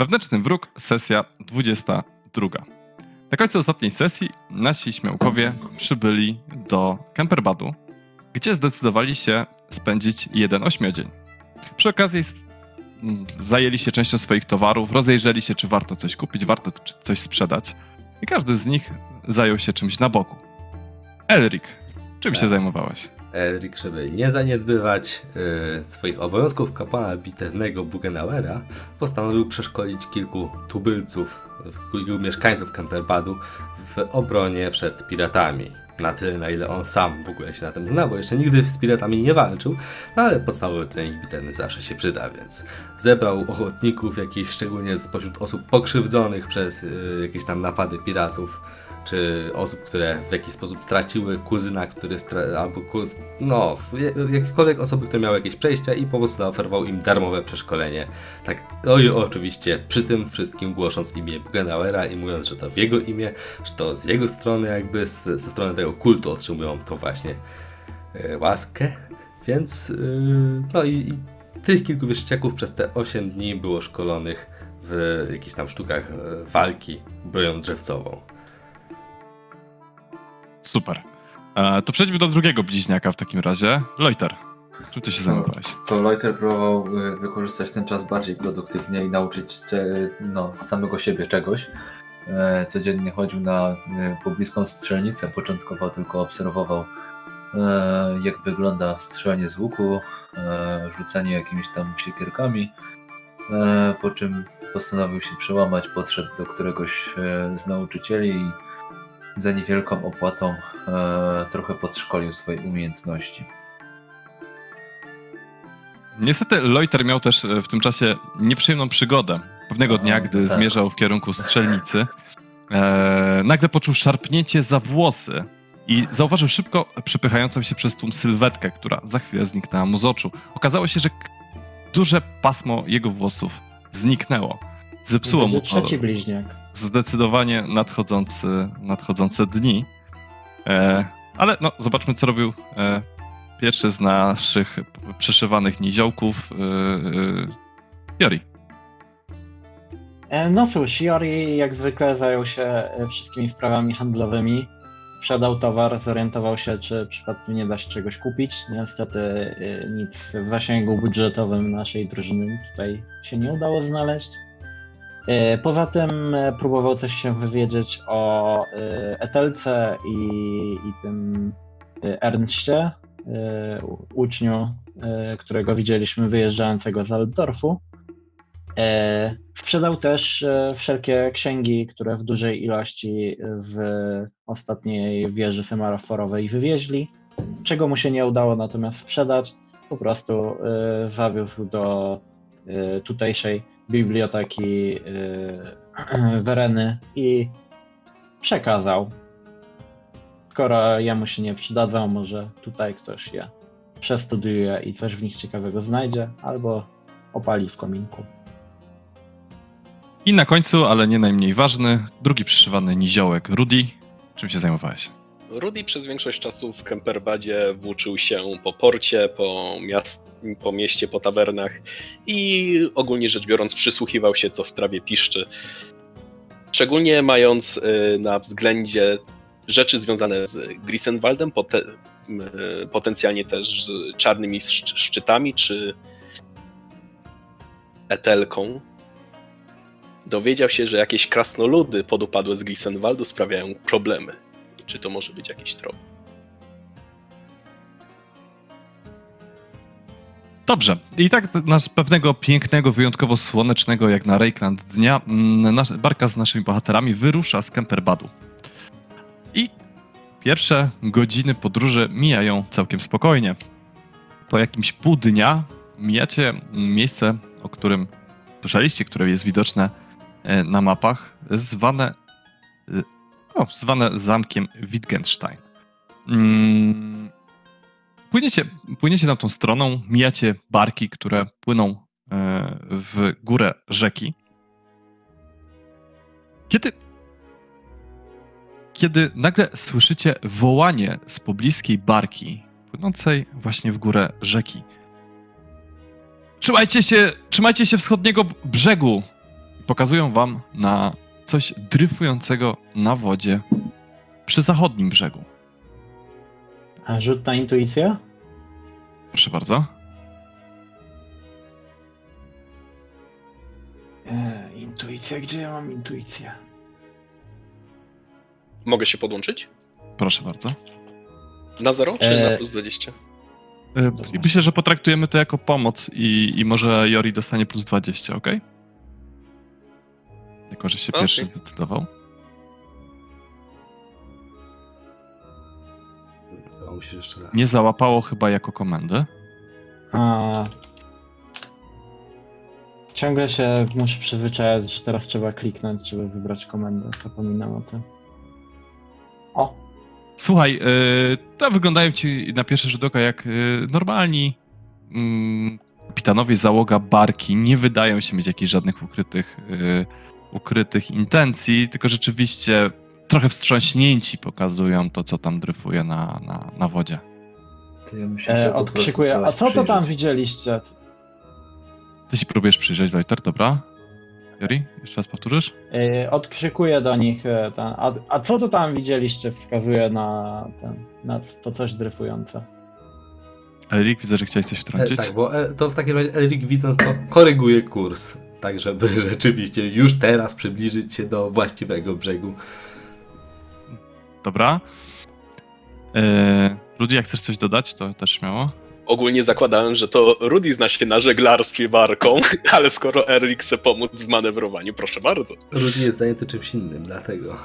Wewnętrzny wróg, sesja 22. Na końcu ostatniej sesji nasi śmiałkowie przybyli do Kemperbadu, gdzie zdecydowali się spędzić jeden ośmiodzień. Przy okazji zajęli się częścią swoich towarów, rozejrzeli się, czy warto coś kupić, warto coś sprzedać. I każdy z nich zajął się czymś na boku. Elric, czym się tak. zajmowałeś? Elric, żeby nie zaniedbywać y, swoich obowiązków kapłana bitewnego Bugenauera, postanowił przeszkolić kilku tubylców, kilku mieszkańców Kemperbadu w obronie przed piratami. Na tyle, na ile on sam w ogóle się na tym zna, bo jeszcze nigdy z piratami nie walczył, no ale podstawowy trening bitewny zawsze się przyda, więc zebrał ochotników, jakichś szczególnie spośród osób pokrzywdzonych przez y, jakieś tam napady piratów, czy osób, które w jakiś sposób straciły kuzyna, który stra- albo kuz... no, jakiekolwiek osoby, które miały jakieś przejścia i po prostu zaoferował im darmowe przeszkolenie. Tak, no i oczywiście przy tym wszystkim głosząc imię Bugenauera i mówiąc, że to w jego imię, że to z jego strony jakby, z, ze strony tego kultu otrzymują to właśnie e, łaskę, więc yy, no i, i tych kilku wieszciaków przez te 8 dni było szkolonych w jakichś tam sztukach e, walki broją drzewcową. Super. E, to przejdźmy do drugiego bliźniaka w takim razie. Loiter. Czym ty się zajmowałeś? To Loiter próbował y, wykorzystać ten czas bardziej produktywnie i nauczyć się no, samego siebie czegoś. E, codziennie chodził na y, pobliską strzelnicę. Początkowo tylko obserwował, e, jak wygląda strzelanie z łuku, rzucanie jakimiś tam siekierkami. Po czym postanowił się przełamać, podszedł do któregoś z nauczycieli i za niewielką opłatą e, trochę podszkolił swoje umiejętności. Niestety Loiter miał też e, w tym czasie nieprzyjemną przygodę. Pewnego dnia, gdy tak. zmierzał w kierunku strzelnicy, e, nagle poczuł szarpnięcie za włosy i zauważył szybko przepychającą się przez tłum sylwetkę, która za chwilę zniknęła mu z oczu. Okazało się, że duże pasmo jego włosów zniknęło. Zepsuło mu to. trzeci bliźniak zdecydowanie nadchodzący, nadchodzące dni. E, ale no, zobaczmy, co robił e, pierwszy z naszych przeszywanych niziołków, e, e Jori. E, no cóż, Jori jak zwykle zajął się wszystkimi sprawami handlowymi. Sprzedał towar, zorientował się, czy przypadkiem nie da się czegoś kupić. Niestety nic w zasięgu budżetowym naszej drużyny tutaj się nie udało znaleźć. E, poza tym e, próbował coś się wywiedzieć o e, Etelce i, i tym Ernście, uczniu, którego widzieliśmy wyjeżdżającego z Altdorfu. Sprzedał też wszelkie księgi, które w dużej ilości z ostatniej wieży semaroforowej wywieźli, czego mu się nie udało natomiast sprzedać. Po prostu zawiózł do tutejszej biblioteki yy, Wereny i przekazał. Skoro jemu się nie przydadzą, może tutaj ktoś je przestudiuje i coś w nich ciekawego znajdzie, albo opali w kominku. I na końcu, ale nie najmniej ważny, drugi przyszywany niziołek, Rudy. Czym się zajmowałeś? Rudy przez większość czasu w Kemperbadzie włóczył się po porcie, po, miast, po mieście, po tawernach i ogólnie rzecz biorąc przysłuchiwał się, co w trawie piszczy. Szczególnie mając y, na względzie rzeczy związane z Grisenwaldem, y, potencjalnie też z czarnymi szczytami czy etelką. Dowiedział się, że jakieś krasnoludy podupadłe z Grisenwaldu sprawiają problemy. Czy to może być jakiś trop? Dobrze. I tak nasz pewnego pięknego, wyjątkowo słonecznego, jak na Reikland dnia, mm, nasz, barka z naszymi bohaterami wyrusza z Kemperbadu. I pierwsze godziny podróży mijają całkiem spokojnie. Po jakimś pół dnia mijacie miejsce, o którym słyszeliście, które jest widoczne e, na mapach, zwane e, o, zwane zamkiem Wittgenstein. Mm, płyniecie, płyniecie tam tą stroną, mijacie barki, które płyną e, w górę rzeki. Kiedy, kiedy nagle słyszycie wołanie z pobliskiej barki, płynącej właśnie w górę rzeki. Trzymajcie się, trzymajcie się wschodniego brzegu. pokazują wam na coś dryfującego na wodzie przy zachodnim brzegu. A rzut na intuicję? Proszę bardzo. E, intuicja, gdzie ja mam intuicję? Mogę się podłączyć? Proszę bardzo. Na 0 czy E, na plus 20? Y, I myślę, że potraktujemy to jako pomoc i, i może Jori dostanie plus 20, ok? Jako, że się Okej. pierwszy zdecydował. Jeszcze raz. Nie załapało chyba jako komendę. A... Ciągle się muszę przyzwyczajać, że teraz trzeba kliknąć, żeby wybrać komendę. Zapominam o tym. O, Słuchaj, y, to wyglądają ci na pierwszy rzut oka jak y, normalni mm, kapitanowie załoga barki. Nie wydają się mieć jakichś żadnych ukrytych, y, ukrytych intencji, tylko rzeczywiście trochę wstrząśnięci pokazują to, co tam dryfuje na, na, na wodzie. To ja e, odkrzykuję. A co to tam widzieliście? Ty się próbujesz przyjrzeć, Wojter, dobra? Jori, jeszcze raz powtórzysz? E, odkrzykuję do nich. e, Ten, a, a co to tam widzieliście? Wskazuje na, ten, na to coś dryfujące. Erik, widzę, że chciałeś coś E, wtrącić. tak, bo e, to w takim razie Erik widząc to koryguje kurs. Tak, żeby rzeczywiście już teraz przybliżyć się do właściwego brzegu. Dobra. Yy, Rudy, jak chcesz coś dodać, to też śmiało. Ogólnie zakładałem, że to Rudy zna się na żeglarstwie barką, ale skoro Erik chce pomóc w manewrowaniu, proszę bardzo. Rudy jest zajęty czymś innym, dlatego.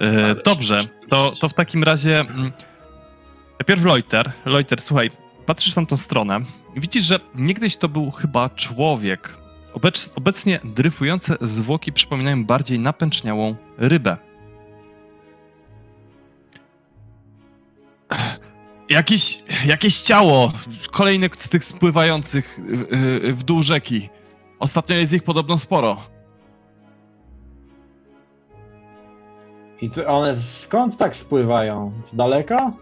Yy, dobrze, to, to w takim razie. mm, Najpierw Loiter. Loiter, słuchaj, patrzysz na tą stronę i widzisz, że niegdyś to był chyba człowiek. Obecz, obecnie dryfujące zwłoki przypominają bardziej napęczniałą rybę. Jakieś, jakieś ciało, kolejne z tych spływających w, w dół rzeki. Ostatnio jest ich podobno sporo. I one skąd tak spływają? Z daleka?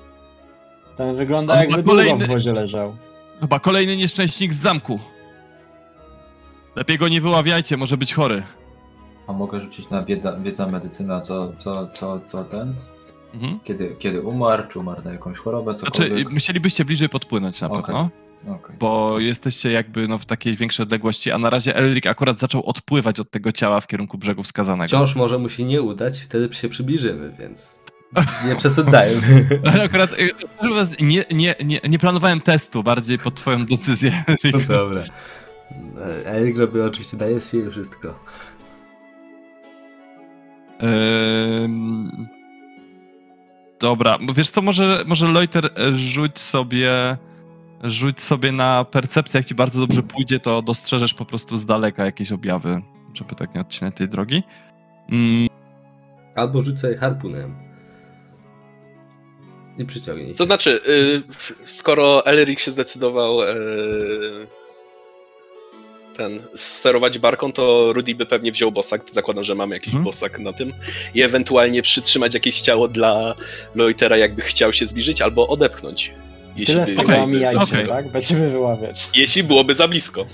Ten wygląda jakby ma długo kolejny- w wodzie leżał. Chyba kolejny nieszczęśnik z zamku. Lepiej go nie wyławiajcie, może być chory. A mogę rzucić na wiedza, wiedza medycyna, co, co, co, co ten? Mhm. Kiedy, kiedy umarł, czy umarł na jakąś chorobę, Znaczy, cokolwiek? musielibyście bliżej podpłynąć na Okej. pewno, Okej. bo jesteście jakby no, w takiej większej odległości, a na razie Elric akurat zaczął odpływać od tego ciała w kierunku brzegu wskazanego. Wciąż może mu się nie udać, wtedy się przybliżymy, więc nie przesadzajmy. Ale akurat y, nie, nie, nie, nie planowałem testu, bardziej pod twoją decyzję. Elric. Dobra. E, Erik robi oczywiście daje z siebie wszystko. Ym, Dobra, wiesz co, może, może Loiter e, rzuć sobie rzuć sobie na percepcję, jak ci bardzo dobrze pójdzie, to dostrzeżesz po prostu z daleka jakieś objawy, żeby tak nie odcinać tej drogi. Mm, Albo rzucę harpunem. I przyciągnij. To znaczy, y, skoro Elric się zdecydował y, ten sterować barką, to Rudy by pewnie wziął bosak. Zakładam, że mamy jakiś Mhm. bosak na tym. I ewentualnie przytrzymać jakieś ciało dla Loitera, jakby chciał się zbliżyć, albo odepchnąć. Jeśli, Tyle by, Okej, omijajcie, okej. tak? Będziemy wyławiać. jeśli byłoby za blisko.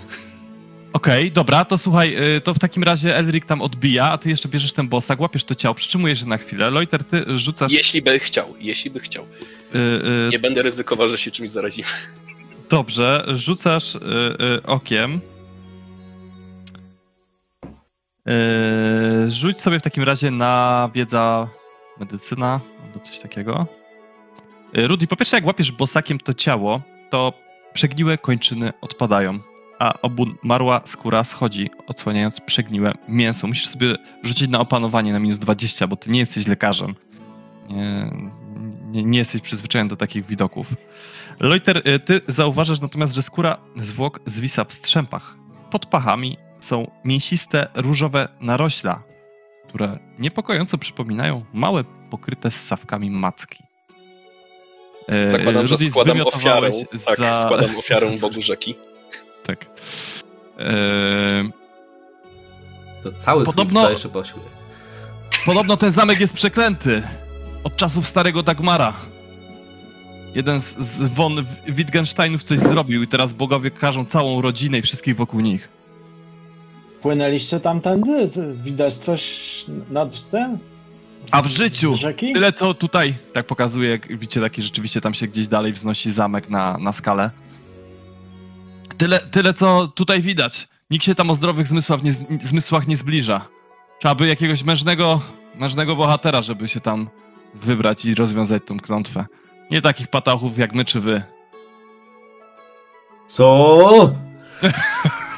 Okej, dobra, to słuchaj, y, to w takim razie Elric tam odbija, a ty jeszcze bierzesz ten bosak, łapiesz to ciało, przytrzymujesz je na chwilę. Loiter, ty rzucasz... Jeśli by chciał, jeśli by chciał. y, y, Nie będę ryzykował, że się czymś zarazimy. Dobrze, rzucasz okiem. Rzuć sobie w takim razie na wiedza medycyna albo coś takiego. Rudy, po pierwsze, jak łapiesz bosakiem to ciało, to przegniłe kończyny odpadają, a obumarła skóra schodzi, odsłaniając przegniłe mięso. Musisz sobie rzucić na opanowanie na minus 20, bo ty nie jesteś lekarzem. Nie, nie, nie jesteś przyzwyczajony do takich widoków. Loiter, y, ty zauważasz natomiast, że skóra zwłok zwisa w strzępach. Pod pachami są mięsiste, różowe narośla, które niepokojąco przypominają małe, pokryte ssawkami macki. Zakładam, że Rudy, składam ofiarę. Tak, za- składam ofiarę Bogu rzeki. Tak. E, To cały Podobno- Podobno... jeszcze posiłek. Podobno ten zamek jest przeklęty. Od czasów starego Dagmara. Jeden z, z von Wittgensteinów coś zrobił i teraz bogowie karzą całą rodzinę i wszystkich wokół nich. Płynęliście tamtędy? Widać coś nad tym? A w życiu! Rzeki? Tyle co tutaj, tak pokazuje, jak widzicie, taki rzeczywiście tam się gdzieś dalej wznosi zamek na, na skalę. Tyle, tyle co tutaj widać. Nikt się tam o zdrowych zmysłach nie, zmysłach nie zbliża. Trzeba by jakiegoś mężnego, mężnego bohatera, żeby się tam wybrać i rozwiązać tą klątwę. Nie takich patachów jak my czy wy. Co?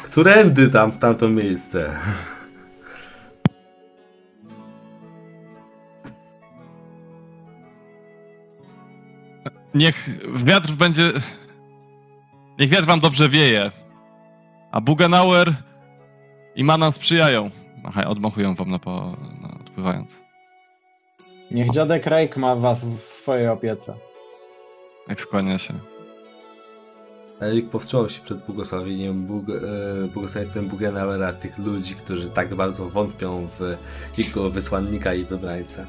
Którędy tam w tamto miejsce? Niech wiatr będzie. Niech wiatr wam dobrze wieje. A Bugenauer i Manan sprzyjają. Machaj, odmachują wam na, po, na odpływając. Niech dziadek Rake ma was w swojej opiece. Jak skłania się. Erik powstrzymał się przed błogosławieniem, Bóg, e, błogosławieństwem Bugenauera, tych ludzi, którzy tak bardzo wątpią w jego wysłannika i wybrańca.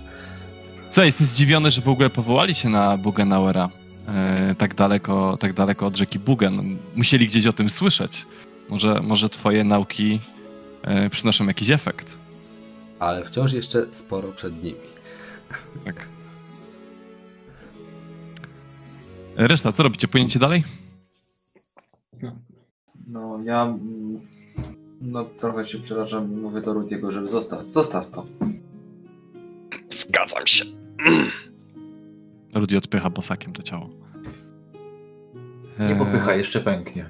Słuchaj, jesteś zdziwiony, że w ogóle powołali się na Bugenauera tak, daleko, tak daleko od rzeki Bugen. Musieli gdzieś o tym słyszeć. Może, może twoje nauki e, przynoszą jakiś efekt. Ale wciąż jeszcze sporo przed nimi. Tak. Reszta, co robicie? Płyniecie dalej? No ja mm, no trochę się przerażam, mówię do Rudiego, żeby zostaw, zostaw to. Zgadzam się. Rudy odpycha bosakiem to ciało. Nie Eee, popychaj, jeszcze pęknie.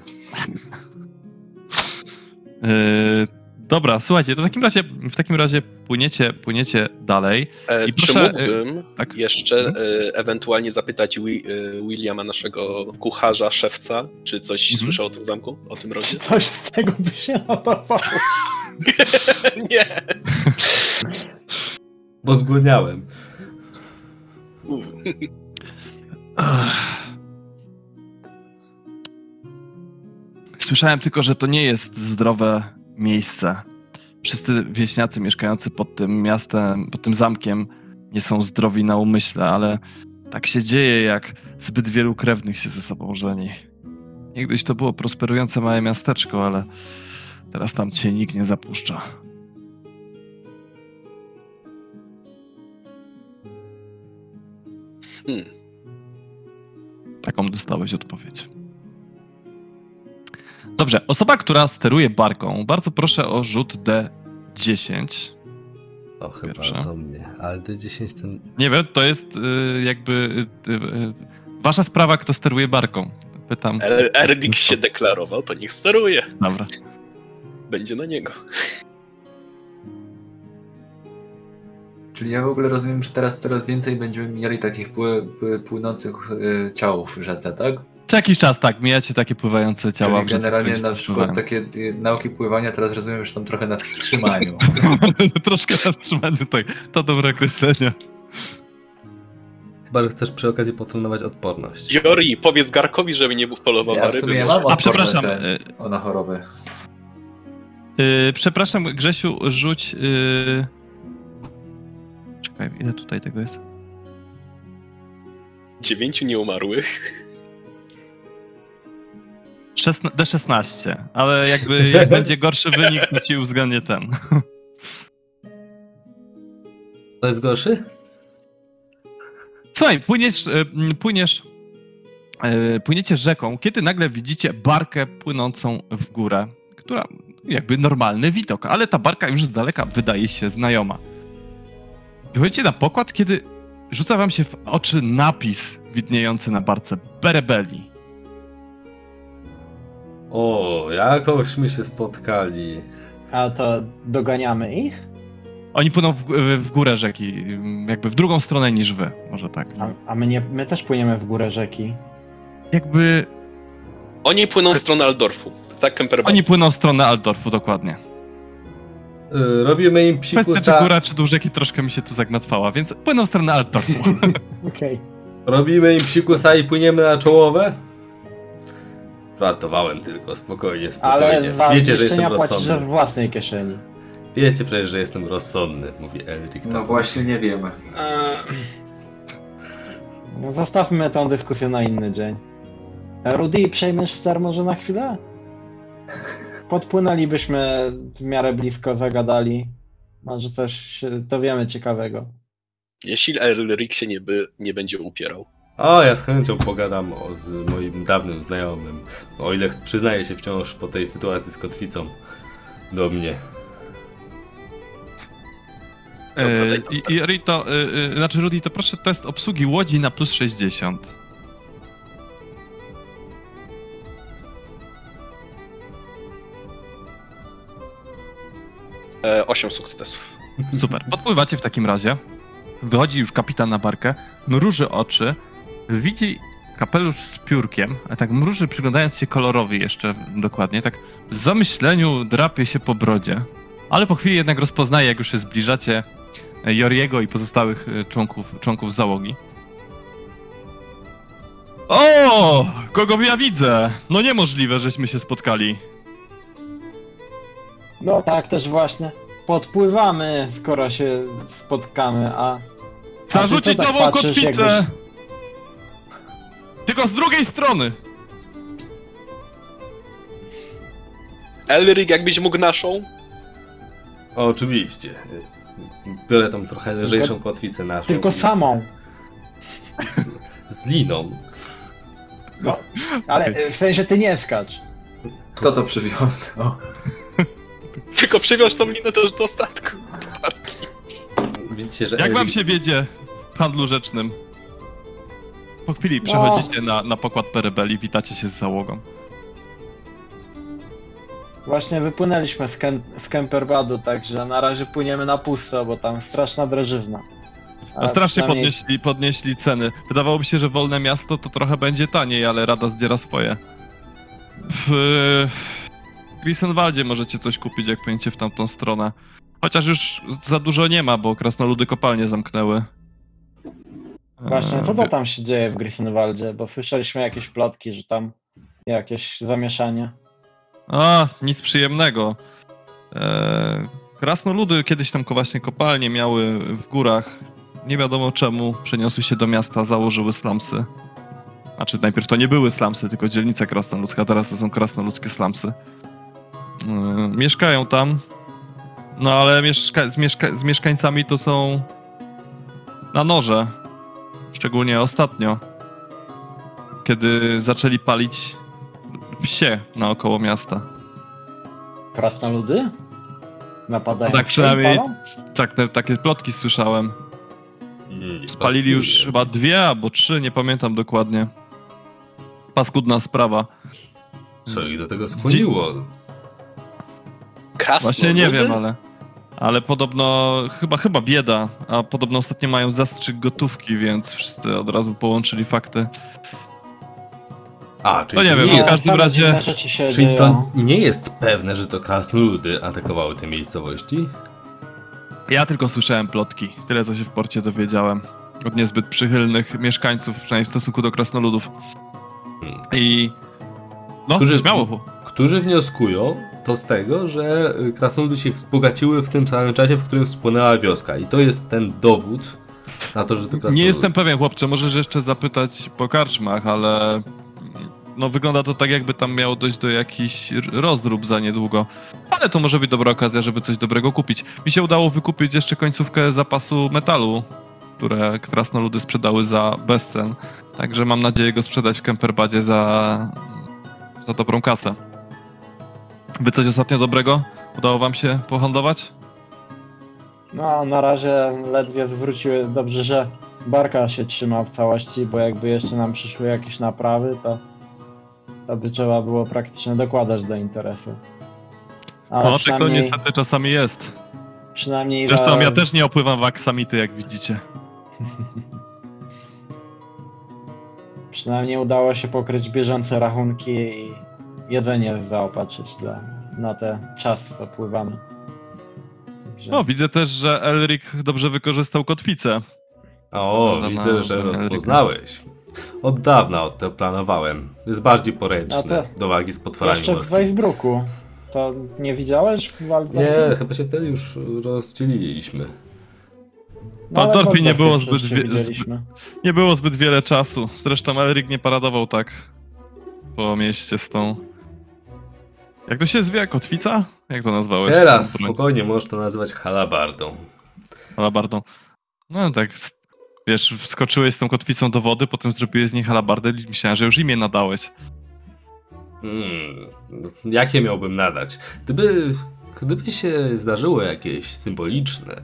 eee, dobra, słuchajcie, to w takim razie, w takim razie płyniecie, płyniecie dalej. E, I czy proszę, mógłbym tak. jeszcze e, ewentualnie zapytać Wi- e, Williama, naszego kucharza, szewca, czy coś Mhm. słyszał o tym zamku, o tym rodzie? Coś z tego by się nadawało. Nie. Bo zgłodniałem. Słyszałem tylko, że to nie jest zdrowe miejsce. Wszyscy wieśniacy mieszkający pod tym miastem, pod tym zamkiem nie są zdrowi na umyśle, ale tak się dzieje, jak zbyt wielu krewnych się ze sobą żeni. Niegdyś to było prosperujące małe miasteczko, ale teraz tam cię nikt nie zapuszcza. Hmm. Taką dostałeś odpowiedź. Dobrze, osoba, która steruje barką, bardzo proszę o rzut D10. To chyba Pierwsza. do mnie. Ale D10 ten... Nie wiem, to jest y, jakby y, y, wasza sprawa, kto steruje barką. Pytam. Er- Erdix się deklarował, to niech steruje. Dobra. Będzie na niego. Czyli ja w ogóle rozumiem, że teraz coraz więcej będziemy mieli takich pły, pły, płynących y, ciałów w rzece, tak? Co jakiś czas tak, mijacie takie pływające ciała Czyli w rzece, generalnie na przykład pływają. takie y, nauki pływania teraz rozumiem, że są trochę na wstrzymaniu. Troszkę na wstrzymaniu, tak. To dobre określenie. Chyba, że chcesz przy okazji potrenować odporność. Jori, powiedz Garkowi, żeby nie polował Ja na ryby. ja mam A przepraszam, y, te- o na choroby. y, przepraszam Grzesiu, rzuć... Y... Czekaj, ile tutaj tego jest? Dziewięciu nieumarłych. Szesna- D16, ale jakby jak będzie gorszy wynik, to ci uwzględnię ten. To jest gorszy? Słuchaj, płyniesz, e, płyniesz, e, płyniecie rzeką, kiedy nagle widzicie barkę płynącą w górę, która jakby normalny widok, ale ta barka już z daleka wydaje się znajoma. Wychodzicie na pokład, kiedy rzuca wam się w oczy napis widniejący na barce Berebeli. O, jakośmy się spotkali. A to doganiamy ich? Oni płyną w, w górę rzeki, jakby w drugą stronę niż wy, może tak. A, a my, nie, my też płyniemy w górę rzeki. Jakby Oni płyną w stronę Aldorfu. Tak, Kemperbad. oni płyną w stronę Aldorfu, dokładnie. Y, robimy im Kwestia czy psikusa, góra, czy dół rzeki troszkę mi się tu zagmatwała, więc płyną w stronę Aldorfu. Okej. robimy im psikusa i płyniemy na czołowe? Żartowałem tylko, spokojnie, spokojnie. Ale za Wiecie, że jestem rozsądny. z własnej kieszeni. Wiecie przecież, że jestem rozsądny, mówi Elric. No właśnie nie wiemy. No, zostawmy tę dyskusję na inny dzień. Rudy, przejmiesz ster może na chwilę? Podpłynęlibyśmy w miarę blisko, zagadali. Może coś się dowiemy ciekawego. Jeśli Elric się nie, by, nie będzie upierał. O, ja z chęcią pogadam o, z moim dawnym znajomym. O ile przyznaje się wciąż po tej sytuacji z kotwicą do mnie. Dobra, E, I, i Rito, e, e, znaczy Rudy, to proszę test obsługi łodzi na plus 60. E, 8 sukcesów. Super. Podpływacie w takim razie. Wychodzi już kapitan na barkę, mruży oczy, widzi kapelusz z piórkiem, a tak mruży przyglądając się kolorowi jeszcze dokładnie, tak w zamyśleniu drapie się po brodzie, ale po chwili jednak rozpoznaje, jak już się zbliżacie, e, Joriego i pozostałych e, członków, członków załogi. O! Kogo ja widzę? No niemożliwe, żeśmy się spotkali. No tak, też właśnie. Podpływamy, skoro się spotkamy, a... Zarzucić tak nową patrzysz, kotwicę! Tylko z drugiej strony! Elric, jakbyś mógł naszą? O, oczywiście. Biorę tą trochę lżejszą kotwicę naszą. Tylko i- samą. Z liną. No, ale w sensie ty nie skacz. Kto to przywiązał? Tylko przywiąż tą linę do, do statku. Widzicie, że Jak wam się wiedzie w handlu rzecznym? Po chwili przechodzicie na, na pokład Perebeli, witacie się z załogą. Właśnie wypłynęliśmy z, Ken- z Kemperbadu, także na razie płyniemy na pusto, bo tam straszna drożyzna. A strasznie przynajmniej- podnieśli, podnieśli ceny. Wydawałoby się, że wolne miasto to trochę będzie taniej, ale Rada zdziera swoje. W Grisenwaldzie możecie coś kupić, jak pojęcie w tamtą stronę. Chociaż już za dużo nie ma, bo krasnoludy kopalnie zamknęły. Właśnie, co Eee, to tam się dzieje w Gryffindorze? Bo słyszeliśmy jakieś plotki, że tam jakieś zamieszanie. A, nic przyjemnego. Eee, krasnoludy kiedyś tam właśnie kopalnie miały w górach. Nie wiadomo czemu przeniosły się do miasta, założyły slumsy. Znaczy najpierw to nie były slumsy, tylko dzielnica krasnoludzka, teraz to są krasnoludzkie slumsy. Eee, mieszkają tam. No ale mieszka- z, mieszka- z mieszkańcami to są na noże. Szczególnie ostatnio. Kiedy zaczęli palić wsie naokoło miasta. Krasnoludy? Napadają Tak się i przynajmniej-? Tak, te, takie plotki słyszałem. Mm, Spalili pasuje. już chyba dwie albo trzy, nie pamiętam dokładnie. Paskudna sprawa. Co ich do tego skłoniło? Krasno. Właśnie nie wiem, ale. Ale podobno, chyba, chyba bieda, a podobno ostatnio mają zastrzyk gotówki, więc wszyscy od razu połączyli fakty. A, czyli No nie to wiem, nie w jest, każdym razie- czyli dzieją. to nie jest pewne, że to krasnoludy atakowały te miejscowości? Ja tylko słyszałem plotki, tyle co się w porcie dowiedziałem. Od niezbyt przychylnych mieszkańców, przynajmniej w stosunku do krasnoludów. Hmm. I. No, Którzy- śmiało. Którzy wnioskują to z tego, że y, krasnoludy się wzbogaciły w tym samym czasie, w którym spłonęła wioska. I to jest ten dowód na to, że to krasnoludy. Nie jestem pewien, chłopcze, możesz jeszcze zapytać po karczmach, ale no wygląda to tak, jakby tam miało dojść do jakichś r- rozdrób za niedługo. Ale to może być dobra okazja, żeby coś dobrego kupić. Mi się udało wykupić jeszcze końcówkę zapasu metalu, które krasnoludy sprzedały za bezcen. Także mam nadzieję go sprzedać w Kemperbadzie za, za dobrą kasę. Wy coś ostatnio dobrego? Udało wam się pohandlować? No, na razie ledwie zwróciły. Dobrze, że barka się trzyma w całości, bo jakby jeszcze nam przyszły jakieś naprawy, to, to by trzeba było praktycznie dokładać do interesu. Ale No, tak to niestety czasami jest. przynajmniej Zresztą za- ja też nie opływam w aksamity, jak widzicie. Przynajmniej udało się pokryć bieżące rachunki i jedzenie zaopatrzyć dla, na ten czas, co pływamy. Także... No, widzę też, że Elric dobrze wykorzystał kotwicę. O, No, no, widzę, no, że no, rozpoznałeś. Od dawna o to planowałem. Jest bardziej poręczny do walki z potworami Jeszcze w morskimi. Weisbruku. To nie widziałeś w Waldorfie? Nie, chyba się wtedy już rozdzieliliśmy. W Waldorfie nie było zbyt widzieliśmy. Nie było zbyt wiele czasu. Zresztą Elric nie paradował tak po mieście z tą Jak to się zwie? Kotwica? Jak to nazwałeś? Teraz spokojnie możesz to nazywać halabardą. Halabardą. No tak, wiesz, wskoczyłeś z tą kotwicą do wody, potem zrobiłeś z niej halabardę i myślałem, że już imię nadałeś. Hmm, jakie miałbym nadać? Gdyby, gdyby się zdarzyło jakieś symboliczne,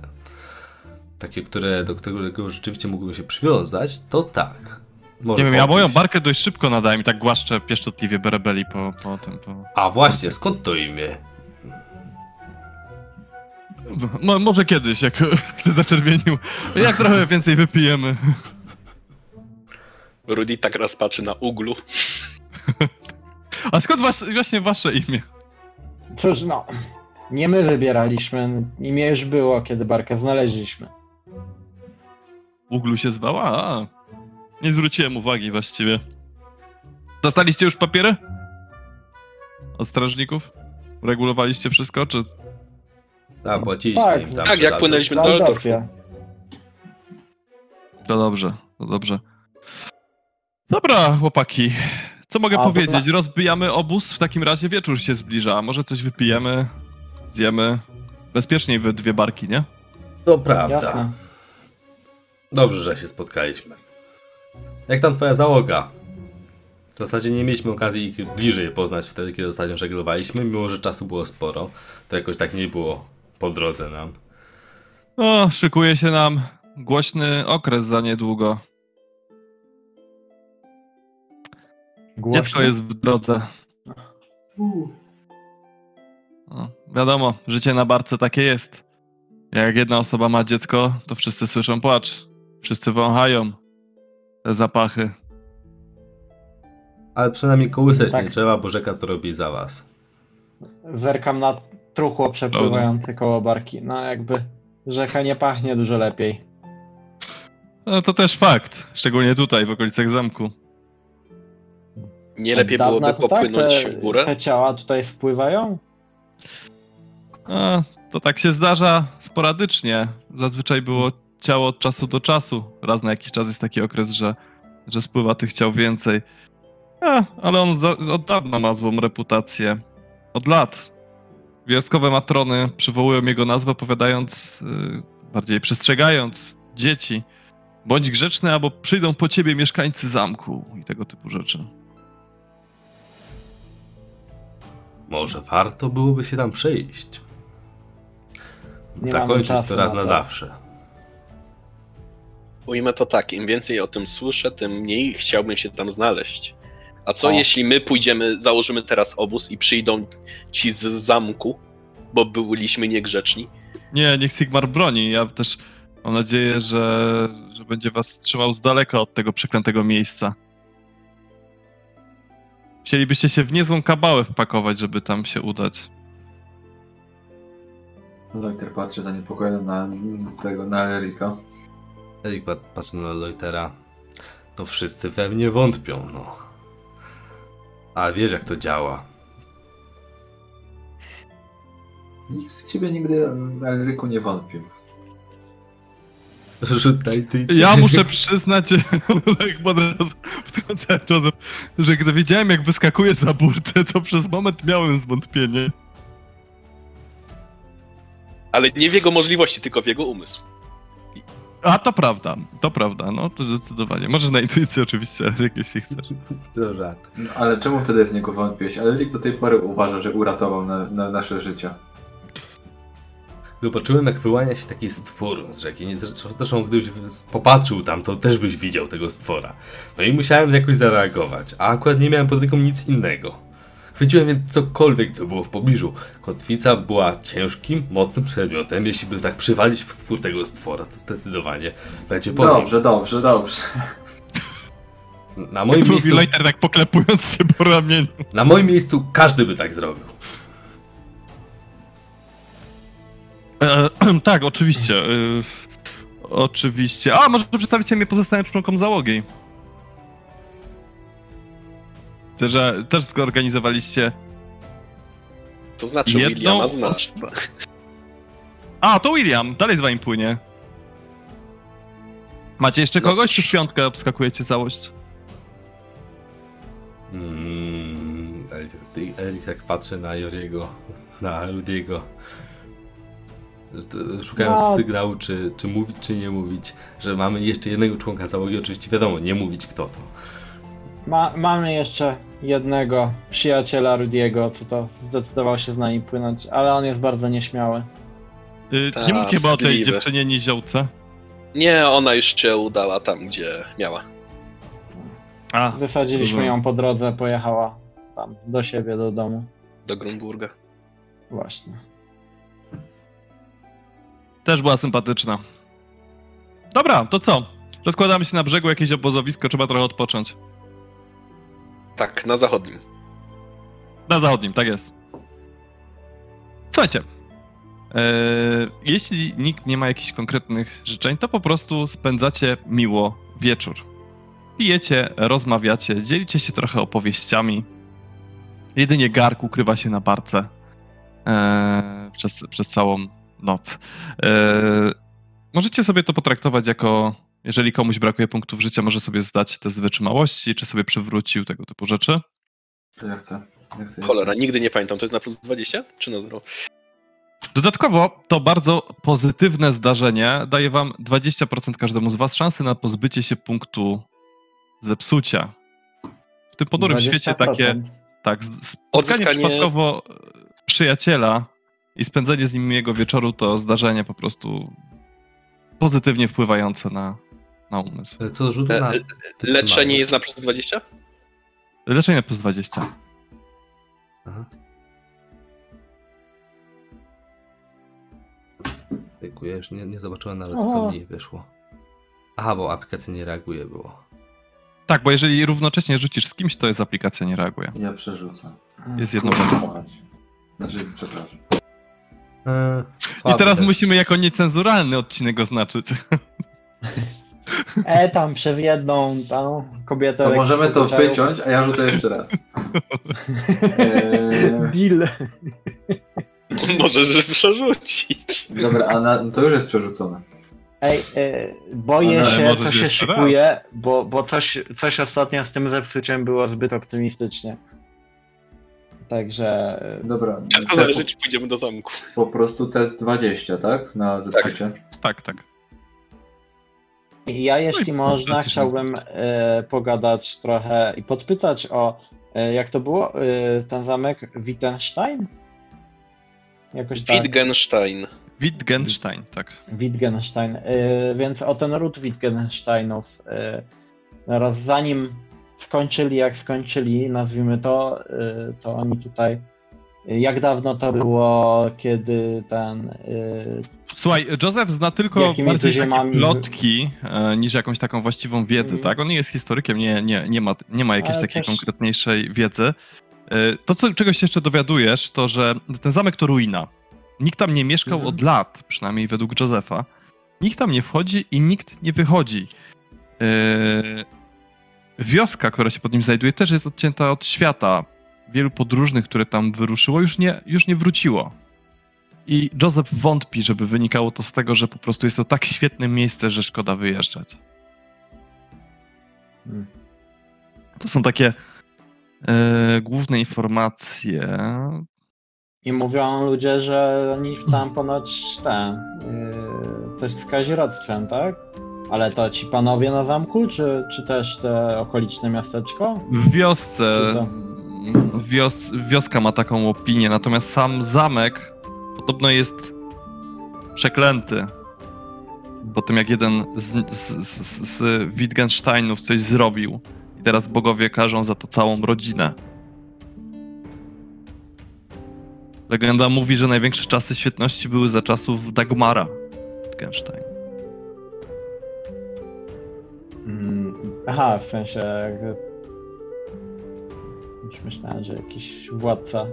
takie, które, do którego rzeczywiście mógłbym się przywiązać, to tak. Może Nie wiem, ja moją barkę dość szybko nadałem i tak głaszczę pieszczotliwie berebeli po, po tym, po... A właśnie, skąd to imię? Mo, może kiedyś, jak się zaczerwienił. Jak trochę więcej wypijemy. Rudy tak raz patrzy na uglu. A skąd was, właśnie wasze imię? Cóż, no, nie my wybieraliśmy. Imię już było, kiedy barkę znaleźliśmy. Uglu się zwała? A, nie zwróciłem uwagi właściwie. Dostaliście już papiery? Od strażników? Regulowaliście wszystko, czy... A, płaciliśmy Tak. im tam. Tak, jak płynęliśmy do. Aldorfu. To dobrze, to dobrze. Dobra, chłopaki. Co mogę A, powiedzieć? Rozbijamy obóz, w takim razie wieczór się zbliża. Może coś wypijemy, zjemy. Bezpieczniej we dwie barki, nie? To prawda. Jasne. Dobrze, że się spotkaliśmy. Jak tam twoja załoga? W zasadzie nie mieliśmy okazji ich bliżej poznać wtedy, kiedy ostatnio żeglowaliśmy, mimo że czasu było sporo. To jakoś tak nie było po drodze nam. O, szykuje się nam głośny okres za niedługo. Głośno. Dziecko jest w drodze. No, wiadomo, życie na barce takie jest. Jak jedna osoba ma dziecko, to wszyscy słyszą płacz. Wszyscy wąchają te zapachy. Ale przynajmniej kołysać Tak. nie trzeba, bo rzeka to robi za was. Zerkam na truchło przepływające koło barki. No jakby rzeka nie pachnie dużo lepiej. No to też fakt, szczególnie tutaj, w okolicach zamku. Nie lepiej byłoby to popłynąć tak, te, w górę? Te ciała tutaj wpływają? A, to tak się zdarza sporadycznie. Zazwyczaj było ciało od czasu do czasu. Raz na jakiś czas jest taki okres, że, że spływa tych ciał więcej. A, ale on za, od dawna ma złą reputację. Od lat. Wioskowe matrony przywołują jego nazwę, opowiadając, yy, bardziej przestrzegając dzieci. Bądź grzeczny, albo przyjdą po ciebie mieszkańcy zamku i tego typu rzeczy. Może warto byłoby się tam przejść. Nie Zakończyć to raz na na to. zawsze. Ujmę to tak, im więcej o tym słyszę, tym mniej chciałbym się tam znaleźć. A co O. jeśli my pójdziemy, założymy teraz obóz i przyjdą ci z zamku, bo byliśmy niegrzeczni? Nie, niech Sigmar broni. Ja też mam nadzieję, że, że będzie was trzymał z daleka od tego przeklętego miejsca. Chcielibyście się w niezłą kabałę wpakować, żeby tam się udać. Loiter patrzy zaniepokojony na tego, na Erika. Erik pat- patrzy na Loitera. To wszyscy we mnie wątpią, no. A wiesz jak to działa. Nikt w ciebie nigdy, Elryku, nie wątpił. Rzut na intuicję. Ja muszę przyznać, tak od razu wtrącałem Joseph, że gdy wiedziałem jak wyskakuje za burtę, to przez moment miałem zwątpienie. Ale nie w jego możliwości, tylko w jego umysł. A to prawda, to prawda, no to zdecydowanie. Możesz na intuicję oczywiście, Eryk, jeśli chcesz. To żart. No, ale czemu wtedy w niego wątpiłeś? Elryk do tej pory uważa, że uratował na, na nasze życie. Zobaczyłem jak wyłania się taki stwór z rzeki. Zresztą gdybyś popatrzył tam, to też byś widział tego stwora. No i musiałem jakoś zareagować, a akurat nie miałem pod ręką nic innego. Chwyciłem więc cokolwiek, co było w pobliżu. Kotwica była ciężkim, mocnym przedmiotem. Jeśli by tak przywalić w stwór tego stwora, to zdecydowanie będzie po nim. Dobrze, dobrze, dobrze. Na moim, Mówi miejscu, Leiter tak poklepując się po ramieniu. na moim miejscu każdy by tak zrobił. E, tak, oczywiście. E, oczywiście. A, może przedstawicie mnie pozostałym członkom załogi. Że też zorganizowaliście. To znaczy Jedną Williama znasz. A, to William, dalej z wami płynie. Macie jeszcze No kogoś, cóż. czy w piątkę obskakujecie całość? Mm, Erik tak patrzy na Joriego, na Rudiego. Szukając No. sygnału, czy, czy mówić, czy nie mówić, że mamy jeszcze jednego członka załogi, oczywiście wiadomo, nie mówić kto to. Ma, mamy jeszcze jednego przyjaciela Rudiego, co to zdecydował się z nami płynąć, ale on jest bardzo nieśmiały. Y, Ta, nie mówcie chyba o tej dziewczynie niziołce. Nie, ona już się udała tam, gdzie miała. A, Wysadziliśmy rozumiem. ją po drodze, pojechała tam do siebie, do domu. Do Grunburga. Właśnie. też była sympatyczna. Dobra, to co? Rozkładamy się na brzegu, jakieś obozowisko, trzeba trochę odpocząć. Tak, na zachodnim. Na zachodnim, tak jest. Słuchajcie. e, jeśli nikt nie ma jakichś konkretnych życzeń, to po prostu spędzacie miło wieczór. Pijecie, rozmawiacie, dzielicie się trochę opowieściami. Jedynie Gark ukrywa się na barce e, przez, przez całą noc. E, możecie sobie to potraktować jako, jeżeli komuś brakuje punktów życia, może sobie zdać test wytrzymałości, czy sobie przywrócił tego typu rzeczy. To ja chcę. Ja chcę Cholera, nigdy nie pamiętam, to jest na plus 20 czy na 0? Dodatkowo to bardzo pozytywne zdarzenie daje wam 20% każdemu z was szansy na pozbycie się punktu zepsucia. W tym ponurym świecie 20%. takie, tak, spotkanie Odzyskanie- przypadkowo przyjaciela i spędzenie z nim jego wieczoru to zdarzenie po prostu pozytywnie wpływające na, na umysł. E, Co do rzutu E, na. Leczenie jest na plus 20? Leczenie plus 20. Aha. Dziękuję, już nie, nie zobaczyłem nawet co mi wyszło. Aha, bo aplikacja nie reaguje było. Tak, bo jeżeli równocześnie rzucisz z kimś, to jest aplikacja nie reaguje. Ja przerzucę. Jest jedno. Znaczy, przepraszam. Eee, I teraz ten. musimy jako niecenzuralny odcinek oznaczyć. E, tam przez jedną tą kobietę. To możemy to lekko wyciąć, a ja rzucę jeszcze raz. Eee, Deal. Możesz przerzucić. dobra, a na, to już jest przerzucone. Ej, e, boję Ale się, co się raz. szykuje, bo, bo coś, coś ostatnio z tym zepsuciem było zbyt optymistycznie. Także e, Dobra. Wszystko zależy, czy pójdziemy do zamku. Po prostu test 20, tak? Na zepsucie. tak, tak. Ja, jeśli można, praktycznie. chciałbym e, pogadać trochę i podpytać o, e, jak to było, e, ten zamek Wittgenstein? Jakoś tak. Wittgenstein. Wittgenstein, tak. Wittgenstein. Więc o ten ród Wittgensteinów. Teraz zanim skończyli, jak skończyli, nazwijmy to, to oni tutaj. Jak dawno to było, kiedy ten. Słuchaj, Joseph zna tylko Jakimi bardziej ziemami- plotki e, niż jakąś taką właściwą wiedzę, Mhm. tak? On nie jest historykiem, nie, nie, nie, ma, nie ma jakiejś Ale takiej też- konkretniejszej wiedzy. E, To, co, czegoś się jeszcze dowiadujesz, to że ten zamek to ruina. Nikt tam nie mieszkał Mhm. od lat, przynajmniej według Josepha. Nikt tam nie wchodzi i nikt nie wychodzi. E, Wioska, która się pod nim znajduje, też jest odcięta od świata. Wielu podróżnych, które tam wyruszyło, już nie, już nie wróciło. I Joseph wątpi, żeby wynikało to z tego, że po prostu jest to tak świetne miejsce, że szkoda wyjeżdżać. hmm, To są takie e, główne informacje. I mówią ludzie, że oni tam ponoć te. y, coś z kazirodztwem, tak? Ale to ci panowie na zamku, czy, czy też te okoliczne miasteczko? W wiosce. Wios, wioska ma taką opinię, natomiast sam zamek podobno jest przeklęty. Po tym, jak jeden z, z, z, z Wittgensteinów coś zrobił. I teraz bogowie karzą za to całą rodzinę. Legenda mówi, że największe czasy świetności były za czasów Dagmara Wittgenstein. Mm, Aha, w sensie. Już myślałem, że jakiś władca.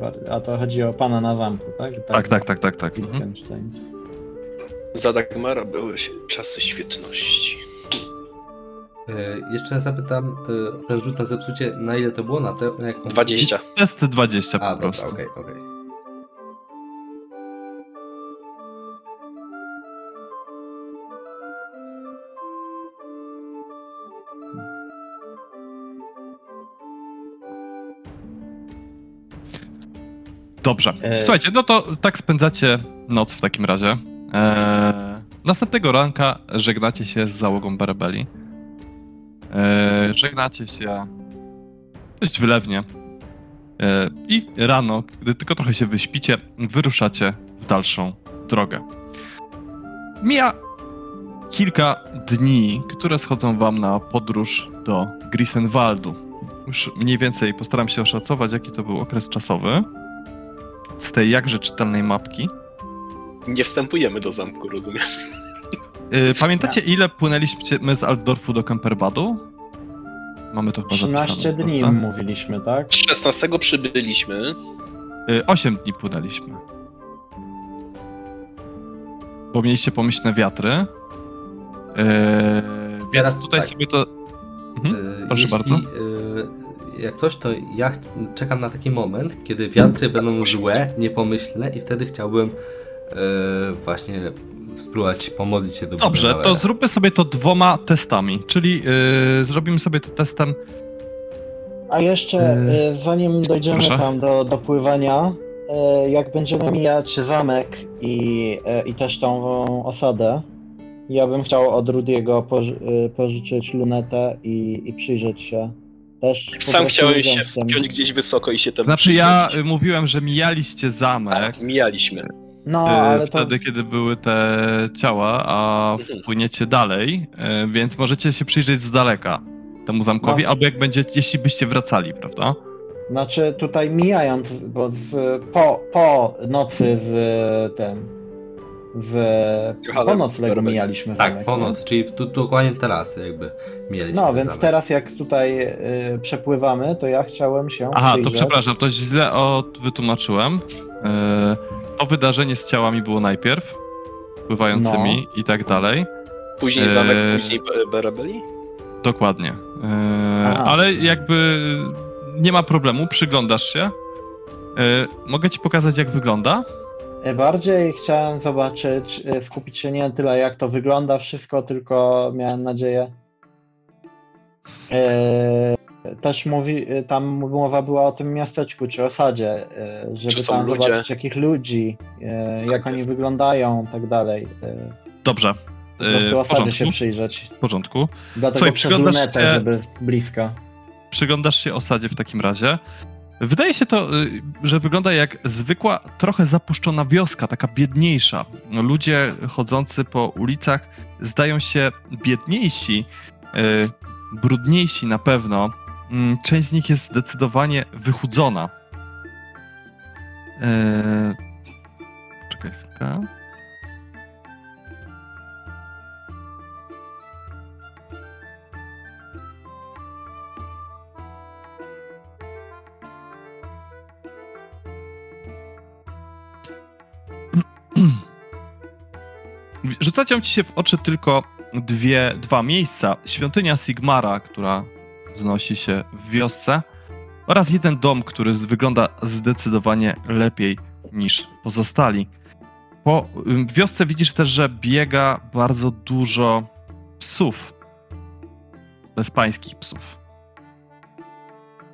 bar- A to chodzi o pana na zamku, tak? Tak, tak, tak, tak, tak. Mhm. Za Dagmara były się czasy świetności. E, jeszcze zapytam, e, o ten rzut na zepsucie, na ile to było? Na, jaką? 20. Test 20 po prostu. okej, okej. Dobrze. E- Słuchajcie, no to tak spędzacie noc w takim razie. Eee, następnego ranka żegnacie się z załogą Berebeli. Eee, żegnacie się dość wylewnie. Eee, I rano, gdy tylko trochę się wyśpicie, wyruszacie w dalszą drogę. Mija kilka dni, które schodzą wam na podróż do Grisenwaldu. Już mniej więcej postaram się oszacować, jaki to był okres czasowy z tej jakże czytelnej mapki. Nie wstępujemy do zamku, rozumiem. Yy, pamiętacie, ile płynęliśmy z Altdorfu do Kemperbadu? Mamy to chyba 13 zapisane. dni prawda? mówiliśmy, tak? 16 przybyliśmy. Yy, 8 dni płynęliśmy. Bo mieliście pomyślne wiatry. Yy, więc Teraz tutaj tak. sobie to... Mhm. Y, Proszę Jeśli, bardzo. Jak coś, to ja czekam na taki moment, kiedy wiatry będą złe, niepomyślne i wtedy chciałbym y, właśnie spróbować pomodlić się do Dobrze, to zróbmy sobie to dwoma testami. Czyli yy, zrobimy sobie to testem A jeszcze, Yy, zanim dojdziemy proszę. tam do, do pływania, y, jak będziemy mijać zamek i, y, i też tą osadę, ja bym chciał od Rudiego poży, pożyczyć lunetę i, i przyjrzeć się. Też Sam chciałem się wspiąć gdzieś wysoko i się tam Znaczy ja y, mówiłem, że mijaliście zamek Tak, mijaliśmy. No, y, ale to wtedy, kiedy były te ciała, a Mhm. wpłyniecie dalej, y, więc możecie się przyjrzeć z daleka temu zamkowi, No. albo jak będzie, jeśli byście wracali, prawda? znaczy tutaj mijając, bo w, po, po nocy w tym, w, Z Johannem po noclegu Berberi. mijaliśmy Tak, zamek, po nie? noc, czyli tu, tu dokładnie teraz jakby mieliśmy No, więc zamek. teraz jak tutaj y, przepływamy, to ja chciałem się Aha, to przyjrzeć. przepraszam, to źle od, wytłumaczyłem. Y, To wydarzenie z ciałami było najpierw, pływającymi i tak dalej. Później zamek, później Be- Berebeli? Dokładnie. Yy, Aha. ale jakby nie ma problemu, przyglądasz się. Mogę ci pokazać, jak wygląda? Y, Bardziej chciałem zobaczyć, y, skupić się nie tyle jak to wygląda wszystko, tylko miałem nadzieję. y, Też mówi, tam mowa była o tym miasteczku czy osadzie, żeby Czy tam ludzie? zobaczyć jakich ludzi, y, jak oni jest. wyglądają i tak dalej. Dobrze. Po prostu w osadzie się porządku. przyjrzeć. W porządku. Dlatego Słuchaj, przez przyglądasz lunetę, się- żeby z bliska. Przyglądasz się osadzie w takim razie. Wydaje się to, yy, że wygląda jak zwykła, trochę zapuszczona wioska, taka biedniejsza. Ludzie chodzący po ulicach zdają się biedniejsi, yy, brudniejsi na pewno. Mm, Część z nich jest zdecydowanie wychudzona. Yy, Czekaj chwilkę. Rzucają ci się w oczy tylko dwie, dwa miejsca. Świątynia Sigmara, która wznosi się w wiosce oraz jeden dom, który wygląda zdecydowanie lepiej niż pozostali. Po wiosce widzisz też, że biega bardzo dużo psów. Bezpańskich psów.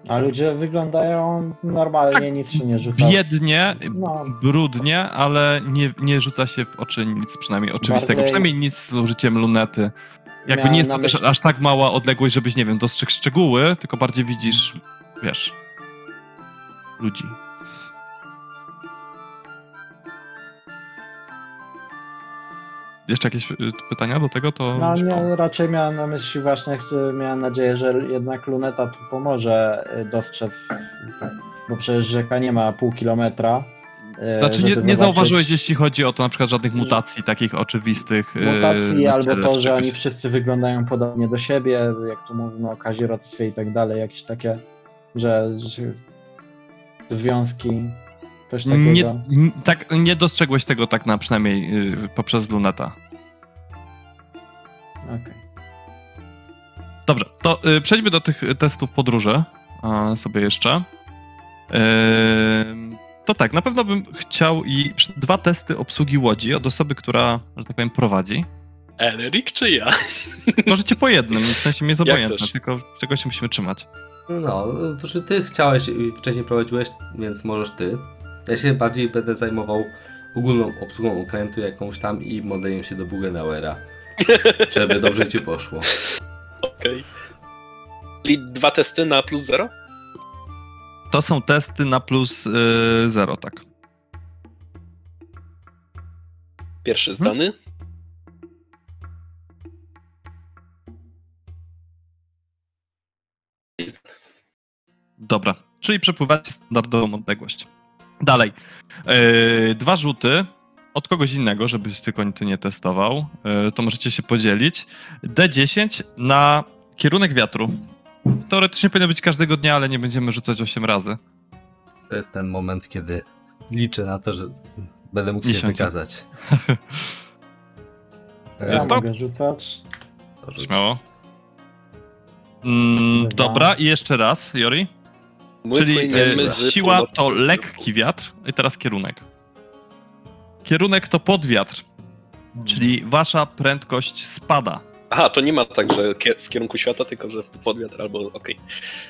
A ludzie wyglądają normalnie, Tak, nic się nie rzuca. Biednie, No. brudnie, ale nie, nie rzuca się w oczy nic przynajmniej oczywistego. Bardziej- Przynajmniej nic z użyciem lunety. Jakby Miałem nie jest to też myśli- aż tak mała odległość, żebyś, nie wiem, dostrzegł szczegóły, tylko bardziej widzisz, wiesz, ludzi. Jeszcze jakieś y, pytania do tego? To No nie, raczej miałem na myśli właśnie, miałem nadzieję, że jednak luneta tu pomoże y, dostrzec, bo przecież rzeka nie ma pół kilometra. y, Znaczy nie, nie zauważyłeś, jeśli chodzi o to na przykład żadnych mutacji takich oczywistych. mutacji, albo to, że oni wszyscy wyglądają podobnie do siebie, jak tu mówimy o kazirodztwie i tak dalej, jakieś takie, że, że związki, coś takiego. Nie, tak, nie dostrzegłeś tego tak na przynajmniej y, poprzez luneta. Okej. Dobrze, to y, przejdźmy do tych testów podróży a, sobie jeszcze. Ym, to tak, na pewno bym chciał i dwa testy obsługi łodzi od osoby, która, że tak powiem, prowadzi. Elric czy ja? Możecie po jednym, w sensie mi jest Jak obojętne, tylko tego się musimy trzymać. No, to że ty chciałeś i wcześniej prowadziłeś, więc możesz ty. Ja się bardziej będę zajmował ogólną obsługą okrętu jakąś tam i modeleniem się do Bugenauera. Żeby dobrze ci poszło. Okej. Czyli dwa testy na plus zero? To są testy na plus yy, zero, tak. Pierwszy Hmm? zdany. Dobra, czyli przepływacie standardową odległość. Dalej. Yy, dwa rzuty od kogoś innego, żebyś tylko ty nie testował. Yy, to możecie się podzielić. D10 na kierunek wiatru. Teoretycznie powinno być każdego dnia, ale nie będziemy rzucać 8 razy. To jest ten moment, kiedy liczę na to, że będę mógł się wykazać. Ja to- mogę rzucać. to rzuć. Śmiało. Mm, dobra, i jeszcze raz, Jori. My Czyli e, siła to lekki wiatr. I teraz kierunek. Kierunek to podwiatr, czyli wasza prędkość spada. Aha, to nie ma tak, że z kierunku świata, tylko że pod wiatr albo okej.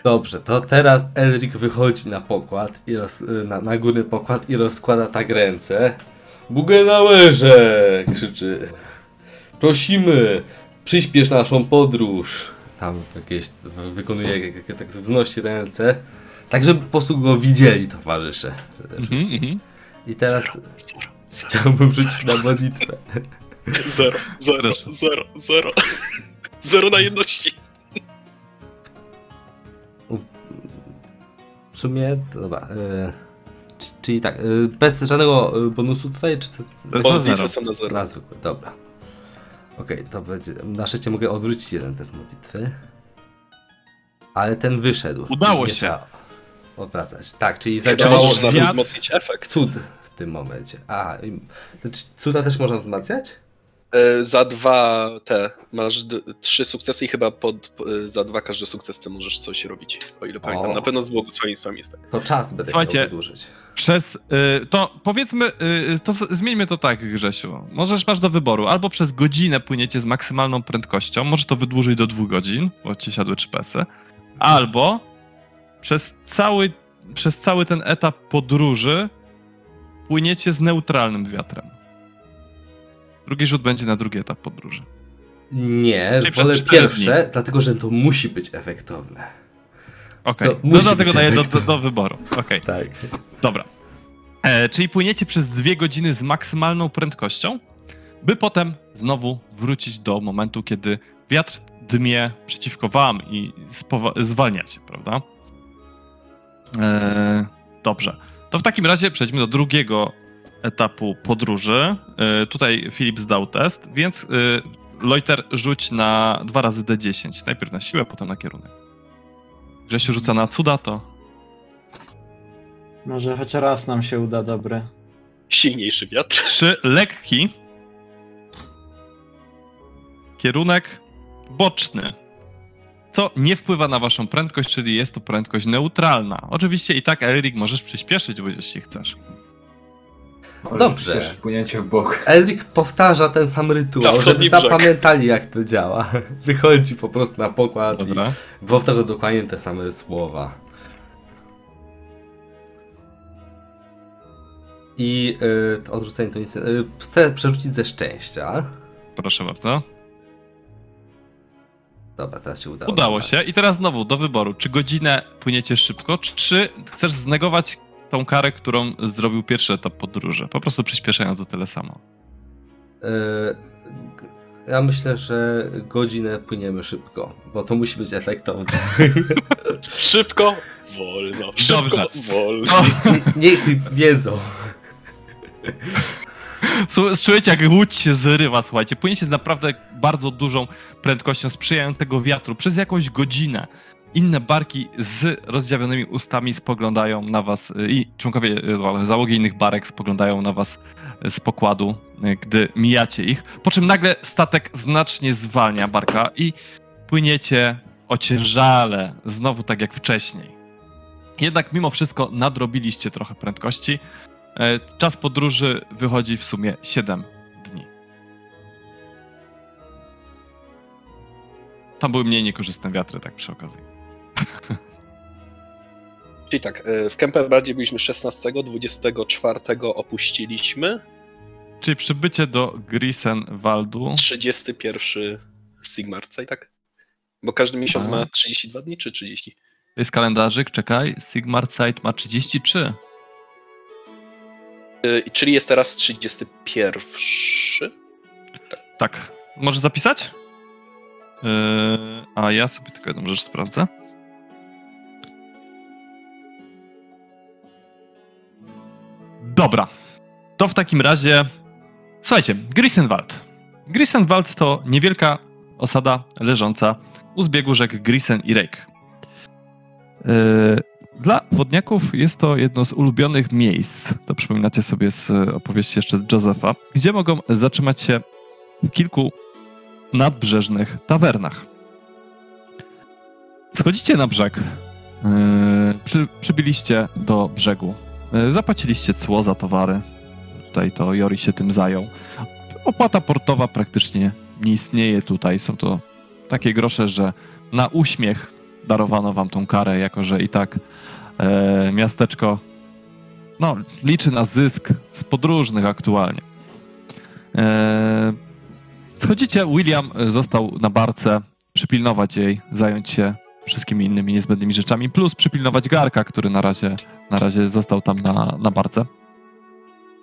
Dobrze, to teraz Elric wychodzi na pokład, i roz, na, na górny pokład i rozkłada tak ręce. Bugenauerze! krzyczy. Prosimy, przyspiesz naszą podróż. Tam jakieś wykonuje, jak, jak, tak wznosi ręce. Tak, żeby po prostu go widzieli towarzysze. Mhm, mhm. I teraz Zero, zero, chciałbym rzucić na modlitwę. zero, zero, zero, zero. Zero na jedności. W sumie, dobra. E, czyli tak, e, bez żadnego e, bonusu tutaj, czy? To jest na Modlitwy zero. są na zero. Na zwykłe, dobra. Okej, to będzie. Na szczęście mogę odwrócić jeden test modlitwy. Ale ten wyszedł. Udało się. trzeba Odwracać. Tak, czyli zadziałało wiatr. wzmocnić efekt. cud w tym momencie. A, i- to czy cuda też można wzmacniać? E, Za dwa te masz d- trzy sukcesy i chyba pod, p- za dwa każde sukcesy możesz coś robić. O ile pamiętam. O. Na pewno z błogosławieństwem jest tak. To czas będę Słuchajcie. chciał wydłużyć. Przez. Y, to powiedzmy, y, to zmieńmy to tak, Grzesiu. Możesz masz do wyboru. Albo przez godzinę płyniecie z maksymalną prędkością, może to wydłużyć do dwóch godzin, bo ci siadły trzy pesy. Albo przez cały, przez cały ten etap podróży płyniecie z neutralnym wiatrem. Drugi rzut będzie na drugi etap podróży. Nie, Czyli wolę pierwsze, dlatego że to musi być efektowne. Okej, To no dlatego daję do, do, do wyboru. Okej. Tak. Dobra. E, czyli płyniecie przez dwie godziny z maksymalną prędkością, by potem znowu wrócić do momentu, kiedy wiatr dmie przeciwko wam i zwalniacie, prawda? E, dobrze. To w takim razie przejdźmy do drugiego etapu podróży. E, tutaj Filip zdał test, więc e, Loiter rzuć na dwa razy D10. Najpierw na siłę, potem na kierunek. Grzesiu rzuca na cuda, to Może choć raz nam się uda dobry. Silniejszy wiatr. Trzy lekki. Kierunek boczny. Co nie wpływa na waszą prędkość, czyli jest to prędkość neutralna. Oczywiście i tak, Erik, możesz przyspieszyć, bo jeśli chcesz. Dobrze. Płynięcie w bok. Elric powtarza ten sam Na rytuał, żeby wschodni brzeg. zapamiętali jak to działa. Wychodzi po prostu na pokład Dobra. i powtarza dokładnie te same słowa. I y, to odrzucenie to nic. Y, chcę przerzucić ze szczęścia. Proszę bardzo. Dobra, teraz się udało. Udało się. I teraz znowu do wyboru. Czy godzinę płyniecie szybko, czy chcesz znegować tą karę, którą zrobił pierwszy etap podróży? Po prostu przyspieszając o tyle samo. Y, g- ja myślę, że godzinę płyniemy szybko, bo to musi być efektowne. Szybko, wolno. Szybko, Dobrze. wolno. O, Nie- Niech wiedzą. Słu- Czujecie, jak łódź się zrywa, słuchajcie. Płyniecie naprawdę bardzo dużą prędkością sprzyjającego wiatru przez jakąś godzinę. Inne barki z rozdziawionymi ustami spoglądają na was y, i członkowie y, załogi innych barek spoglądają na was y, z pokładu, gdy mijacie ich. Po czym nagle statek znacznie zwalnia barka i płyniecie ociężale, znowu tak jak wcześniej. Jednak mimo wszystko nadrobiliście trochę prędkości. E, Czas podróży wychodzi w sumie 7 Tam były mniej niekorzystne wiatry, tak przy okazji. Czyli tak, e, w Kemperbadzie byliśmy 16, 24 opuściliśmy, Czyli przybycie do Grisenwaldu. 31 Sigmarca i tak? Bo każdy miesiąc A. ma 32 dni czy 30? To jest kalendarzyk, czekaj. Sigmar Site ma 33. E, Czyli jest teraz 31. Tak. Możesz zapisać? Yy, a ja sobie tylko jedną rzecz sprawdzę. Dobra. To w takim razie. Słuchajcie, Grisenwald. Grisenwald to niewielka osada leżąca u zbiegu rzek Grisen i Rake. Yy, Dla wodniaków jest to jedno z ulubionych miejsc, to przypominacie sobie z opowieści jeszcze z Josepha, gdzie mogą zatrzymać się w kilku nadbrzeżnych tawernach. Schodzicie na brzeg, yy, przy, przybiliście do brzegu, yy, zapłaciliście cło za towary. Tutaj to Jori się tym zajął. Opłata portowa praktycznie nie istnieje tutaj. Są to takie grosze, że na uśmiech darowano wam tą karę, jako że i tak e, miasteczko no, liczy na zysk z podróżnych aktualnie. E, schodzicie, William został na barce, przypilnować jej, zająć się wszystkimi innymi niezbędnymi rzeczami, plus przypilnować Garka, który na razie, na razie został tam na, na barce.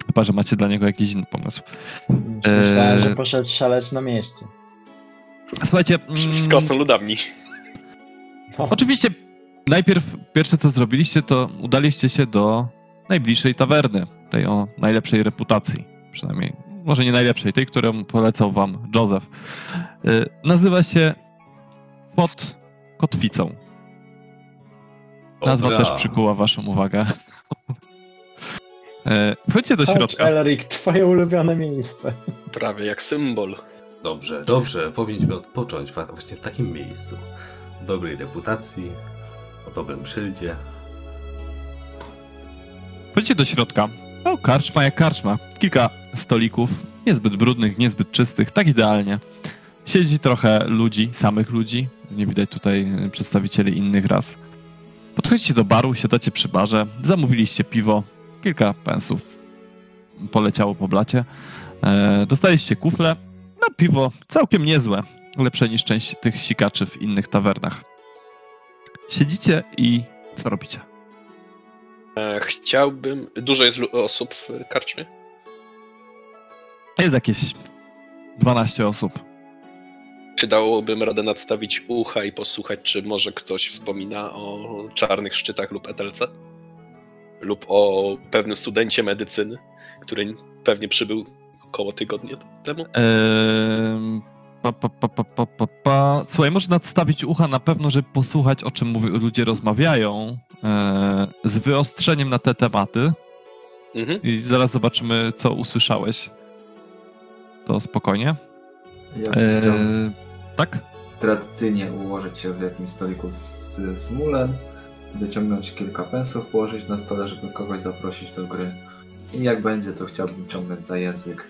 Chyba, że macie dla niego jakiś inny pomysł. Myślałem, Eee. że poszedł szaleć na miejscu. Słuchajcie, Z mm, krasnoludami. No, Oczywiście najpierw pierwsze co zrobiliście, to udaliście się do najbliższej tawerny, tej o najlepszej reputacji. Przynajmniej, może nie najlepszej, tej, którą polecał wam Joseph. Y, nazywa się Pod Kotwicą. Nazwa Dobra. też przykuła waszą uwagę. Y, Wchodźcie do chodź, środka. Elric, twoje ulubione miejsce. Prawie jak symbol. Dobrze, dobrze, powinniśmy odpocząć właśnie w takim miejscu. O dobrej reputacji, o dobrym szyldzie. Wchodzicie do środka. O, karczma jak karczma. Kilka stolików, niezbyt brudnych, niezbyt czystych, tak idealnie. Siedzi trochę ludzi, samych ludzi. Nie widać tutaj y, przedstawicieli innych ras. Podchodzicie do baru, siadacie przy barze, zamówiliście piwo, kilka pensów poleciało po blacie. E, dostaliście kufle, no piwo całkiem niezłe, lepsze niż część tych sikaczy w innych tawernach. Siedzicie i co robicie? E, Chciałbym. Dużo jest osób w karczmie? Jest jakieś 12 osób. Czy dałobym radę nadstawić ucha i posłuchać, czy może ktoś wspomina o czarnych szczytach lub etelce? Lub o pewnym studencie medycyny, który pewnie przybył około tygodnia temu? Ehm, pa, pa, pa, pa, pa, pa. Słuchaj, może nadstawić ucha na pewno, żeby posłuchać, o czym mówi, ludzie rozmawiają, e, z wyostrzeniem na te tematy Mhm. i zaraz zobaczymy, co usłyszałeś. To spokojnie. Ja E, tak? tradycyjnie ułożyć się w jakimś stoliku z, z mulem, wyciągnąć kilka pensów, położyć na stole, żeby kogoś zaprosić do gry. I jak będzie, to chciałbym ciągnąć za język.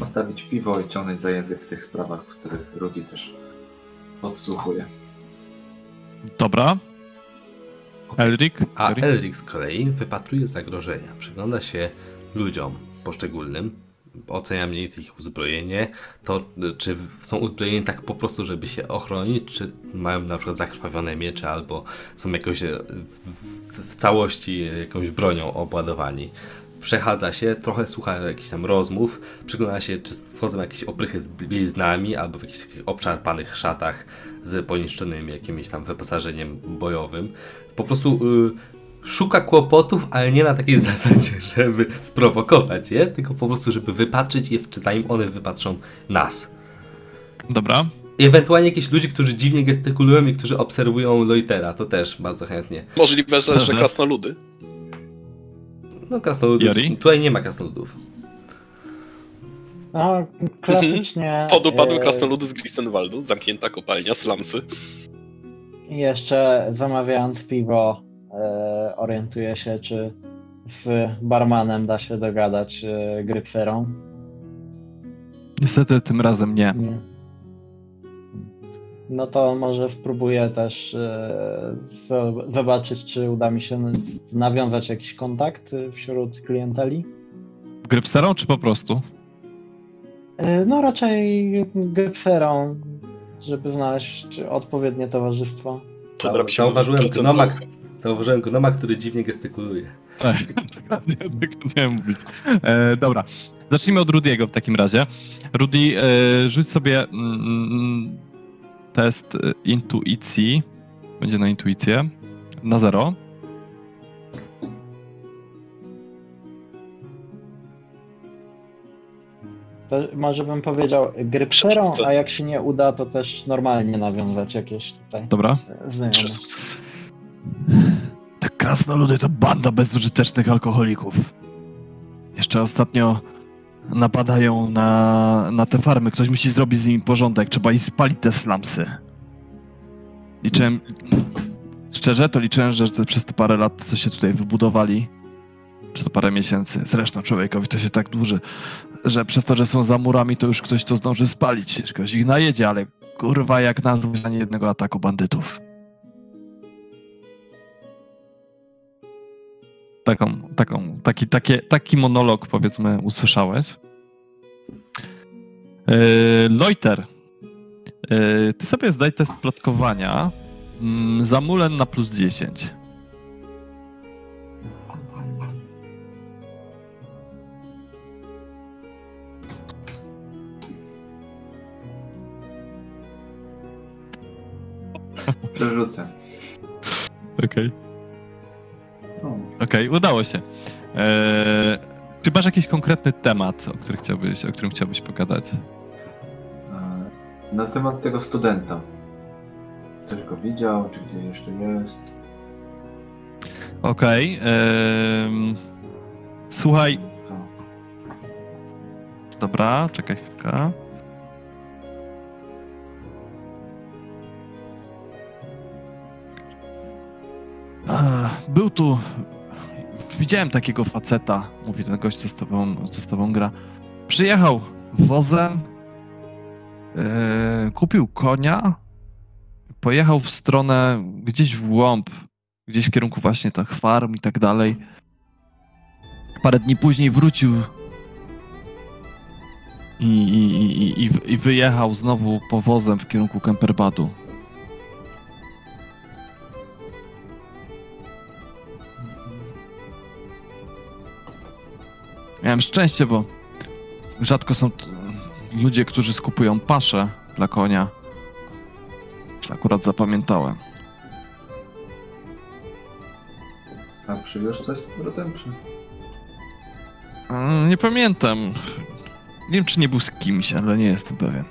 Postawić piwo i ciągnąć za język w tych sprawach, w których Rudy też podsłuchuje. Dobra. Elric? A Elric? Elric z kolei wypatruje zagrożenia, przygląda się ludziom poszczególnym, ocenia mniej więcej ich uzbrojenie, to czy są uzbrojeni tak po prostu, żeby się ochronić, czy mają na przykład zakrwawione miecze, albo są jakoś e, w całości jakąś bronią obładowani. Przechadza się, trochę słucha jakichś tam rozmów, przygląda się, czy wchodzą jakieś oprychy z bliznami, albo w jakichś takich obszarpanych szatach z poniszczonym jakimś tam wyposażeniem bojowym. Po prostu y, szuka kłopotów, ale nie na takiej zasadzie, żeby sprowokować je, tylko po prostu, żeby wypatrzyć je, zanim one wypatrzą nas. Dobra. I ewentualnie jakieś ludzi, którzy dziwnie gestykulują i którzy obserwują Loitera, to też bardzo chętnie. Możliwe, że, że Dobrze. krasnoludy. No krasnoludów, Jori? tutaj nie ma krasnoludów. No, klasycznie. Podupadły e, krasnoludy z Grisenwaldu, zamknięta kopalnia, slamsy. Jeszcze zamawiając piwo, e, orientuję się, czy z barmanem da się dogadać e, grypserą. Niestety tym razem nie. Nie. no to może spróbuję też e, zo- zobaczyć, czy uda mi się nawiązać jakiś kontakt e, wśród klienteli. Grypserą czy po prostu? E, No raczej grypserą, żeby znaleźć odpowiednie towarzystwo. Zauważyłem procent gnoma, zaułka. Zauważyłem gnoma, który dziwnie gestykuluje. Tak, dokładnie, tak miałem mówić. E, dobra, zacznijmy od Rudiego w takim razie. Rudy, e, rzuć sobie mm, test e, intuicji. Będzie na intuicję. Na zero. To może bym powiedział Sukces. a jak się nie uda, to też normalnie nawiązać jakieś tutaj Dobra. Trzy sukcesy. Te krasnoludy to banda bezużytecznych alkoholików. Jeszcze ostatnio napadają na, na te farmy. Ktoś musi zrobić z nimi porządek. Trzeba i spalić te slumsy. Liczyłem... Szczerze, to liczyłem, że te, przez te parę lat, co się tutaj wybudowali, czy to parę miesięcy, zresztą człowiekowi to się tak dłuży, że przez to, że są za murami, to już ktoś to zdąży spalić. Ktoś ich najedzie, ale kurwa jak nazwać ani jednego ataku bandytów. Taką, taką, taki, takie, taki monolog powiedzmy usłyszałeś. Yy, Loiter, yy, ty sobie zdaj test plotkowania mm, za mulen na plus 10. Przerzucę. Okej. No. Okej, udało się. Yy, czy masz jakiś konkretny temat, o, który chciałbyś, o którym chciałbyś pogadać? E, Na temat tego studenta. Ktoś go widział, czy gdzieś jeszcze jest? Okej. yy, słuchaj, Co? Dobra, czekaj chwilkę. Był tu. Widziałem takiego faceta, mówi ten gość, co z tobą, co z tobą gra. Przyjechał wozem, e, kupił konia, pojechał w stronę gdzieś w głąb, gdzieś w kierunku właśnie tych farm i tak dalej. Parę dni później wrócił i, i, i, i wyjechał znowu powozem w kierunku Kemperbadu. Miałem szczęście, bo rzadko są ludzie, którzy skupują paszę dla konia. Akurat zapamiętałem. A przywiózł coś z powrotem, czy? Nie pamiętam. Nie wiem, czy nie był z kimś, ale nie jestem pewien.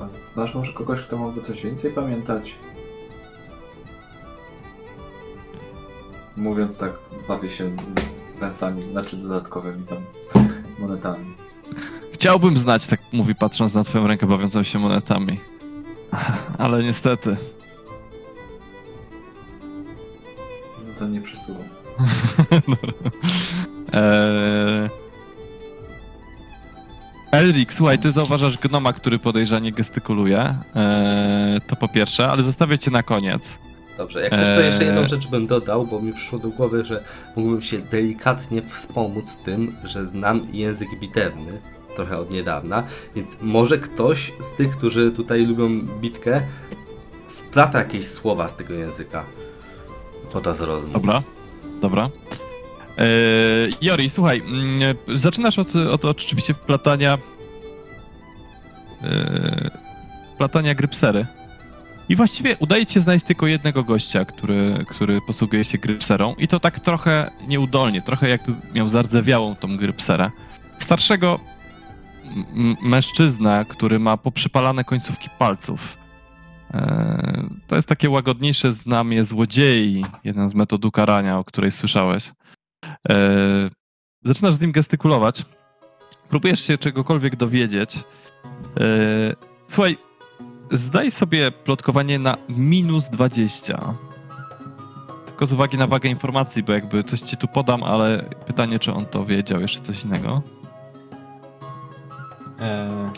A znasz może kogoś, kto mógłby coś więcej pamiętać? Mówiąc tak, bawię się pensami, znaczy dodatkowymi tam monetami. Chciałbym znać, tak mówi patrząc na twoją rękę bawiącą się monetami. Ale niestety. No to nie przesuwam. Eee... Elrik, słuchaj, ty zauważasz gnoma, który podejrzanie gestykuluje. Eee, to po pierwsze, ale zostawię cię na koniec. Dobrze, jak coś to jeszcze jedną Eee. rzecz bym dodał, bo mi przyszło do głowy, że mógłbym się delikatnie wspomóc tym, że znam język bitewny trochę od niedawna, więc może ktoś z tych, którzy tutaj lubią bitkę, wplata jakieś słowa z tego języka podczas rozmów. Dobra, dobra. Eee, Jori, słuchaj, mm, zaczynasz od, od oczywiście wplatania eee, wplatania grypsery. I właściwie udaje ci się znaleźć tylko jednego gościa, który, który posługuje się grypserą i to tak trochę nieudolnie, trochę jakby miał zardzewiałą tą grypserę. Starszego m- m- mężczyznę, który ma poprzypalane końcówki palców. Eee, To jest takie łagodniejsze znamie złodziei, jeden z metod ukarania, o której słyszałeś. Eee, Zaczynasz z nim gestykulować. Próbujesz się czegokolwiek dowiedzieć. Eee, Słuchaj, zdaj sobie plotkowanie na minus 20. Tylko z uwagi na wagę informacji, bo jakby coś ci tu podam, ale pytanie, czy on to wiedział, jeszcze coś innego. Eee.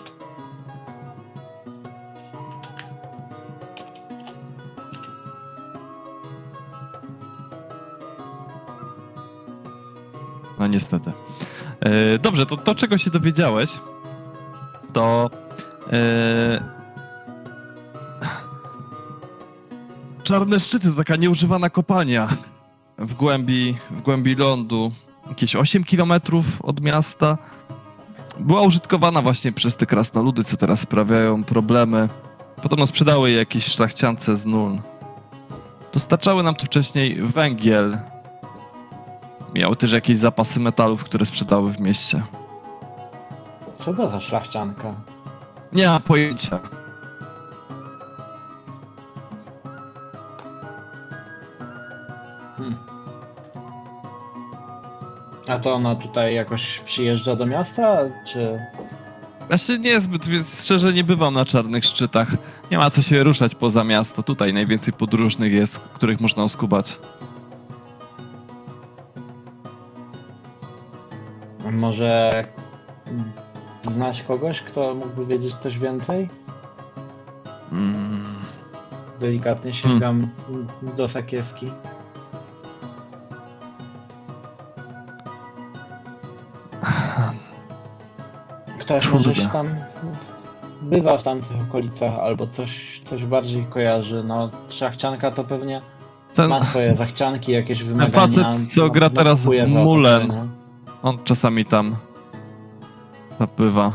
No niestety. E, dobrze, to, to czego się dowiedziałeś, to e, czarne szczyty to taka nieużywana kopalnia w głębi, w głębi lądu, jakieś 8 kilometrów od miasta. Była użytkowana właśnie przez te krasnoludy, co teraz sprawiają problemy. Podobno sprzedały je jakieś szlachciance z nul. Dostarczały nam tu wcześniej węgiel. Miały też jakieś zapasy metalów, które sprzedały w mieście. Co to za szlachcianka? Nie mam pojęcia. Hmm. A to ona tutaj jakoś przyjeżdża do miasta, czy... Się niezbyt, więc szczerze nie bywam na czarnych szczytach. Nie ma co się ruszać poza miasto. Tutaj najwięcej podróżnych jest, których można oskubać. Może znasz kogoś, kto mógłby wiedzieć coś więcej? Mm. Delikatnie sięgam do sakiewki. Ktoś Kurde. może się tam bywa w tamtych okolicach albo coś, coś bardziej kojarzy. No, szachcianka to pewnie Ten, ma swoje zachcianki, jakieś wymagania. facet, co gra teraz w Mulen. on czasami tam napływa.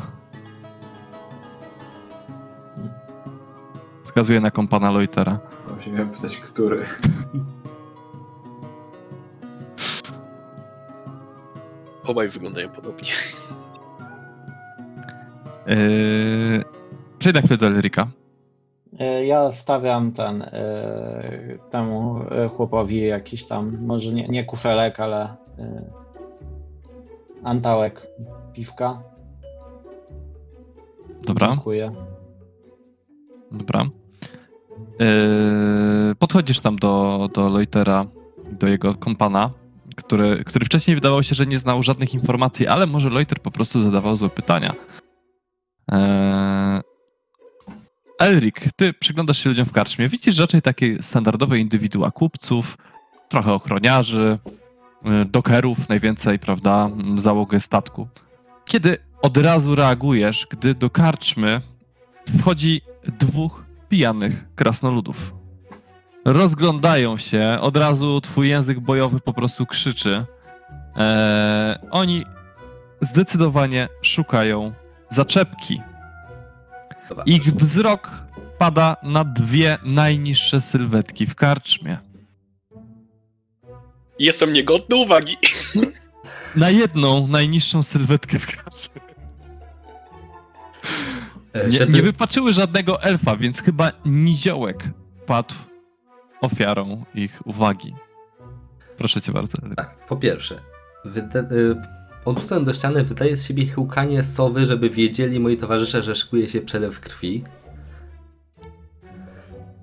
Wskazuje na kompana Loitera. Miałem pytać, który. Obaj wyglądają podobnie. Yy... Przejdę chwilę do Elrika. E, Ja stawiam ten e, temu chłopowi jakiś tam, może nie, nie kufelek, ale antałek piwka. Dobra, Dziękuję. dobra. Yy... Podchodzisz tam do, do Loitera, do jego kompana, który, który wcześniej wydawało się, że nie znał żadnych informacji, ale może Loiter po prostu zadawał złe pytania. Eee... Elrik, ty przyglądasz się ludziom w karczmie. Widzisz raczej takie standardowe indywidua kupców, trochę ochroniarzy, y, dokerów najwięcej, prawda, załogę statku. Kiedy od razu reagujesz, gdy do karczmy wchodzi dwóch pijanych krasnoludów. Rozglądają się, od razu twój język bojowy po prostu krzyczy. Eee, oni zdecydowanie szukają zaczepki. Ich wzrok pada na dwie najniższe sylwetki w karczmie. Jestem niegodny uwagi. Na jedną najniższą sylwetkę w karczmie. E, Nie, nie wypaczyły żadnego elfa, więc chyba niziołek padł ofiarą ich uwagi. Proszę cię bardzo. Tak, po pierwsze, wyda- y, odrzucam do ściany, wydaje z siebie chyłkanie sowy, żeby wiedzieli moi towarzysze, że szykuje się przelew krwi.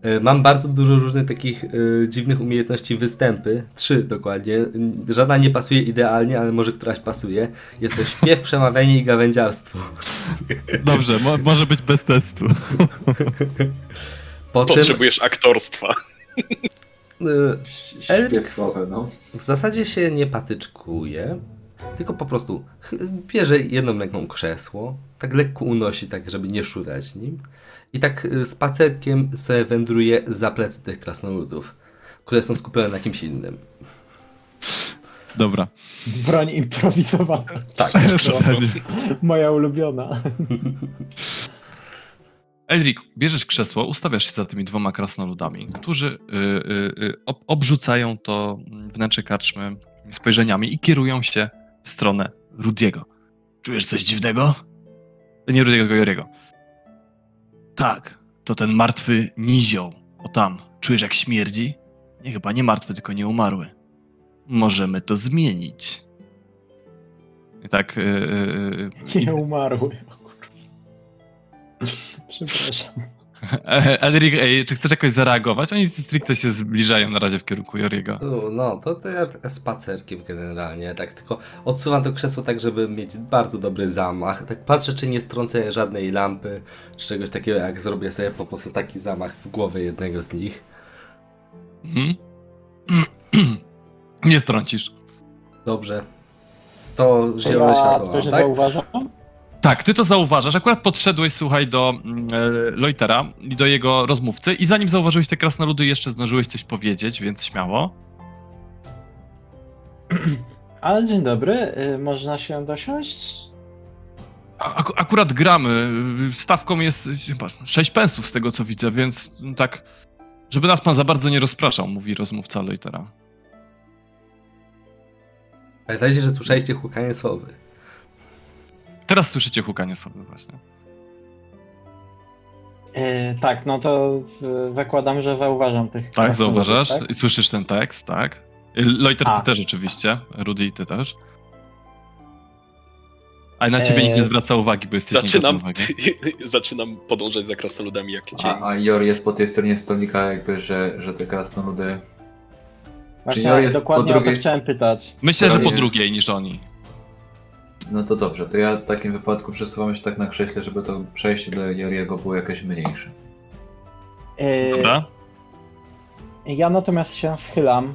Y, Mam bardzo dużo różnych takich y, dziwnych umiejętności występy. Trzy dokładnie. Żadna nie pasuje idealnie, ale może któraś pasuje. Jest to śpiew, przemawianie i gawędziarstwo. Dobrze, mo- może być bez testu. Po czym Potrzebujesz aktorstwa. Y, Śpiew no. w zasadzie się nie patyczkuje, tylko po prostu bierze jedną ręką krzesło, tak lekko unosi, tak żeby nie szurać nim i tak y, spacerkiem sobie wędruje za plecy tych krasnoludów, które są skupione na kimś innym. Dobra. Broń improwizowana. Tak. Moja ulubiona. Elrik, bierzesz krzesło, ustawiasz się za tymi dwoma krasnoludami, którzy y, y, y, ob- obrzucają to wnętrze karczmy spojrzeniami i kierują się w stronę Rudiego. Czujesz coś dziwnego? Nie Rudiego, tylko Joriego. Tak, to ten martwy nizioł. O tam, czujesz jak śmierdzi? Nie, chyba nie martwy, tylko nie umarły. Możemy to zmienić. I tak... Y, y, Nie umarły. Przepraszam. E, Elrik, ej, czy chcesz jakoś zareagować? Oni stricte się zbliżają na razie w kierunku Joriego. No, to, to ja spacerkiem generalnie, tak tylko odsuwam to krzesło tak, żeby mieć bardzo dobry zamach. Tak patrzę, czy nie strącę żadnej lampy, czy czegoś takiego, jak zrobię sobie po prostu taki zamach w głowę jednego z nich. Mhm. Nie strącisz. Dobrze. To zielone ja światło mam, tak? zauważam? Tak, ty to zauważasz. Akurat podszedłeś, słuchaj, do mm, e, Loitera i do jego rozmówcy i zanim zauważyłeś te krasnoludy, jeszcze zdążyłeś coś powiedzieć, więc śmiało. Ale dzień dobry, y, można się dosiąść? Ak akurat gramy. Stawką jest chyba 6 pensów z tego co widzę, więc tak, żeby nas pan za bardzo nie rozpraszał, mówi rozmówca Loitera. Pamiętajcie, że słyszeliście hukanie sowy. Teraz słyszycie hukanie sobie właśnie. Y, tak, no to y, zakładam, że zauważam tych Tak, zauważasz tak? i słyszysz ten tekst, tak? Y, Loiter, ty też oczywiście. Rudy, ty też. Ale na ciebie Eee, nikt nie zwraca uwagi, bo jesteś Zaczynam, zaczynam podążać za krasnoludami jak cień. A, a Jor jest po tej stronie stolika, jakby, że, że te krasnoludy. Właśnie Jor jest dokładnie po o to drugiej chciałem pytać. Myślę, że po drugiej niż oni. No to dobrze, to ja w takim wypadku przesuwam się tak na krześle, żeby to przejście do Joriego było jakieś mniejsze. Y, Dobra? Ja natomiast się schylam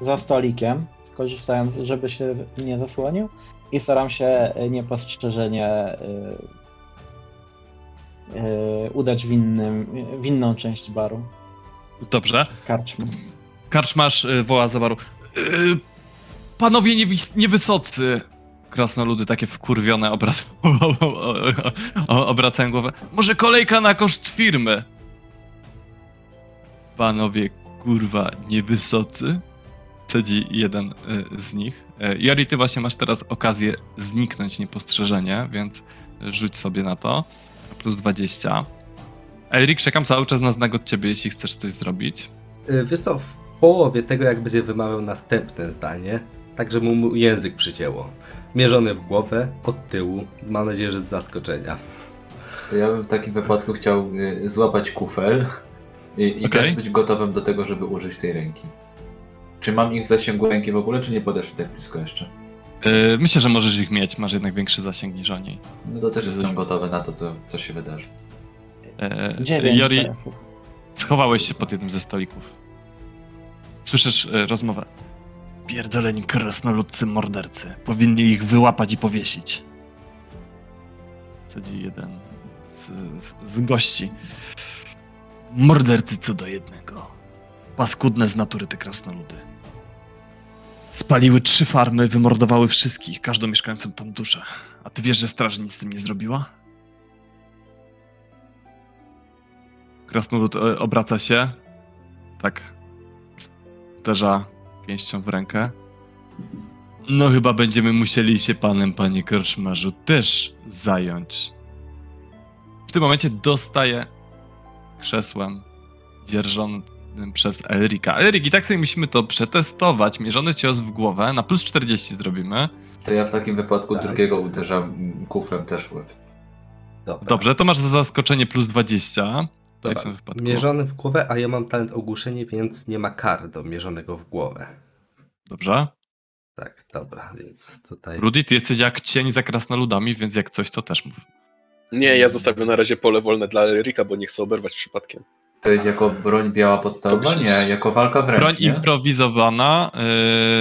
za stolikiem, korzystając, żeby się nie zasłonił i staram się niepostrzeżenie y, y, udać w, innym, w inną część baru, Dobrze. karczmy. Karczmasz y, woła za baru. Y, panowie niewis- niewysocy. Krasnoludy takie wkurwione obrac- obracają głowę. Może kolejka na koszt firmy? Panowie, kurwa, niewysocy? Cedzi jeden y, z nich. Y, Jori, ty właśnie masz teraz okazję zniknąć niepostrzeżenie, więc rzuć sobie na to. Plus 20. Erik, czekam cały czas na znak od ciebie, jeśli chcesz coś zrobić. Y, Wiesz co, w połowie tego jak będzie wymawiał następne zdanie, tak żeby mu język przycięło. Mierzony w głowę, od tyłu, mam nadzieję, że z zaskoczenia. To ja bym w takim wypadku chciał y, złapać kufel i, i Okej. też być gotowym do tego, żeby użyć tej ręki. Czy mam ich w zasięgu ręki w ogóle, czy nie podeszli tak blisko jeszcze? Yy, myślę, że możesz ich mieć, masz jednak większy zasięg niż oni. No to też jestem gotowy na to, co, co się wydarzy. Yy, Dziewięć Jori, schowałeś się pod jednym ze stolików. Słyszysz yy, rozmowę. Pierdoleni krasnoludcy mordercy. Powinni ich wyłapać i powiesić. Sadzi jeden z, z, z gości. Mordercy co do jednego. Paskudne z natury te krasnoludy. Spaliły trzy farmy, wymordowały wszystkich, każdą mieszkającą tam duszę. A ty wiesz, że straż nic z tym nie zrobiła? Krasnolud e, obraca się. Tak. Uderza pięścią w rękę. No chyba będziemy musieli się panem, panie Korszmarzu, też zająć. W tym momencie dostaje krzesłem dzierżonym przez Elrika. Elrik, i tak sobie musimy to przetestować. Mierzony cios w głowę. Na plus 40 zrobimy. To ja w takim wypadku Tak. drugiego uderzam kuflem też w łeb. Dobra. Dobrze, to masz za zaskoczenie plus 20. Tak Dobra. wypadku. Mierzony w głowę, a ja mam talent ogłuszenie, więc nie ma kar do mierzonego w głowę. Dobrze. Tak, dobra, więc tutaj... Rudy, ty jesteś jak cień za krasnoludami, więc jak coś, to też mów. Nie, ja zostawiam na razie pole wolne dla Erika, bo nie chcę oberwać przypadkiem. To jest jako broń biała podstawowa? Nie, jako walka wręcz, Broń nie? improwizowana.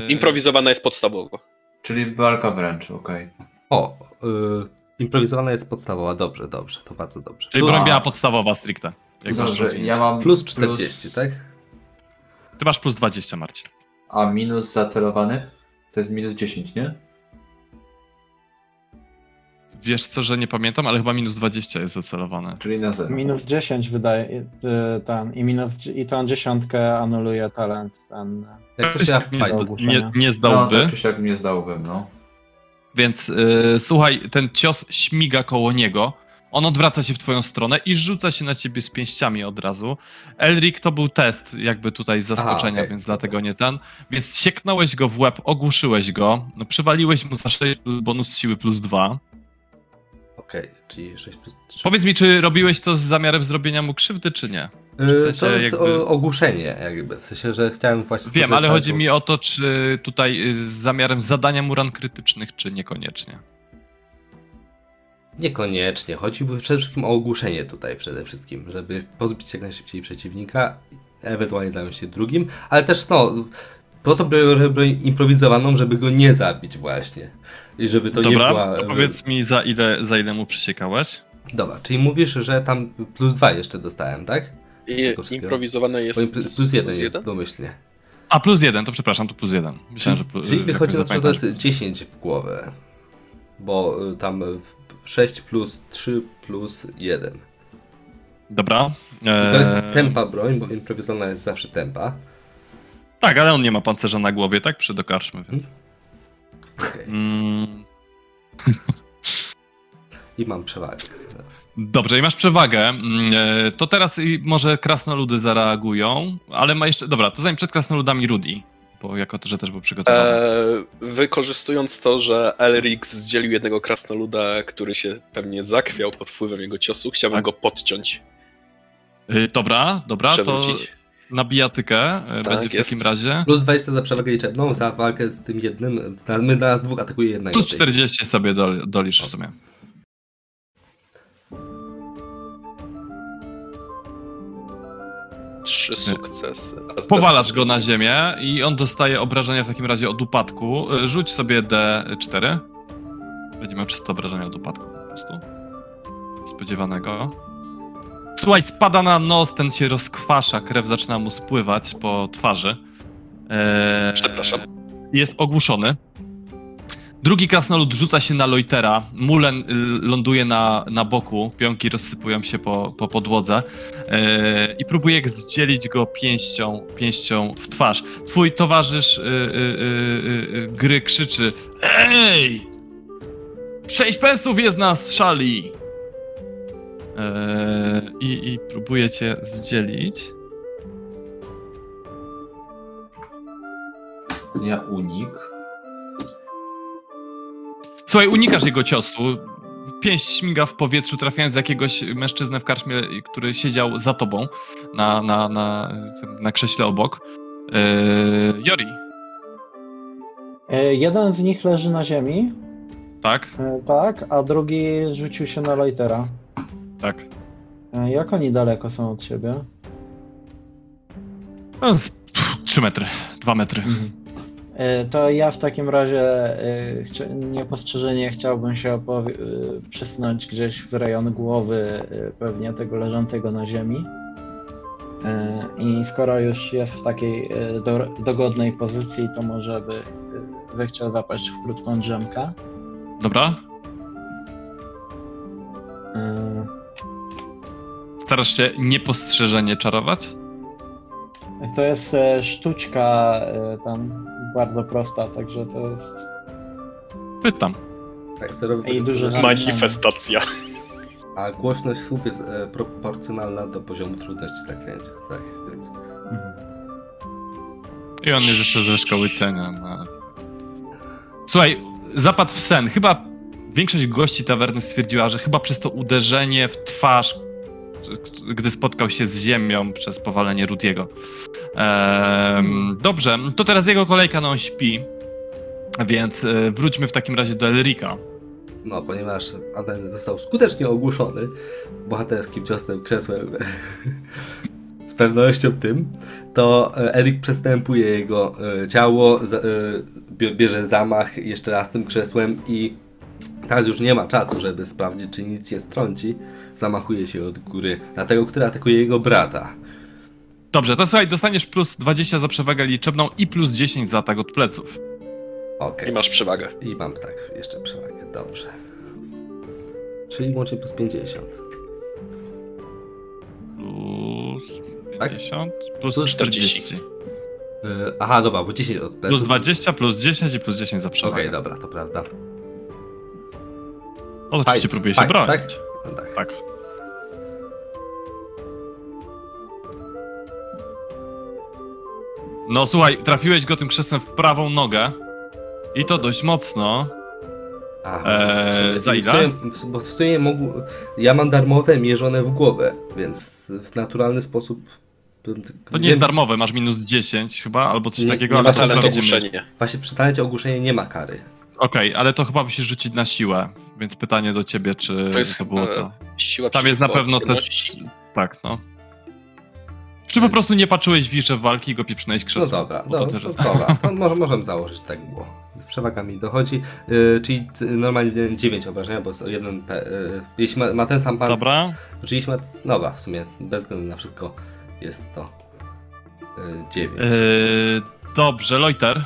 Yy... Improwizowana jest podstawowo. Czyli walka wręcz, okej. O, y, improwizowana jest podstawowa, dobrze, dobrze, to bardzo dobrze. Czyli Plus, broń biała podstawowa stricte. Jak masz Dobrze, rozwinięcie. ja mam plus 40, tak? Ty masz plus 20, Marcin. A minus zacelowany? To jest minus 10, nie? Wiesz co, że nie pamiętam, ale chyba minus 20 jest zacelowane. Czyli na zero. Minus 10 wydaje y, ten i minus i tą dziesiątkę anuluje talent ten. Jak coś ja nie, fajnie. zda- ogłuszenia. nie, nie No, zdałby. tak czy siak mnie zdałbym, no. Więc yy, słuchaj, ten cios śmiga koło niego. On odwraca się w twoją stronę i rzuca się na ciebie z pięściami od razu. Elric to był test, jakby tutaj z zaskoczenia, okej, więc dobra. dlatego nie ten. Więc sieknąłeś go w łeb, ogłuszyłeś go, no, przywaliłeś mu za 6 bonus siły plus 2. Okej, czyli 6 plus 3. Powiedz mi, czy robiłeś to z zamiarem zrobienia mu krzywdy, czy nie? W sensie to jest jakby- ogłuszenie, jakby. W sensie, że chciałem właśnie... Wiem, ale chodzi mi o to, czy tutaj y, z zamiarem zadania mu ran krytycznych, czy niekoniecznie. Niekoniecznie. Chodzi mi przede wszystkim o ogłuszenie tutaj przede wszystkim, żeby pozbyć się jak najszybciej przeciwnika, ewentualnie zająć się drugim, ale też no, po to broń improwizowaną, żeby go nie zabić właśnie. I żeby to nie Dobra, była... to powiedz mi za ile, za ile mu przysiekałeś? Dobra, czyli mówisz, że tam plus dwa jeszcze dostałem, tak? I improwizowane jest Bo im- plus jeden jest jeden? domyślnie. A, plus jeden, to przepraszam, to plus jeden. Myślałem, że plus, Czyli wychodzi na to, że to jest zapamiętałem. 10 w głowę. Bo y, tam y, 6 plus 3 plus 1. Dobra. I to jest eee, tempa broń, bo improwizowana jest zawsze tempa. Tak, ale on nie ma pancerza na głowie, tak? Przy dokarczmy, więc... Okej. Mm, I mam przewagę. Dobrze, i masz przewagę. Mm, e, To teraz może krasnoludy zareagują, ale ma jeszcze. Dobra, to zanim przed krasnoludami Rudy, bo jako to, że też był przygotowany. E, wykorzystując to, że Elric zdzielił jednego krasnoluda, który się pewnie zakwiał pod wpływem jego ciosu, chciałbym Tak. go podciąć, Y, Dobra, dobra, to przewrócić. na bijatykę y, będzie w jest. takim razie. Plus 20 za przewagę liczebną, za walkę z tym jednym. na- My nas dwóch atakuje jednego. Plus tej- 40 sobie dol, dolisz w sumie. Trzy sukcesy. Powalasz go na ziemię i on dostaje obrażenia w takim razie od upadku. Y, Rzuć sobie D4. Będzie miał czyste obrażenia od upadku po prostu. Spodziewanego. Słuchaj, spada na nos, ten się rozkwasza, krew zaczyna mu spływać po twarzy. Eee, Przepraszam. Jest ogłuszony. Drugi krasnolud rzuca się na Loitera. Mulen y, ląduje na, na boku, pionki rozsypują się po, po podłodze e, i próbuje zdzielić go pięścią, pięścią w twarz. Twój towarzysz y, y, y, y, y, gry krzyczy Ej! Sześć pensów jest nas, szali! E, i, I próbuje cię zdzielić. Ja unik. Słuchaj, unikasz jego ciosu. Pięść śmiga w powietrzu, trafiając w jakiegoś mężczyznę w karczmie, który siedział za tobą na, na, na, na krześle obok. Eee, Jori, E, Jeden z nich leży na ziemi, tak? e, tak, a drugi rzucił się na Loitera. Tak. E, Jak oni daleko są od siebie? No, z, pff, 3 metry, 2 metry. E, To ja w takim razie e, niepostrzeżenie chciałbym się e, przesunąć gdzieś w rejon głowy e, pewnie tego leżącego na ziemi. E, I skoro już jest w takiej e, do, dogodnej pozycji, to może by e, zechciał zapaść w krótką drzemkę. Dobra. E, Starasz się niepostrzeżenie czarować? To jest e, sztuczka e, tam bardzo prosta, także to jest. Pytam. Tak, Ej. Manifestacja. A głośność słów jest e, proporcjonalna do poziomu trudności zaklęcia. Tak, więc. I on jest jeszcze ze szkoły cienia. No. Słuchaj, zapadł w sen. Chyba większość gości tawerny stwierdziła, że chyba przez to uderzenie w twarz, gdy spotkał się z ziemią przez powalenie Rudiego. Dobrze, to teraz jego kolejka, no on śpi. Więc e, wróćmy w takim razie do Elrika. No, ponieważ Aden został skutecznie ogłuszony bohaterskim ciosem krzesłem z pewnością tym, to Erik przestępuje jego e, ciało, e, bie- bierze zamach jeszcze raz tym krzesłem i teraz już nie ma czasu, żeby sprawdzić, czy nic nie strąci. Zamachuje się od góry na tego, który atakuje jego brata. Dobrze, to słuchaj, dostaniesz plus 20 za przewagę liczebną i plus 10 za atak od pleców. Okej. I masz przewagę. I mam tak, jeszcze przewagę, dobrze. Czyli łącznie plus 50. Plus Tak? 50, plus Plus 40. 40. Yy, aha, dobra, bo 10 od Plus 20, plus 10 i plus 10 za Okej, przewagę. dobra, to prawda. Oczywiście Fight, próbuje się fight, bronić. tak? No tak. Tak. No słuchaj, trafiłeś go tym krzesłem w prawą nogę. I to dość mocno. A, Eee, w za ile? w sumie- Bo w sumie mógł, ja mam darmowe mierzone w głowę, więc w naturalny sposób bym... To nie jest darmowe, masz minus 10 chyba, albo coś Nie- takiego, nie ale to ogłuszenie. Właśnie przy talencie ogłuszenie nie ma kary. Okej, ale to chyba musisz rzucić na siłę. Więc pytanie do ciebie, czy To to, jest było chyba to. Siła Tam jest na pewno też. Tak, no. Czy po prostu nie patrzyłeś w wisze walki i go pieprznąłeś No krzesłem? dobra, Bo to no, też no, jest... dobra, to może, możemy założyć, że tak było. przewaga mi dochodzi, yy, czyli normalnie 9 obrażenia, bo jest o jeden P, yy, jeśli ma, ma ten sam pan, Dobra. czyli jeśli ma, dobra, w sumie bez względu na wszystko jest to yy, 9. Yy, dobrze, Loiter.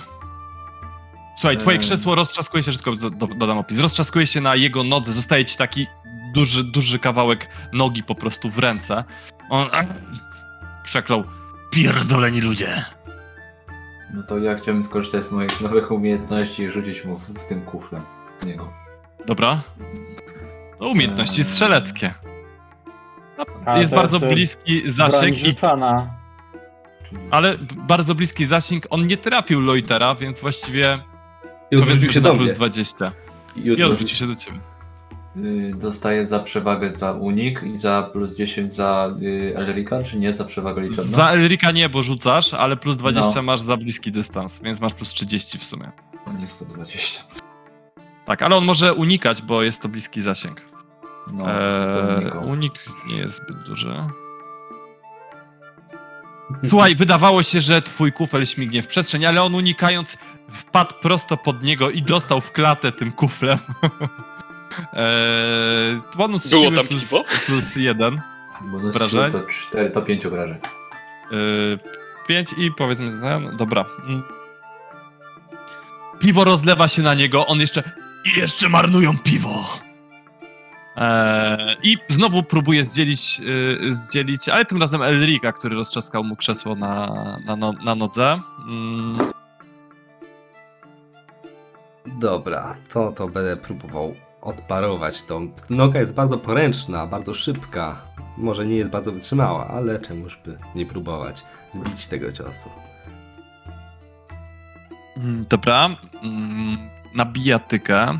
Słuchaj, twoje krzesło roztrzaskuje się, że tylko do, do, dodam opis, roztrzaskuje się na jego nodze, zostaje ci taki duży, duży kawałek nogi po prostu w ręce. On ach, przeklął, pierdoleni ludzie. No to ja chciałbym skorzystać z moich nowych umiejętności i rzucić mu w, w tym kuflem niego. Dobra. To umiejętności Eee. strzeleckie. A, Jest bardzo jest, bliski zasięg, i, ale bardzo bliski zasięg. On nie trafił Loitera, więc właściwie I odwrócił się do plus mnie. 20. I I odwrócił się do ciebie. y, dostaję za przewagę za unik i za plus 10 za y, Elrika, czy nie za przewagę liczebną? Za Elrika nie, bo rzucasz, ale plus 20 No. masz za bliski dystans, więc masz plus 30 w sumie. Nie 120. Tak, ale on może unikać, bo jest to bliski zasięg. No, to Eee, unik nie jest zbyt duży. Słuchaj, wydawało się, że twój kufel śmignie w przestrzeń, ale on unikając wpadł prosto pod niego i dostał w klatę tym kuflem. eee, bonus Było siły tam plus, piwo? plus jeden. Bonus siły to 4, to 5 obrażeń. Yy, 5 i powiedzmy ten, dobra. Mm. Piwo rozlewa się na niego, on jeszcze i jeszcze marnują piwo. Eee, I znowu próbuje zdzielić, yy, zdzielić, ale tym razem Elrika, który roztrzaskał mu krzesło na, na, no, na nodze. Mm, Dobra, to to będę próbował odparować tą. Noga jest bardzo poręczna, bardzo szybka. Może nie jest bardzo wytrzymała, ale czemuż by nie próbować zbić tego ciosu. mm, dobra, mm, na bijatykę.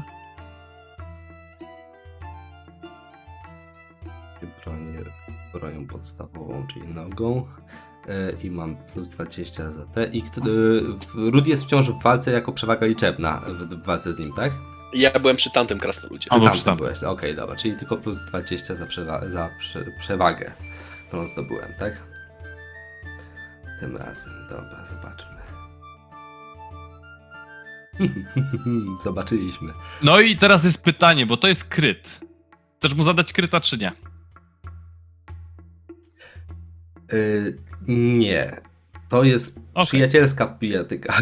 Bronię bronią podstawową, czyli nogą. E, I mam plus 20 za te. I kto- e, Rudy jest wciąż w walce jako przewaga liczebna w, w walce z nim, tak? Ja byłem przy tamtym krasnoludzie. Albo Tam przy tamtym. byłeś. Okej, dobra, czyli tylko plus 20 za, przewa- za prze- przewagę, którą zdobyłem, tak? Tym razem, dobra, zobaczmy. Zobaczyliśmy. No i teraz jest pytanie, bo to jest kryt. Chcesz mu zadać kryta, czy nie? Y, nie. To jest Okej. przyjacielska pijatyka.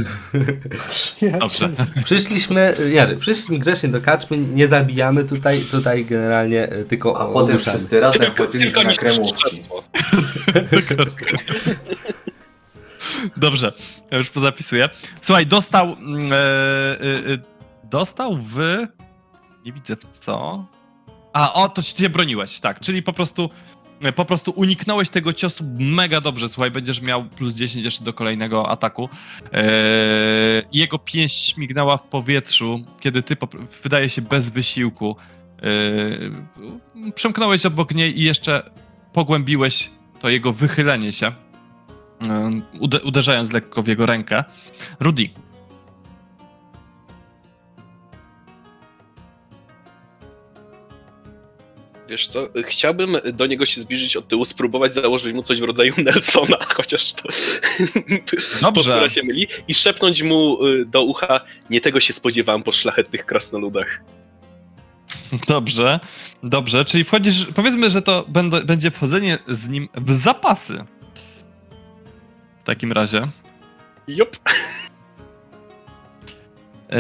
Dobrze. Przyszliśmy, nie, przyszliśmy grzecznie do kaczmy, nie zabijamy tutaj, tutaj generalnie y, tylko A potem ogłuszamy. wszyscy razem Tylko, chodziliśmy tylko na kremówki. Dobrze, ja już pozapisuję. Słuchaj, dostał. mm, E, e, e, dostał w. Nie widzę w co. A, o, to się broniłeś, tak. Czyli po prostu. Po prostu uniknąłeś tego ciosu mega dobrze. Słuchaj, będziesz miał plus 10 jeszcze do kolejnego ataku. E, jego pięść śmignęła w powietrzu, kiedy ty, wydaje się, bez wysiłku, e, przemknąłeś obok niej i jeszcze pogłębiłeś to jego wychylenie się ude- uderzając lekko w jego rękę. Rudy. Wiesz co, chciałbym do niego się zbliżyć od tyłu, spróbować założyć mu coś w rodzaju Nelsona, chociaż to Dobrze. postura się myli, i szepnąć mu y, do ucha, nie tego się spodziewałem po szlachetnych krasnoludach. Dobrze, dobrze, czyli wchodzisz, powiedzmy, że to będą, będzie wchodzenie z nim w zapasy. W takim razie. Jop. Yy,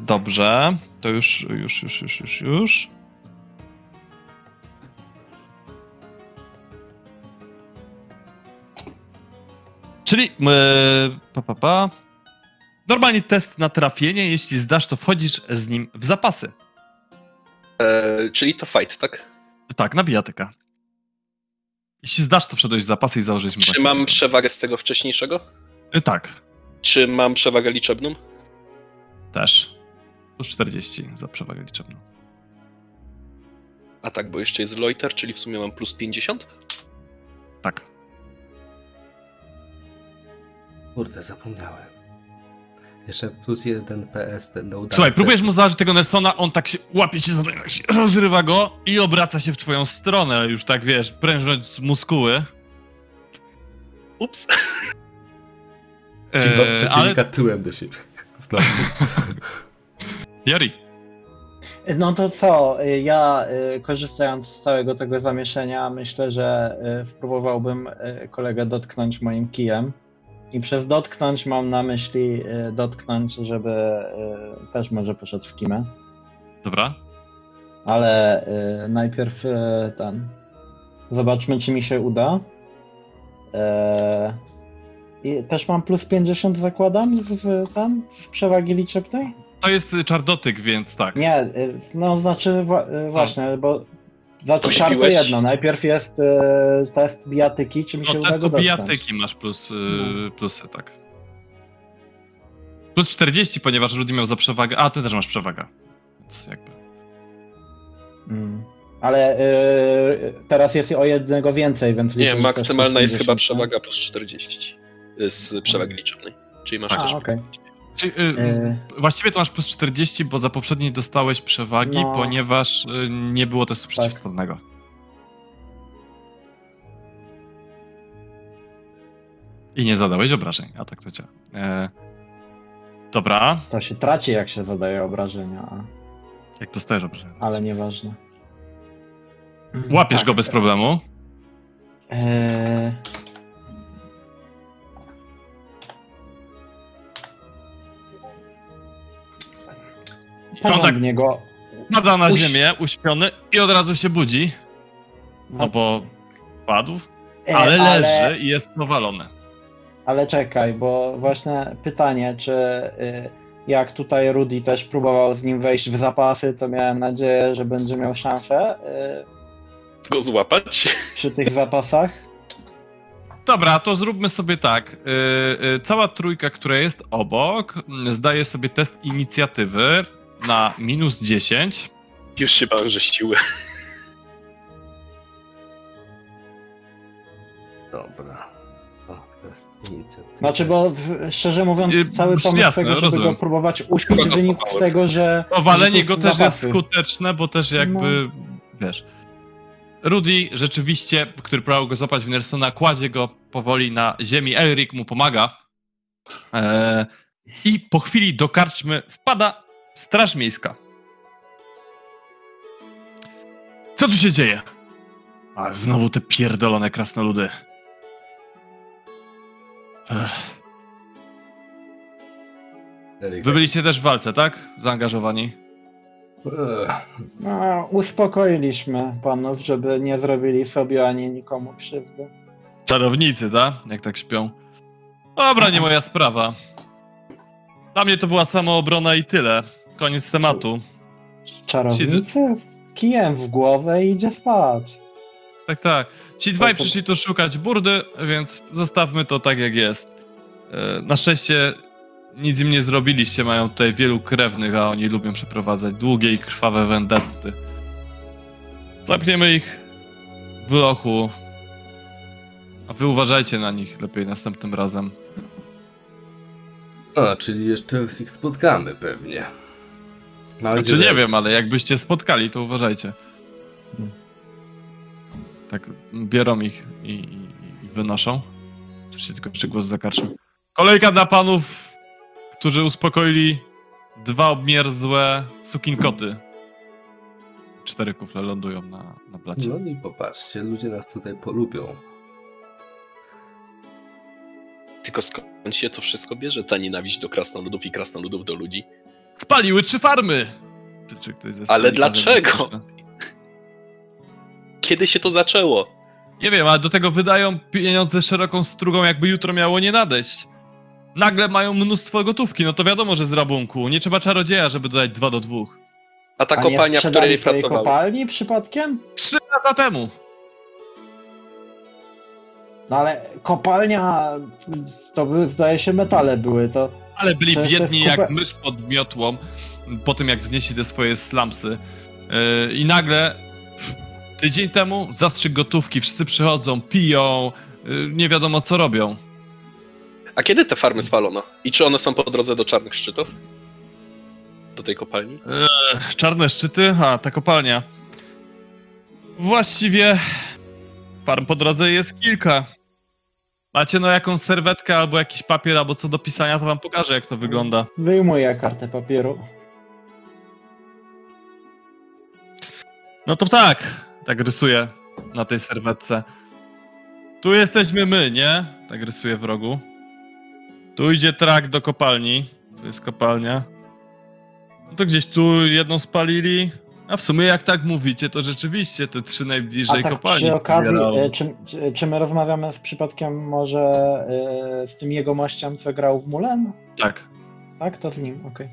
dobrze, to już, już, już, już, już, już. Czyli, yy, pa, pa, pa. Normalnie test na trafienie, jeśli zdasz, to wchodzisz z nim w zapasy. E, czyli to fight, tak? Tak, na bijatykę. Jeśli zdasz, to wszedłeś w zapasy i założyłeś mu Czy mam tego. przewagę z tego wcześniejszego? Y, Tak, Czy mam przewagę liczebną? też. Plus 40 za przewagę liczebną. A tak, bo jeszcze jest loiter, czyli w sumie mam plus 50? Tak. Kurde, zapomniałem. Jeszcze plus jeden PS ten do udania Słuchaj, próbujesz mu założyć tego Nelsona, on tak się łapie cię za to, tak się rozrywa go i obraca się w twoją stronę, już tak wiesz, prężąc muskuły. Ups. Eee, ale tyłem do siebie. Znowu. Jari, No to co, ja y, korzystając z całego tego zamieszania, myślę, że y, spróbowałbym y, kolegę dotknąć moim kijem. I przez dotknąć mam na myśli y, dotknąć, żeby y, też może poszedł w kimę. dobra. Ale y, najpierw ten. Zobaczmy, czy mi się uda. I też mam plus 50 zakładam w, tam, w przewagi liczebnej? To jest czardotyk, więc tak. Nie, no znaczy wa- y, właśnie, bo znaczy szarpę jedno. Najpierw jest y, test bijatyki, czy mi się No uda go bijatyki masz plus, y, plusy, tak. Plus 40, ponieważ Rudy miał za przewagę. A, ty też masz przewagę. Więc jakby. Mm. Ale y, teraz jest o jednego więcej, więc Nie, maksymalna jest chyba 50, przewaga plus 40 z przewagi liczebnej. Czyli masz A, też. okej. Czyli, y, Y, Właściwie to masz plus 40, bo za poprzedniej dostałeś przewagi, No. ponieważ y, nie było testu przeciwstawnego. I nie zadałeś obrażeń, a tak to działa. E, dobra, To się traci, jak się zadaje obrażenia, a- jak dostajesz obrażenia? ale nieważne. Łapiesz Tak. go bez problemu. Eee, porządnie go. pada na Uś- ziemię, uśpiony i od razu się budzi, no No, bo padł, e, ale ale, leży i jest powalony. ale czekaj, bo właśnie pytanie, czy y, jak tutaj Rudy też próbował z nim wejść w zapasy, to miałem nadzieję, że będzie miał szansę y, Go złapać. przy tych zapasach. Dobra, to zróbmy sobie tak. Yy, cała trójka, która jest obok, zdaje sobie test inicjatywy na minus 10. Już się bałem, że siły. Dobra. O, test inicjatywy. Znaczy, bo w, szczerze mówiąc, Y, cały pomysł jasne, tego, żeby rozumiem. go próbować uśpić, Chyba go z tego, że. Powalenie że go to też jest skuteczne, bo też jakby, wiesz... Rudy rzeczywiście, który próbował go złapać w Nelsona, kładzie go powoli na ziemi. Elric mu pomaga. Eee, I po chwili do karczmy wpada Straż Miejska. Co tu się dzieje? A znowu te pierdolone krasnoludy. Ech. Wy byliście też w walce, tak? Zaangażowani. No, uspokoiliśmy panów, żeby nie zrobili sobie ani nikomu krzywdy. Czarownicy, tak? Jak tak śpią. Dobra, nie moja sprawa. Dla mnie to była samoobrona i tyle. Koniec tematu. Czarownicy? Kijem w głowę i idzie spać. Tak, tak. Ci dwaj To- to- przyszli tu szukać burdy, więc zostawmy to tak jak jest. E, Na szczęście nic im nie zrobiliście, mają tutaj wielu krewnych, a oni lubią przeprowadzać długie i krwawe vendetty. Zamkniemy ich w lochu, a wy uważajcie na nich lepiej następnym razem. No, czyli jeszcze ich spotkamy pewnie. Mam Znaczy nie wiem, ale jakbyście spotkali, to uważajcie. Tak, biorą ich i, i, i wynoszą. Słyszycie tylko jeszcze głos za. Kolejka dla panów, którzy uspokoili dwa obmierzłe sukinkoty. Cztery kufle lądują na, na placie. No i popatrzcie, ludzie nas tutaj polubią. Tylko skąd się to wszystko bierze? Ta nienawiść do krasnoludów i krasnoludów do ludzi. Spaliły trzy farmy! Czy, czy ktoś ze Ale dlaczego? Kiedy się to zaczęło? Nie wiem, ale do tego wydają pieniądze szeroką strugą, jakby jutro miało nie nadejść. Nagle mają mnóstwo gotówki, no to wiadomo, że z rabunku. Nie trzeba czarodzieja, żeby dodać dwa do dwóch. A ta kopalnia, w której swojej pracował. kopalni przypadkiem? Trzy lata temu! No ale kopalnia, to by, zdaje się metale były, to Ale byli biedni jak mysz pod miotłą, po tym jak wznieśli te swoje slumsy. Yy, I nagle tydzień temu zastrzyk gotówki, wszyscy przychodzą, piją, yy, nie wiadomo co robią. A kiedy te farmy spalono? I czy one są po drodze do czarnych szczytów? Do tej kopalni? Ech, Czarne szczyty, a ta kopalnia. Właściwie farm po drodze jest kilka. Macie no jakąś serwetkę albo jakiś papier, albo co do pisania, to wam pokażę jak to wygląda. Wyjmuję kartę papieru. No to tak, tak rysuję na tej serwetce. Tu jesteśmy my, nie? Tak rysuję w rogu. Tu idzie trak do kopalni. Tu jest kopalnia. No to gdzieś tu jedną spalili. A w sumie jak tak mówicie, to rzeczywiście te trzy A najbliżej tak kopalni. przy okazji, e, czy, czy, czy my rozmawiamy w przypadkiem może e, z tym jego mościem, co grał w Mulen? Tak. Tak, to z nim, okej.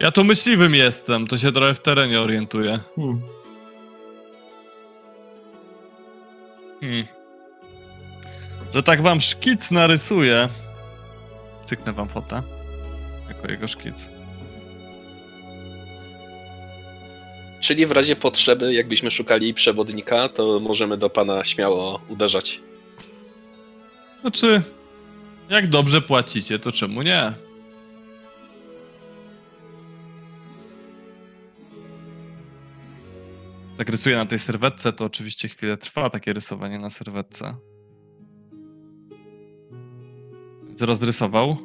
Ja tu myśliwym jestem, to się trochę w terenie orientuję. Hmm. Hmm. Że tak wam szkic narysuję. Cyknę wam fotę. Jako jego szkic. Czyli w razie potrzeby, jakbyśmy szukali przewodnika, to możemy do pana śmiało uderzać. Znaczy, jak dobrze płacicie, to czemu nie? Tak rysuję na tej serwetce, to oczywiście chwilę trwa takie rysowanie na serwetce. Rozrysował.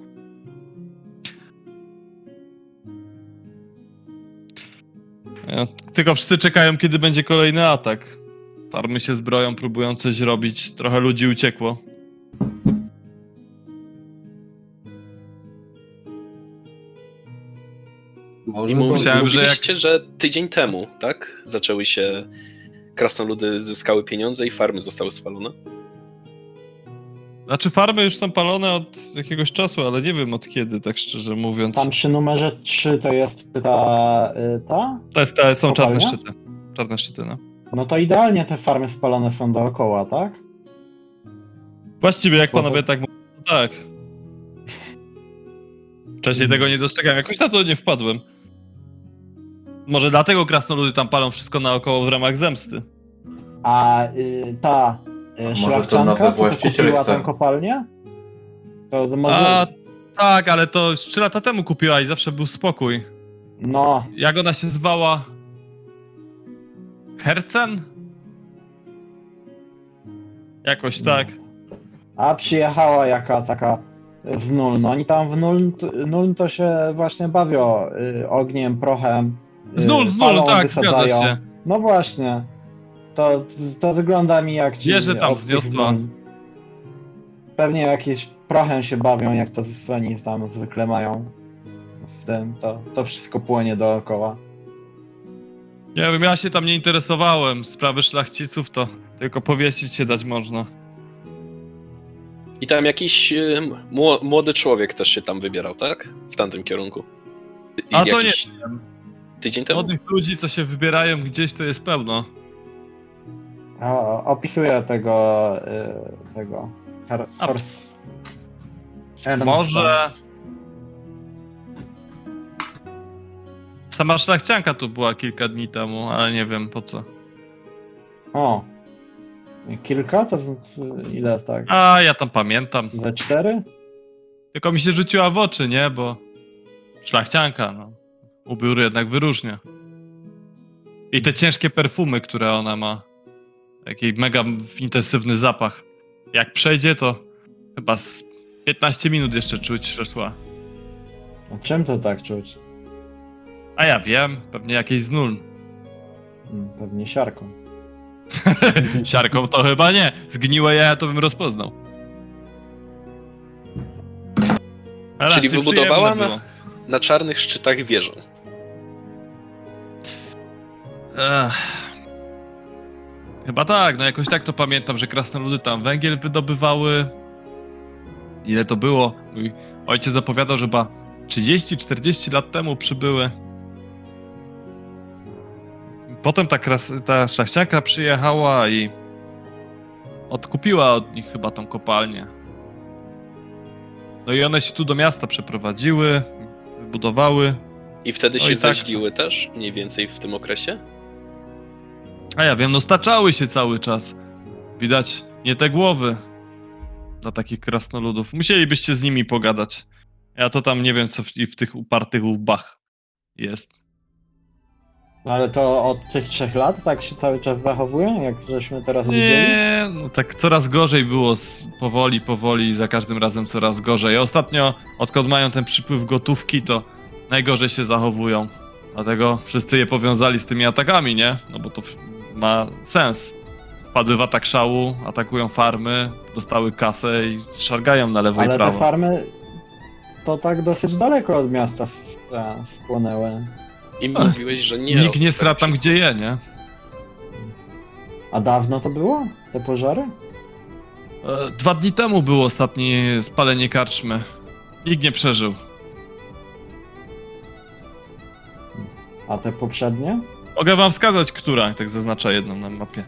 Tylko wszyscy czekają, kiedy będzie kolejny atak. Farmy się zbroją, próbują coś robić. Trochę ludzi uciekło. Może Myślałem, że jak- mówiliście, że tydzień temu, tak? Zaczęły się krasnoludy zyskały pieniądze i farmy zostały spalone. Znaczy farmy już są palone od jakiegoś czasu, ale nie wiem od kiedy, tak szczerze mówiąc. Tam przy numerze 3 to jest ta, y, ta? To jest, to są czarne szczyty. Czarne szczyty, no. No to idealnie te farmy spalone są dookoła, tak? Właściwie jak panowie tak mówią, tak. Wcześniej tego nie dostrzegałem, jakoś na to nie wpadłem. Może dlatego krasnoludy tam palą wszystko naokoło w ramach zemsty. A y, ta y, nowy szlachcianka, co tu właściciel kupiła chce. tę kopalnię? To może... A tak, ale to 3 lata temu kupiła i zawsze był spokój. No, Jak ona się zwała? Hercen? Jakoś tak. a przyjechała jaka taka w Nuln. No Oni tam w Nuln, Nuln to się właśnie bawią y, ogniem, prochem. y, Z nul, z nul, palą, tak, wysadzają. zgadza się. No właśnie. To, to wygląda mi jak ci Wieżę tam obcy wzniosła. z Nuln. Pewnie jakieś prochem się bawią, jak to oni tam zwykle mają w tym. To, to wszystko płynie dookoła. Nie wiem, ja się tam nie interesowałem. Sprawy szlachciców to tylko powiesić się dać można. I tam jakiś y, mło- młody człowiek też się tam wybierał, tak? W tamtym kierunku. I A to jakiś Tydzień temu. Młodych ludzi, co się wybierają gdzieś, to jest pełno. O, opisuję tego. y, tego. Her, Hers- Ernsta. Może... Sama szlachcianka tu była kilka dni temu, ale nie wiem po co. O. Kilka? To ile tak? A, ja tam pamiętam. Ze cztery? Tylko mi się rzuciła w oczy, nie? Bo szlachcianka, no. Ubiór jednak wyróżnia. I te ciężkie perfumy, które ona ma. Taki mega intensywny zapach. Jak przejdzie, to chyba z 15 minut jeszcze czuć, że szła. A czym to tak czuć? A ja wiem, pewnie jakieś z nul. Hmm, Pewnie siarką. Siarką to chyba nie. Zgniłe jaja to bym rozpoznał. Ale Czyli wybudowała na-. Na czarnych szczytach wieżą. Ech. Chyba tak, no jakoś tak to pamiętam, że krasnoludy tam węgiel wydobywały. Ile to było? Mój ojciec zapowiadał, że chyba 30-40 lat temu przybyły. Potem ta, kras- ta szlachcianka przyjechała i odkupiła od nich chyba tą kopalnię. No i one się tu do miasta przeprowadziły, wybudowały. I wtedy Oj, się tak. też, mniej więcej w tym okresie? A ja wiem, no staczały się cały czas. Widać nie te głowy dla takich krasnoludów. Musielibyście z nimi pogadać. Ja to tam nie wiem, co w, i w tych upartych łbach jest. No ale to od tych trzech lat tak się cały czas zachowuje, jak żeśmy teraz widzieli? Nie, no tak coraz gorzej było, z, powoli, powoli, za każdym razem coraz gorzej. Ostatnio, odkąd mają ten przypływ gotówki, to najgorzej się zachowują. Dlatego wszyscy je powiązali z tymi atakami, nie? No bo to ma sens. Padły w atak szału, atakują farmy, dostały kasę i szargają na lewo Ale i te prawo. farmy to tak dosyć daleko od miasta w- te wpłynęły. I mówiłeś, że nie. Nikt nie tego tam, gdzie je, nie? A dawno to było? Te pożary? E, Dwa dni temu było ostatnie spalenie karczmy. Nikt nie przeżył. A te poprzednie? Mogę wam wskazać, która, tak zaznacza jedną na mapie.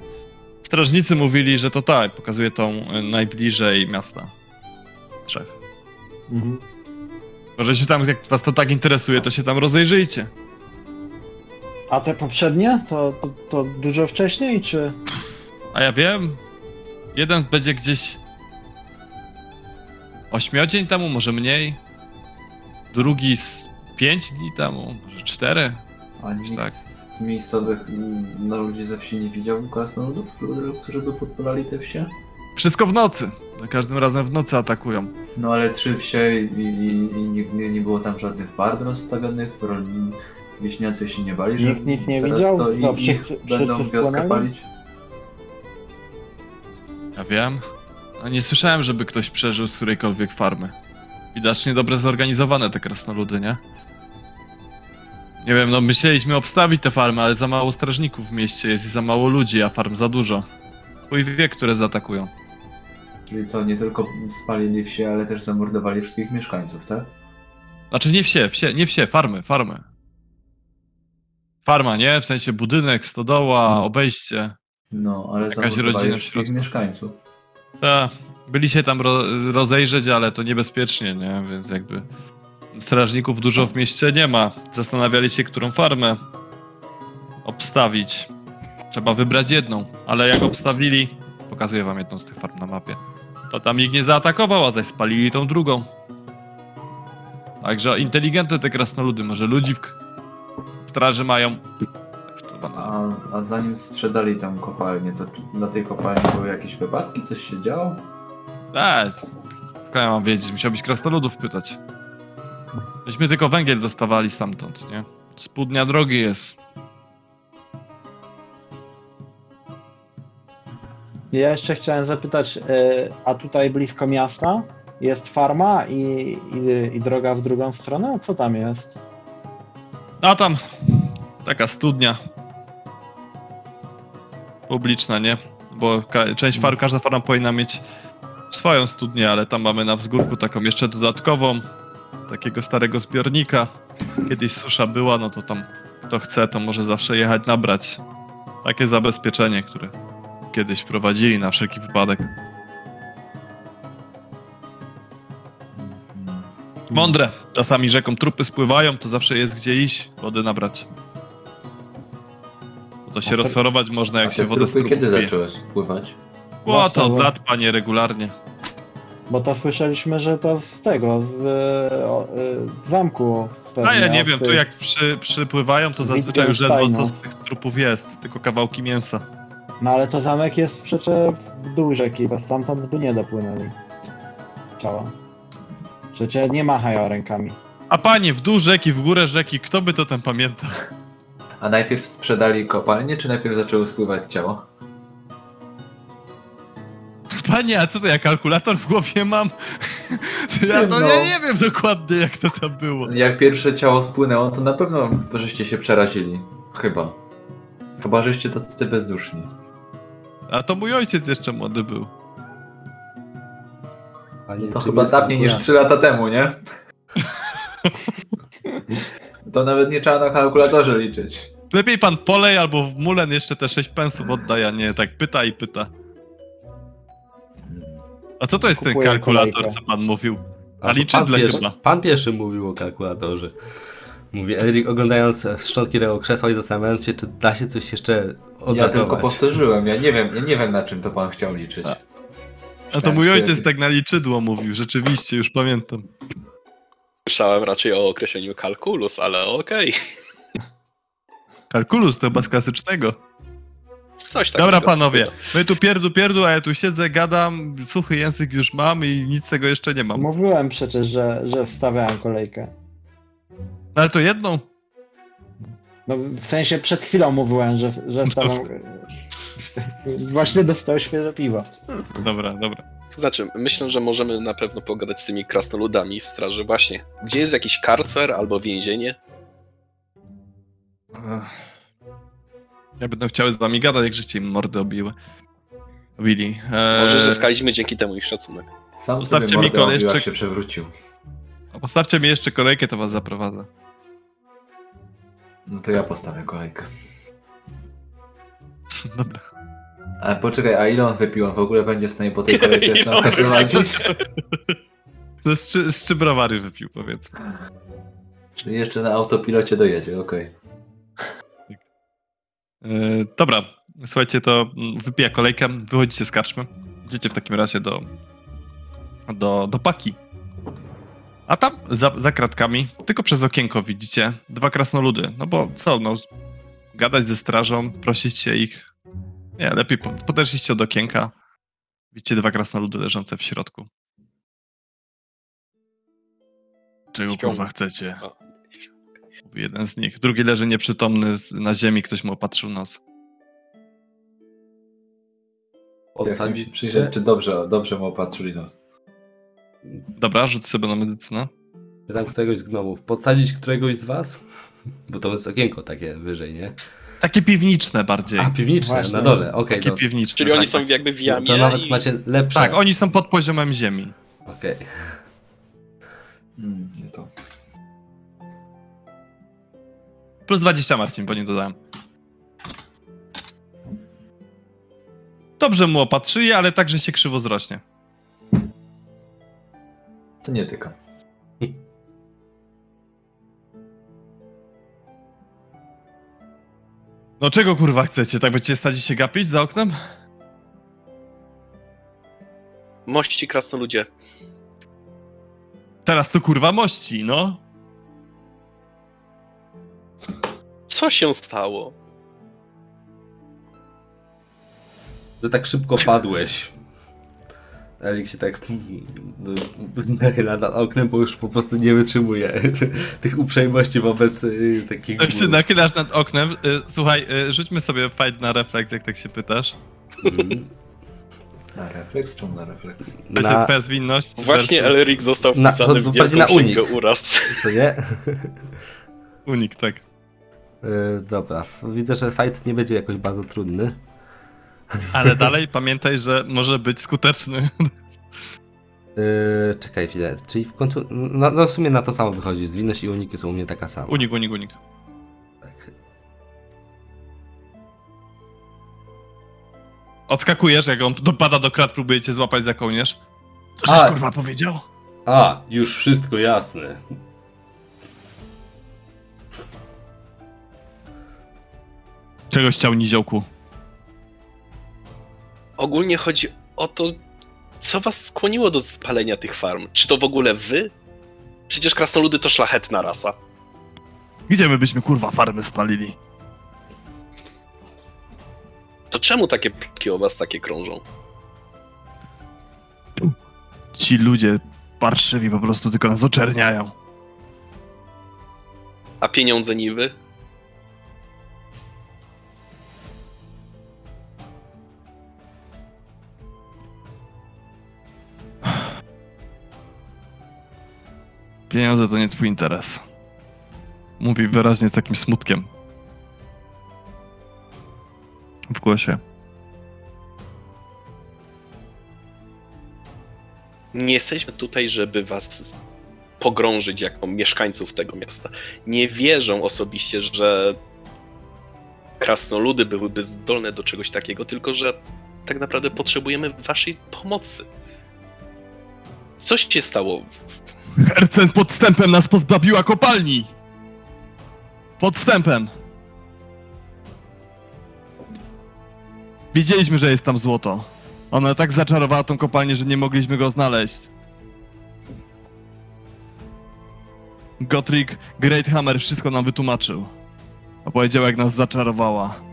Strażnicy mówili, że to tak, pokazuje tą y, najbliżej miasta. Trzech. Mhm. Może się tam, jak was to tak interesuje, to się tam rozejrzyjcie. A te poprzednie? To, to, to dużo wcześniej, czy... A ja wiem, jeden będzie gdzieś ośmiodzień temu, może mniej. Drugi z pięć dni temu, może cztery. A nikt Tak. Z miejscowych mm, na ludzi ze wsi nie widział krasnoludów, ludzi, którzy by podpalali te wsie? Wszystko w nocy. Za każdym razem w nocy atakują. No ale trzy wsie i, i, i nigdy nie było tam żadnych ward rozstawionych, wieśniacy się nie bali, że Nikt nic nie teraz widział? to i, ich wszyscy- będą wszyscy wioskę wpłynęli? palić? Ja wiem. A nie słyszałem, żeby ktoś przeżył z którejkolwiek farmy. Widocznie dobrze zorganizowane te krasnoludy, nie? Nie wiem, no myśleliśmy obstawić te farmy, ale za mało strażników w mieście jest i za mało ludzi, a farm za dużo. Chuj wie, które zaatakują. Czyli co, nie tylko spalili wsie, ale też zamordowali wszystkich mieszkańców, tak? Znaczy nie wsie, wsie, nie wsie, farmy, farmy. Farma, nie? W sensie budynek, stodoła, obejście. No, ale Jakaś rodzina w środku. mieszkańców. Ta, byli się tam ro rozejrzeć, ale to niebezpiecznie, nie? Więc jakby strażników dużo w mieście nie ma. Zastanawiali się, którą farmę obstawić. Trzeba wybrać jedną, ale jak obstawili, pokazuję wam jedną z tych farm na mapie, to tam nikt nie zaatakował, a zaś spalili tą drugą. Także inteligentne te krasnoludy, może ludzi w k- straży mają. Eksplodowane. A, a zanim sprzedali tam kopalnię, to czy na tej kopalni były jakieś wypadki? Coś się działo? Tak, skąd ja mam wiedzieć, musiałbyś krasnoludów pytać. Myśmy tylko węgiel dostawali stamtąd, nie? Z pół dnia drogi jest. Ja jeszcze chciałem zapytać, y, a tutaj blisko miasta jest farma i, i, i droga w drugą stronę? Co tam jest? A tam taka studnia. Publiczna, nie? Bo ka- część farm, każda farma powinna mieć swoją studnię, ale tam mamy na wzgórku taką jeszcze dodatkową. Takiego starego zbiornika. Kiedyś susza była, no to tam kto chce, to może zawsze jechać nabrać. Takie zabezpieczenie, które kiedyś wprowadzili na wszelki wypadek. Mądre. Czasami rzeką trupy spływają, to zawsze jest gdzie iść, wody nabrać. Bo to się rozchorować można, jak się wodę z trupy trupów kiedy pije. zaczęłeś pływać? O, to od lat, panie, regularnie. Bo to słyszeliśmy, że to z tego, z y, o, y, zamku. Pewnie, A ja nie wiem, tu jak przy, przypływają, to zazwyczaj już ledwo co z tych trupów jest, tylko kawałki mięsa. No ale to zamek jest przecież w dół rzeki, bo stamtąd by nie dopłynęli. Ciała. Przecież nie machają rękami. A panie, w dół rzeki, w górę rzeki, kto by to tam pamiętał? A najpierw sprzedali kopalnię, czy najpierw zaczęły spływać ciała? Panie, a co to ja kalkulator w głowie mam? Ja to no. ja nie wiem dokładnie jak to tam było. Jak pierwsze ciało spłynęło, to na pewno żeście się przerazili. Chyba. Chyba, żeście tacy bezduszni. A to mój ojciec jeszcze młody był. Panie, To czym chyba dawniej niż kalkulator? 3 lata temu, nie? To nawet nie trzeba na kalkulatorze liczyć. Lepiej pan polej albo w mulen jeszcze te 6 pensów oddaj, a nie tak pyta i pyta. A co to jest ten Kupuję kalkulator, kolejkę. co pan mówił? A liczydle pan pierwszy, chyba. Pan pierwszy mówił o kalkulatorze. Mówi Erik, oglądając szczątki tego krzesła i zastanawiając się, czy da się coś jeszcze Ja odratować. tylko powtórzyłem, ja nie wiem, ja nie wiem na czym to pan chciał liczyć. A. A to mój ojciec tak na liczydło mówił, rzeczywiście, już pamiętam. Słyszałem raczej o określeniu kalkulus, ale okej. Kalkulus to chyba z klasycznego. Coś takiego. Dobra, panowie, my tu pierdu, pierdu, a ja tu siedzę, gadam, suchy język już mam i nic z tego jeszcze nie mam. Mówiłem przecież, że, że wstawiałem kolejkę. No ale to jedną. No, w sensie przed chwilą mówiłem, że, że wstawiam. Właśnie dostał świeże piwo. Dobra, dobra. To znaczy, myślę, że możemy na pewno pogadać z tymi krasnoludami w straży. Właśnie, gdzie jest jakiś karcer albo więzienie? Ech. Ja będę chciały z wami gadać, jak życie im mordy obiły. Obili. Eee, Może zyskaliśmy dzięki temu ich szacunek. Sam Zostawcie sobie mi mordę jak jeszcze- się przewrócił. Postawcie mi jeszcze kolejkę, to was zaprowadzę. No to ja postawię kolejkę. Dobra. Ale poczekaj, a ile on wypił? On w ogóle będzie w stanie po tej kolejce jeszcze nas zaprowadzić? To z, trzy- z trzy browary wypił, powiedzmy. Czyli jeszcze na autopilocie dojedzie, okej. Eee, dobra, słuchajcie, to mm, wypija kolejkę, wychodzicie z karczmy. Idziecie w takim razie do, do, do paki. A tam za, za kratkami, tylko przez okienko widzicie dwa krasnoludy. No bo co, no, gadać ze strażą, prosić się ich. Nie, lepiej po- podeszliście od okienka. Widzicie dwa krasnoludy leżące w środku. Czego kurwa chcecie? Jeden z nich. Drugi leży nieprzytomny na ziemi, ktoś mu opatrzył nos. Się Odsadzić przyjrzeć, się, czy dobrze, dobrze mu opatrzyli nos. Dobra, rzuć sobie na medycynę. pytam któregoś z gnomów, podsadzić któregoś z was? Bo to jest okienko takie wyżej, nie? Takie piwniczne bardziej. A, piwniczne, Właśnie. na dole, okej. Takie no. piwniczne. Czyli oni tak, są tak. jakby w No jamie to nawet i... macie lepsze. Tak, oni są pod poziomem ziemi. Okej. Mm, nie to. Plus 20 Marcin, bo nie dodałem. Dobrze mu opatrzyje, ale także się krzywo zrośnie. To nie tyka. No czego kurwa chcecie? Tak będziecie stać i się gapić za oknem? Mości krasnoludzie. Teraz to kurwa mości, no. Co się stało? Że tak szybko padłeś. Elik się tak nachyla nad oknem, bo już po prostu nie wytrzymuje tych uprzejmości wobec y, takich Jak się nachylasz nad oknem, y, słuchaj, y, rzućmy sobie fight na refleks, jak tak się pytasz. Mhm. Na refleks czy na refleks? To się Na, twoja zwinność. Właśnie versus Elric został Na- wpisany to w wielką na unik. uraz. co nie? Unik, tak. Y, dobra, widzę, że fight nie będzie jakoś bardzo trudny. Ale dalej pamiętaj, że może być skuteczny. Yy, czekaj chwilę, czyli w końcu, no, no w sumie na to samo wychodzi, zwinność i uniki są u mnie taka sama. Unik, unik, unik. Tak. Odskakujesz, jak on dopada do krat, próbuje cię złapać za kołnierz. Co żeś A. kurwa powiedział? A, już wszystko jasne. Czegoś chciał niziołku. Ogólnie chodzi o to, co was skłoniło do spalenia tych farm. Czy to w ogóle wy? Przecież krasnoludy to szlachetna rasa. Gdzie my byśmy kurwa farmy spalili? To czemu takie plotki o was takie krążą? Ci ludzie parszywi po prostu tylko nas oczerniają. A pieniądze niby? Pieniądze to nie twój interes. Mówi wyraźnie z takim smutkiem. W głosie. Nie jesteśmy tutaj, żeby was pogrążyć jako mieszkańców tego miasta. Nie wierzę osobiście, że krasnoludy byłyby zdolne do czegoś takiego, tylko że tak naprawdę potrzebujemy waszej pomocy. Coś się stało. Hercen podstępem nas pozbawiła kopalni! Podstępem! Wiedzieliśmy, że jest tam złoto. Ona tak zaczarowała tą kopalnię, że nie mogliśmy go znaleźć. Gottrik Greathammer wszystko nam wytłumaczył. Powiedziała, jak nas zaczarowała.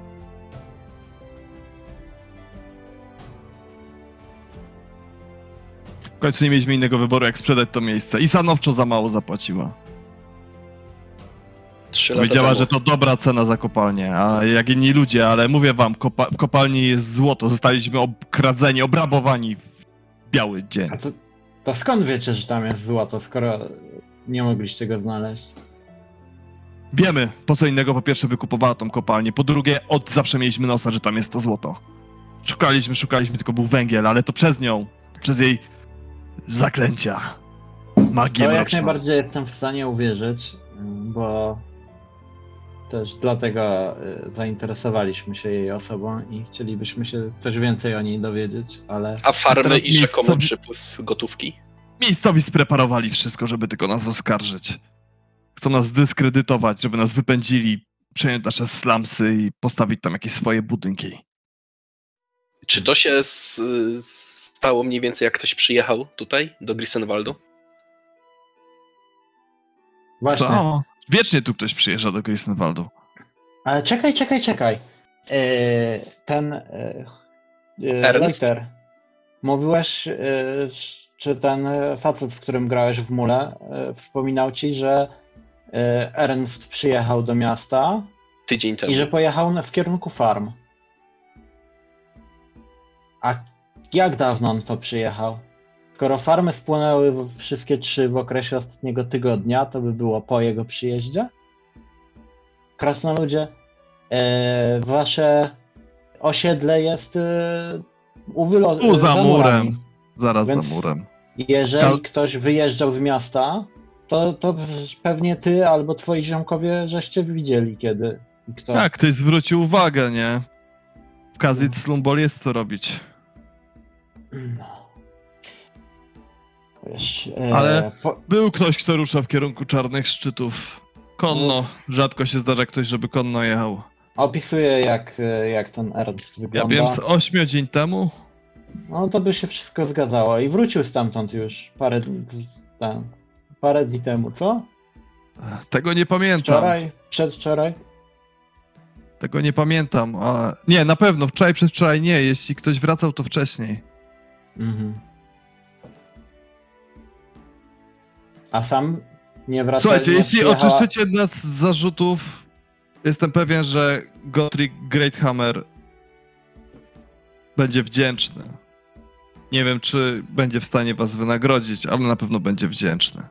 Końcu nie mieliśmy innego wyboru, jak sprzedać to miejsce. I stanowczo za mało zapłaciła. Trzy lata Powiedziała, że to dobra cena za kopalnię, a jak inni ludzie, ale mówię wam, kopa w kopalni jest złoto. Zostaliśmy okradzeni, obrabowani w biały dzień. A to, to skąd wiecie, że tam jest złoto, skoro nie mogliście go znaleźć? Wiemy, po co innego po pierwsze wykupowała tą kopalnię, po drugie od zawsze mieliśmy nosa, że tam jest to złoto. Szukaliśmy, szukaliśmy, tylko był węgiel, ale to przez nią, przez jej zaklęcia. Magię To jak najbardziej jestem w stanie uwierzyć, bo też dlatego y, zainteresowaliśmy się jej osobą i chcielibyśmy się coś więcej o niej dowiedzieć, ale A farmy teraz i rzekomy miejscowi- przypływ gotówki? Miejscowi spreparowali wszystko, żeby tylko nas oskarżyć. Chcą nas zdyskredytować, żeby nas wypędzili, przejąć nasze slumsy i postawić tam jakieś swoje budynki. Czy to się stało mniej więcej, jak ktoś przyjechał tutaj, do Grisenwaldu? właśnie. Co? Wiecznie tu ktoś przyjeżdża do Grisenwaldu. Ale czekaj, czekaj, czekaj. Yy, ten Ernst? Leiter, mówiłeś, yy, czy ten facet, z którym grałeś w mule, yy, wspominał ci, że yy, Ernst przyjechał do miasta Tydzień temu. i że pojechał w kierunku farm. A jak dawno on to przyjechał? Skoro farmy spłynęły w- wszystkie trzy w okresie ostatniego tygodnia, to by było po jego przyjeździe? Krasnoludzie, e, wasze osiedle jest e, u wylo- Tu za murem. Zaraz Więc- za murem. Jeżeli ktoś wyjeżdżał z miasta, to, to pewnie ty albo twoi ziomkowie żeście widzieli kiedy kto. Tak, ktoś zwrócił uwagę, nie? W Kazit Slumbol jest co robić. No. Wiesz, e, Ale- Po, Był ktoś, kto rusza w kierunku czarnych szczytów. Konno. Rzadko się zdarza ktoś, żeby konno jechał. opisuję jak, e, jak ten Ernst Ja wygląda. wiem z ośmiu dzień temu. No to by się wszystko zgadzało. I wrócił stamtąd już parę, dni- ten, parę dni temu, co? Tego nie pamiętam. Wczoraj? Przedwczoraj? Tego nie pamiętam. A... Nie, na pewno wczoraj przez wczoraj nie. Jeśli ktoś wracał, to wcześniej. Mhm. A sam nie wracał. Słuchajcie, nie jeśli oczyszczycie nas z zarzutów, jestem pewien, że Gottfried Greathammer będzie wdzięczny. Nie wiem, czy będzie w stanie was wynagrodzić, ale na pewno będzie wdzięczny.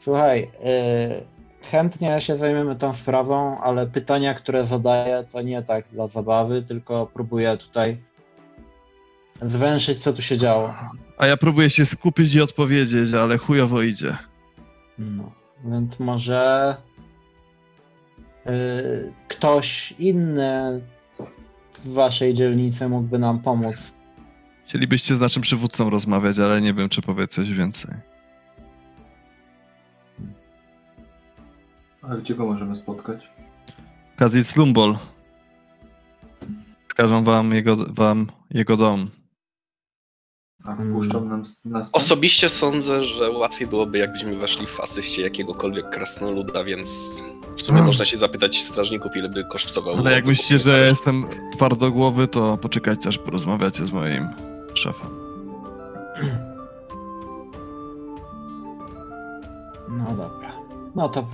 Słuchaj, yy, chętnie się zajmiemy tą sprawą, ale pytania, które zadaję, to nie tak dla zabawy, tylko próbuję tutaj zwęszyć, co tu się działo. A ja próbuję się skupić i odpowiedzieć, ale chujowo idzie. No, więc może yy, ktoś inny w waszej dzielnicy mógłby nam pomóc. Chcielibyście z naszym przywódcą rozmawiać, ale nie wiem, czy powie coś więcej. A gdzie go możemy spotkać? Kazit Slumbol. Wskażą wam jego, wam jego dom. A Hmm. wpuszczą nam nas? Osobiście sądzę, że łatwiej byłoby, jakbyśmy weszli w asyście jakiegokolwiek krasnoluda, więc w sumie Hmm. można się zapytać strażników, ile by kosztował. Ale jak myślicie, że jestem twardogłowy, to poczekajcie, aż porozmawiacie z moim szefem. No dobra. No to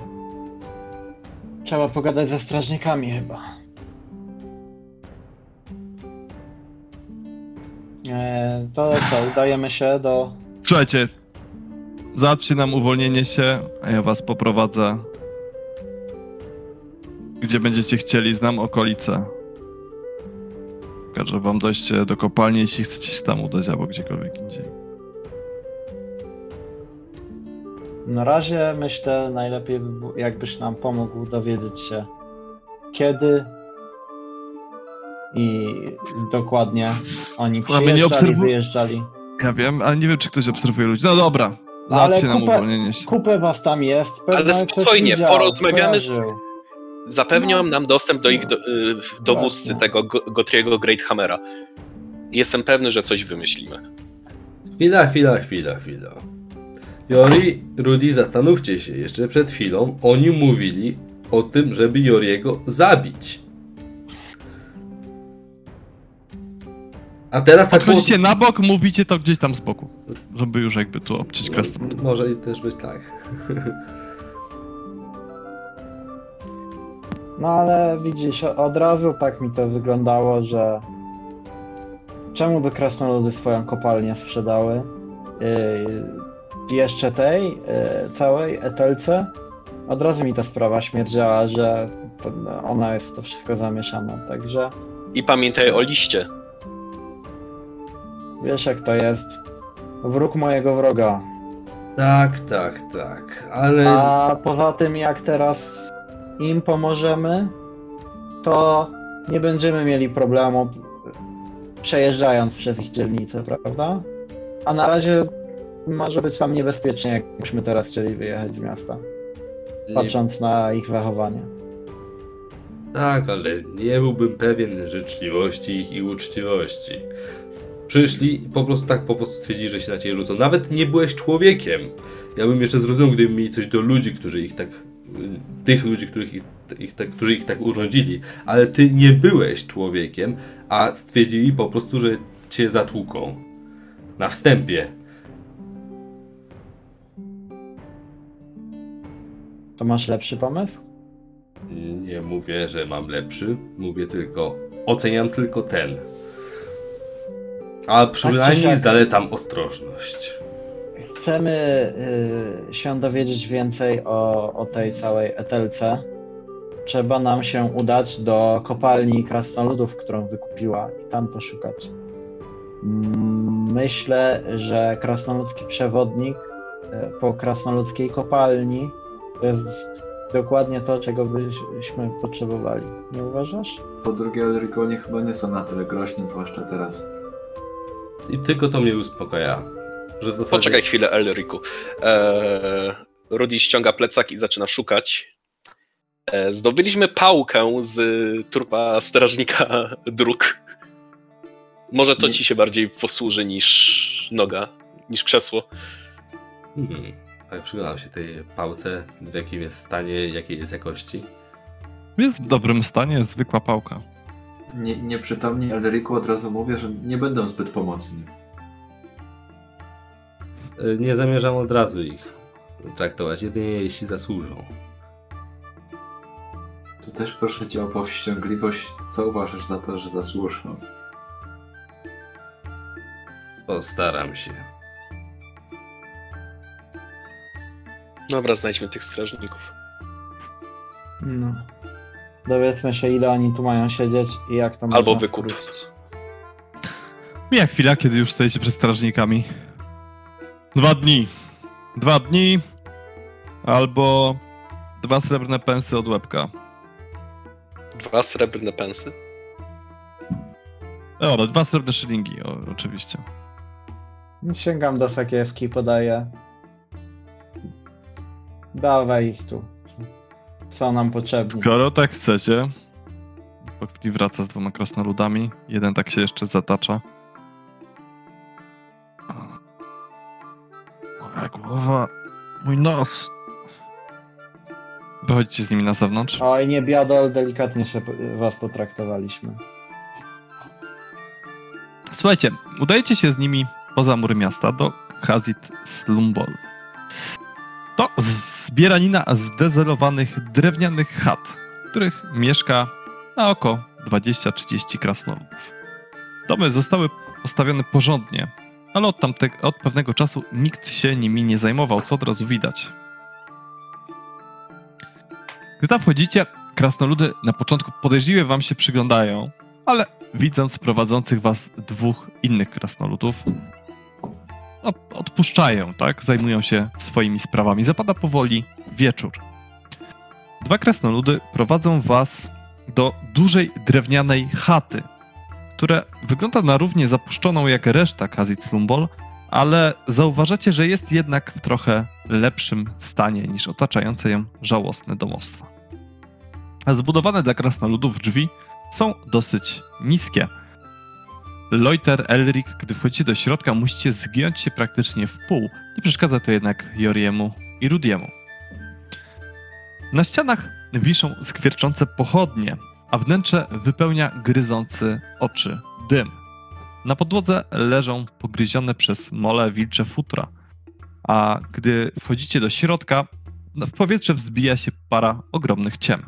trzeba pogadać ze strażnikami chyba. Eee, to co, udajemy się do... Słuchajcie, załatwcie nam uwolnienie się, a ja was poprowadzę. Gdzie będziecie chcieli, znam okolice. Każę wam dojście do kopalni, jeśli chcecie się tam udać, albo gdziekolwiek indziej. Na razie myślę najlepiej by było, jakbyś nam pomógł dowiedzieć się kiedy i dokładnie oni nie przyjeżdżali, obserwu- wyjeżdżali. Ja wiem, ale nie wiem, czy ktoś obserwuje ludzi. No dobra, załatwcie nam uwolnienie się. Kupę was tam jest, Ale spokojnie, widział, porozmawiamy z-. Zapewnią nam dostęp do ich do, y, dowódcy, Właśnie. tego Go- Gotriego Greathammera. Jestem pewny, że coś wymyślimy. Chwila, chwila, chwila, chwila. Jori, Rudy, zastanówcie się, jeszcze przed chwilą oni mówili o tym, żeby Joriego zabić. A teraz tak Podchodzicie na bok, mówicie to gdzieś tam z boku. Żeby już jakby tu obciąć krasnolud. Może i też być tak. No ale widzisz, od razu tak mi to wyglądało, że czemu by krasnoludy swoją kopalnię sprzedały? Yy, jeszcze tej yy, całej etelce? Od razu mi ta sprawa śmierdziała, że to, no, ona jest w to wszystko zamieszana, także I pamiętaj o liście. Wiesz jak to jest. Wróg mojego wroga. Tak, tak, tak. Ale A poza tym, jak teraz im pomożemy, to nie będziemy mieli problemu przejeżdżając przez ich dzielnicę, prawda? A na razie może być tam niebezpiecznie, jakbyśmy teraz chcieli wyjechać z miasta, nie, patrząc na ich zachowanie. tak, ale nie byłbym pewien życzliwości ich i uczciwości. Przyszli i po prostu tak po prostu stwierdzili, że się na ciebie rzucą. Nawet nie byłeś człowiekiem. Ja bym jeszcze zrozumiał, gdyby mieli coś do ludzi, którzy ich tak. y, Tych ludzi, których ich, ich tak, którzy ich tak urządzili, ale ty nie byłeś człowiekiem, a stwierdzili po prostu, że cię zatłuką. Na wstępie. To masz lepszy pomysł? Nie mówię, że mam lepszy, mówię tylko, oceniam tylko ten. A przynajmniej siak. zalecam ostrożność. Chcemy y, się dowiedzieć więcej o, o tej całej etelce. Trzeba nam się udać do kopalni krasnoludów, którą wykupiła i tam poszukać. Mm, Myślę, że krasnoludzki przewodnik y, po krasnoludzkiej kopalni to jest dokładnie to, czego byśmy potrzebowali. Nie uważasz? Po drugie, Elrigoni chyba nie są na tyle groźni, zwłaszcza teraz. I tylko to mnie uspokaja. Że w zasadzie. Poczekaj chwilę, Elriku. Eee, Rudy ściąga plecak i zaczyna szukać. Eee, zdobyliśmy pałkę z trupa strażnika dróg. Może to ci się bardziej posłuży niż noga, niż krzesło. Hmm. Tak, przyglądam się tej pałce, w jakim jest stanie, jakiej jest jakości. Jest w dobrym stanie, zwykła pałka. Nie, nieprzytomni Elriku od razu mówię, że nie będą zbyt pomocni. Y, Nie zamierzam od razu ich traktować, jedynie jeśli zasłużą. Tu też proszę cię o powściągliwość. Co uważasz za to, że zasłużą? Postaram się. Dobra, znajdźmy tych strażników. No. Dowiedzmy się, ile oni tu mają siedzieć i jak to Albo można wykup. Mija chwila, kiedy już stoicie przed strażnikami. Dwa dni. Dwa dni. Albo dwa srebrne pensy od łebka. Dwa srebrne pensy. Dobra, dwa srebrne szylingi, o, oczywiście. Sięgam do sakiewki, podaję. Dawaj ich tu. Co nam potrzebni. Skoro tak chcecie. Chwili wraca z dwoma krasnoludami. Jeden tak się jeszcze zatacza. Moja głowa. Mój nos. Wychodzicie z nimi na zewnątrz. Oj, nie biadol, delikatnie się was potraktowaliśmy. Słuchajcie, udajecie się z nimi poza mury miasta do Hazit Slumbol. To zbieranina zdezelowanych drewnianych chat, w których mieszka na oko 20-30 krasnoludów. Domy zostały postawione porządnie, ale od, tamte, od pewnego czasu nikt się nimi nie zajmował, co od razu widać. Gdy tam wchodzicie, krasnoludy na początku podejrzliwie wam się przyglądają, ale widząc prowadzących was dwóch innych krasnoludów, odpuszczają, tak? Zajmują się swoimi sprawami. Zapada powoli wieczór. Dwa krasnoludy prowadzą was do dużej drewnianej chaty, która wygląda na równie zapuszczoną jak reszta Kazit Slumbol, ale zauważacie, że jest jednak w trochę lepszym stanie niż otaczające ją żałosne domostwa. Zbudowane dla krasnoludów drzwi są dosyć niskie. Loiter, Elric, gdy wchodzicie do środka, musicie zgiąć się praktycznie w pół. Nie przeszkadza to jednak Joriemu i Rudiemu. Na ścianach wiszą skwierczące pochodnie, a wnętrze wypełnia gryzący oczy dym. Na podłodze leżą pogryzione przez mole wilcze futra, a gdy wchodzicie do środka, w powietrze wzbija się para ogromnych ciem.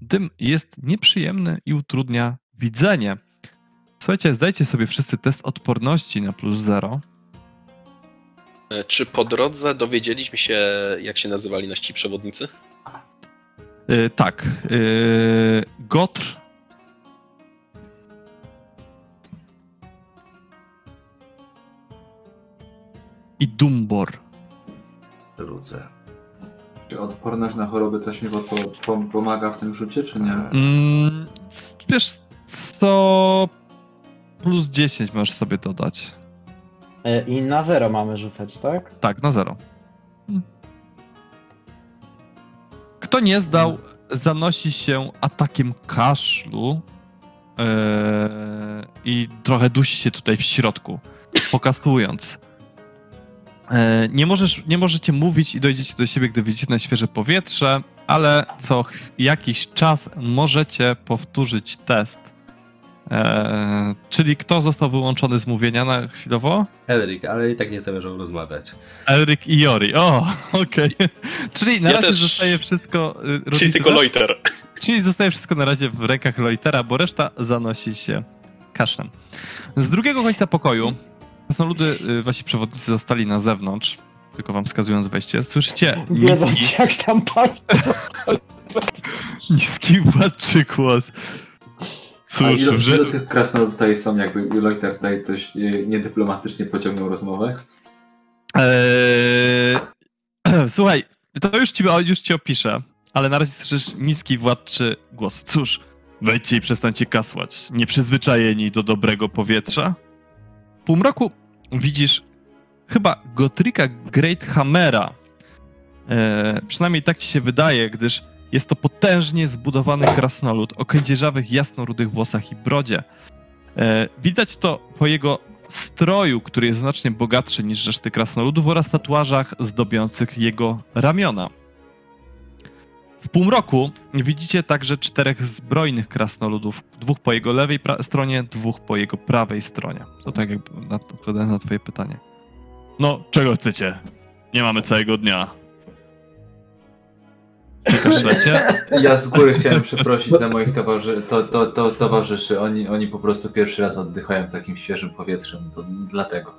Dym jest nieprzyjemny i utrudnia widzenie. Słuchajcie, zdajcie sobie wszyscy test odporności na plus zero. E, Czy po drodze dowiedzieliśmy się, jak się nazywali nasi przewodnicy? Yy, tak. Yy, Gotr. I Dumbor. Rzucę. Czy odporność na choroby coś mi po, po, pomaga w tym rzucie, czy nie? Mm, wiesz co? Plus 10 możesz sobie dodać. E, I na zero mamy rzucać, tak? Tak, na zero. Kto nie zdał, zanosi się atakiem kaszlu yy, i trochę dusi się tutaj w środku, pokasując. Yy, nie, możesz, nie możecie mówić i dojdziecie do siebie, gdy wyjdziecie na świeże powietrze, ale co jakiś czas możecie powtórzyć test. Yy, czyli kto został wyłączony z mówienia na chwilowo? Elric, ale i tak nie zamierzał rozmawiać. Elric i Jori. O, okej. Czyli na Ja razie też. zostaje wszystko. y, Czyli tylko? Loiter. Czyli zostaje wszystko na razie w rękach Loitera, bo reszta zanosi się kaszem. Z drugiego końca pokoju krasnoludy, y, wasi przewodnicy zostali na zewnątrz, tylko wam wskazując wejście. Słyszycie niski, jak tam pan. niski władczy głos. Cóż, ilu, że... ilu tych krasnoludów tutaj są, jakby Loiter tutaj coś e, niedyplomatycznie pociągnął rozmowę? Eee, słuchaj, to już ci, już ci opiszę, ale na razie słyszysz niski władczy głos. Cóż, wejdźcie i przestańcie kasłać. Nieprzyzwyczajeni do dobrego powietrza? W półmroku widzisz chyba Gotrika Greathammera. Eee, przynajmniej tak ci się wydaje, gdyż jest to potężnie zbudowany krasnolud o kędzierzawych, jasnorudych włosach i brodzie. E, widać to po jego stroju, który jest znacznie bogatszy niż reszty krasnoludów oraz tatuażach zdobiących jego ramiona. W półmroku widzicie także czterech zbrojnych krasnoludów, dwóch po jego lewej stronie, dwóch po jego prawej stronie. To tak jakby odpowiadając na twoje pytanie. No, czego chcecie? Nie mamy całego dnia. Kaszlecie? Ja z góry chciałem przeprosić za moich towarzy to, to, to, towarzyszy. Oni, oni po prostu pierwszy raz oddychają takim świeżym powietrzem, to dlatego.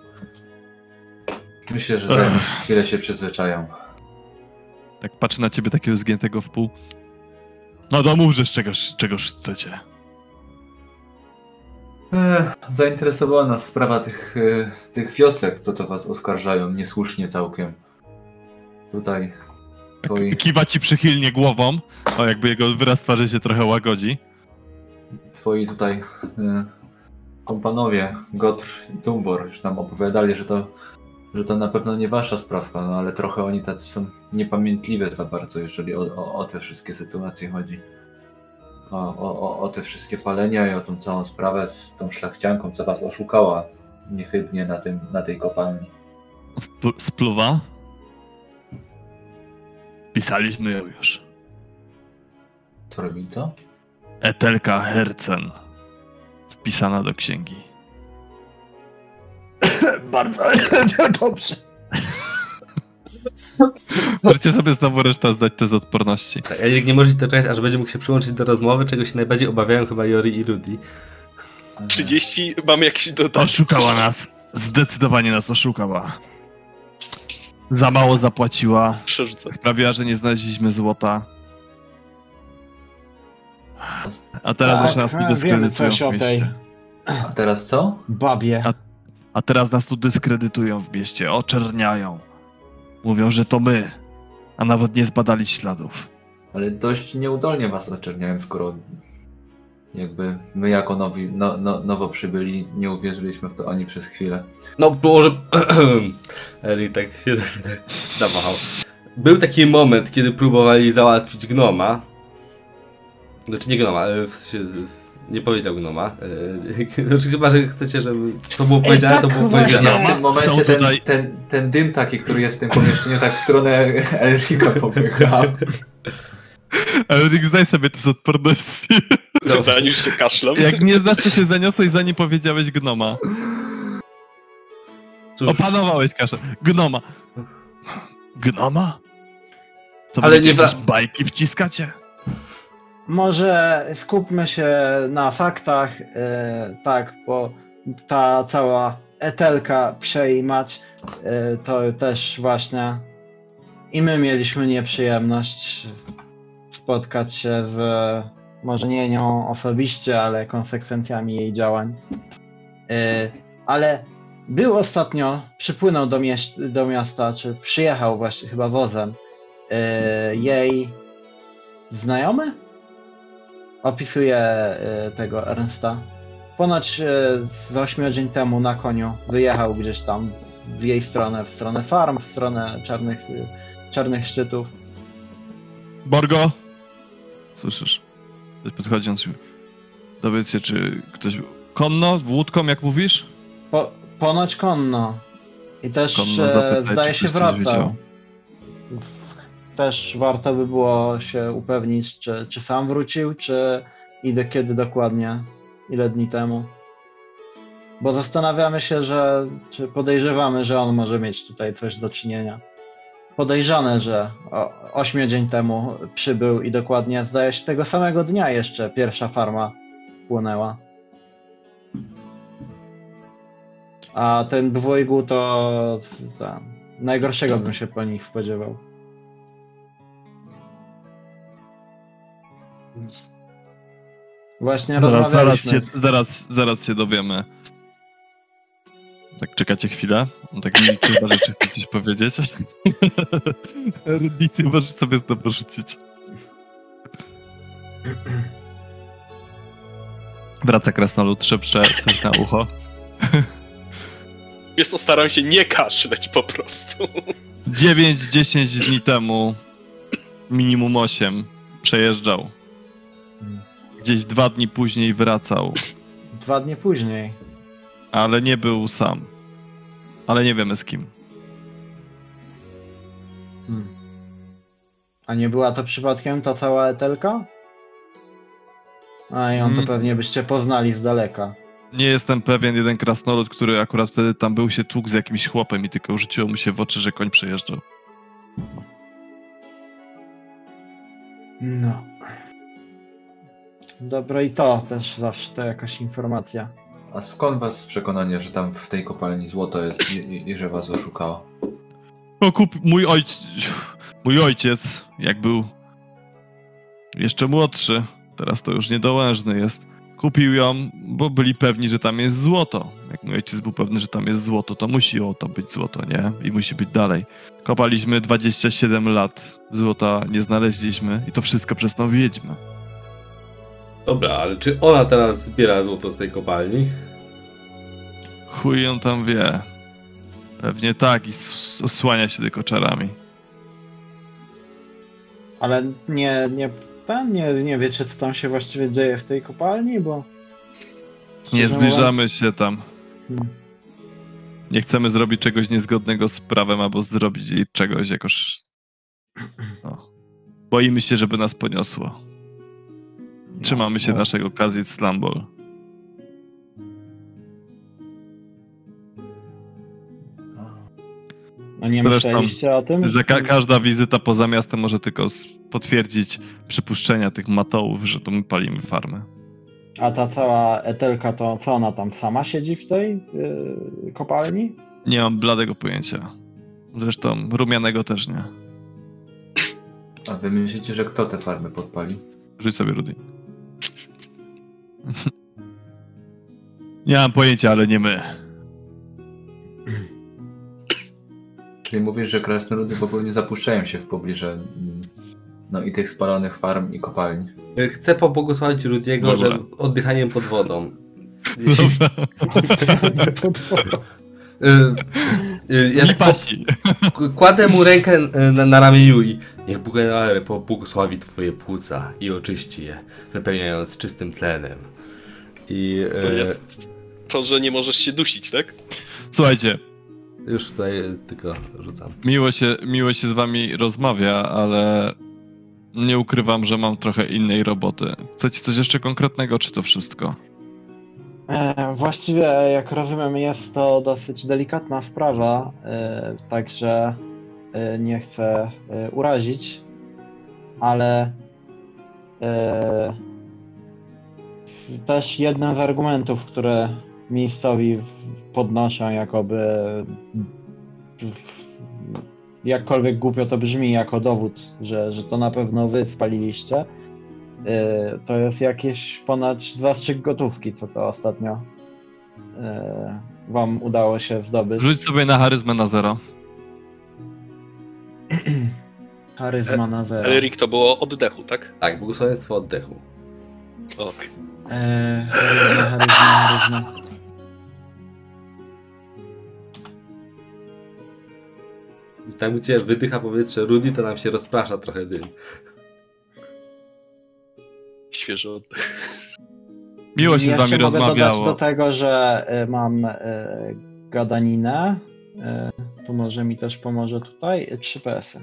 Myślę, że za chwilę się przyzwyczają. Tak patrzę na ciebie takiego zgiętego w pół. No to mówże, czegoż, czegoż chcecie. Ech, zainteresowała nas sprawa tych, e, tych wiosek, co to was oskarżają, niesłusznie całkiem. Tutaj twoi, Kiwa ci przychylnie głową, o jakby jego wyraz twarzy się trochę łagodzi. twoi tutaj e, kompanowie, Gotr i Tumbor, już nam opowiadali, że to, że to na pewno nie wasza sprawka, no ale trochę oni tacy są niepamiętliwe za bardzo, jeżeli o, o, o te wszystkie sytuacje chodzi. O, o, o, o te wszystkie palenia i o tą całą sprawę z tą szlachcianką, co was oszukała niechybnie na, tym, na tej kopalni. Spl- spluwa. Pisaliśmy ją już. Co robi co? Etelka Hercen. Wpisana do księgi. Bardzo dobrze. Możecie sobie znowu reszta zdać test odporności. Tak, Elric nie może się doczekać, aż będzie mógł się przyłączyć do rozmowy, czego się najbardziej obawiają chyba Jori i Rudy. 30, mamy jakiś dodatek. Oszukała nas. Zdecydowanie nas oszukała. Za mało zapłaciła. Przerzucę. Sprawiła, że nie znaleźliśmy złota. A teraz Tak, już nas tu dyskredytują w mieście. A teraz co? Babie. A- A teraz nas tu dyskredytują w mieście, oczerniają. Mówią, że to my, a nawet nie zbadali śladów. Ale dość nieudolnie was oczerniałem, skoro jakby my jako nowi, no, no, nowo przybyli nie uwierzyliśmy w to ani przez chwilę. No, może... Elric tak się zawahał. Był taki moment, kiedy próbowali załatwić gnoma. Znaczy nie gnoma, ale w sensie, nie powiedział gnoma. E, Znaczy chyba, że chcecie, żeby co było powiedziane, to tak było właśnie. powiedziane. w tym momencie ten, ten, ten dym taki, który jest w tym pomieszczeniu, tak w stronę Elrika popycha. Ale Rick, zdaj sobie to z odporności. Zaniósł się kaszlem. Jak nie znasz, to się zaniosłeś, zanim powiedziałeś gnoma. Cóż, Opanowałeś kaszę. Gnoma. Gnoma? To Ale Ale nie wra- bajki wciskacie? Może skupmy się na faktach, e, tak, bo ta cała etelka przejmać, e, to też właśnie i my mieliśmy nieprzyjemność spotkać się z, może nie nią osobiście, ale konsekwencjami jej działań. E, ale był ostatnio, przypłynął do, do miasta, czy przyjechał właśnie chyba wozem, e, jej znajomy? opisuje e, tego Ernsta. Ponoć z 8 dzień temu na koniu wyjechał gdzieś tam w jej stronę, w stronę farm, w stronę czarnych, czarnych szczytów. Borgo? Słyszysz? Ktoś podchodzi, on się... Dowiedz się, czy ktoś... Konno? Łódką, jak mówisz? Po, ponoć konno. I też Konno e, zapytaj, zdaje się widział. Też warto by było się upewnić, czy, czy sam wrócił, czy i do kiedy dokładnie, ile dni temu. Bo zastanawiamy się, że, czy podejrzewamy, że on może mieć tutaj coś do czynienia. Podejrzane, że o, 8 dzień temu przybył i dokładnie, zdaje się, tego samego dnia jeszcze pierwsza farma płynęła. A ten dwojgu to ta, najgorszego bym się po nich spodziewał. Właśnie Zaraz, zaraz, rozmawialiśmy. się, zaraz, zaraz się dowiemy. Tak czekacie chwilę? On tak mi liczy, chyba, że czy chce coś powiedzieć. Nie możesz sobie znowu rzucić. Wraca krasnolud, szepcze coś na ucho. Jest to staram się nie kaszleć po prostu. 9-10 dni temu, minimum 8, przejeżdżał. Gdzieś dwa dni później wracał, Dwa dni później. Ale nie był sam. Ale nie wiemy z kim. Hmm. A nie była to przypadkiem ta cała etelka? A i on to Mm. pewnie byście poznali z daleka. Nie jestem pewien, jeden krasnolud, który akurat wtedy tam był, się tłukł z jakimś chłopem i tylko rzuciło mu się w oczy, że koń przejeżdżał. No. Dobra, i to też zawsze to jakaś informacja. A skąd was przekonanie, że tam w tej kopalni złoto jest i, i, i że was oszukało? No kup, mój ojciec, mój ojciec, jak był jeszcze młodszy, teraz to już niedołężny jest, kupił ją, bo byli pewni, że tam jest złoto. Jak mój ojciec był pewny, że tam jest złoto, to musi o to być złoto, nie? I musi być dalej. Kopaliśmy 27 lat, złota nie znaleźliśmy i to wszystko przez tą wiedźmę. Dobra, ale czy ona teraz zbiera złoto z tej kopalni? Chuj ją tam wie. Pewnie tak i osłania się tylko czarami. Ale nie, nie, ten, nie, nie wiecie, co tam się właściwie dzieje w tej kopalni, bo... Nie zbliżamy się tam. Hmm. Nie chcemy zrobić czegoś niezgodnego z prawem albo zrobić jej czegoś jakoś. No. Boimy się, żeby nas poniosło. Trzymamy się no. naszego Kazit Slambol. A nie Zresztą myśleliście o tym? Że ka- każda wizyta poza miastem może tylko potwierdzić przypuszczenia tych matołów, że to my palimy farmę. A ta cała etelka, to co ona tam sama siedzi w tej yy, kopalni? Nie mam bladego pojęcia. Zresztą rumianego też nie. A wy myślicie, że kto te farmy podpali? Rzuć sobie Rudy. Nie mam pojęcia, ale nie my. Czyli mówisz, że krasnoludy po prostu nie zapuszczają się w pobliże mm, no i tych spalonych farm i kopalni. Chcę pobłogosławić Rudiego, Dobra. że oddychaniem pod wodą. Jeśli, ja Nie tak kładę mu rękę y, na, na ramię Yui. Niech Bugenaer pobłogosławi twoje płuca i oczyści je, wypełniając czystym tlenem. I To y, jest to, że nie możesz się dusić, tak? Słuchajcie, już tutaj tylko rzucam. miło się, miło się z wami rozmawia, ale nie ukrywam, że mam trochę innej roboty. Chcecie coś jeszcze konkretnego, czy to wszystko? E, właściwie, jak rozumiem, jest to dosyć delikatna sprawa, e, także e, nie chcę urazić, ale też jeden z argumentów, które miejscowi podnoszą, jakoby jakkolwiek głupio to brzmi, jako dowód, że, że to na pewno wy spaliliście, to jest jakieś ponad zastrzyk gotówki, co to ostatnio e, wam udało się zdobyć. Rzuć sobie na charyzmę na zero. Charyzma na zero. Elric to było oddechu, tak? Tak, błogosławieństwo oddechu. Ok. E, charyzma, charyzma, charyzma. Tam gdzie wydycha powietrze Rudy, to nam się rozprasza trochę dym. Świeży oddech. Miło się z Jeszcze wami rozmawiało. do tego, że e, mam e, gadaninę. E, tu może mi też pomoże tutaj. e, 3 PS-y.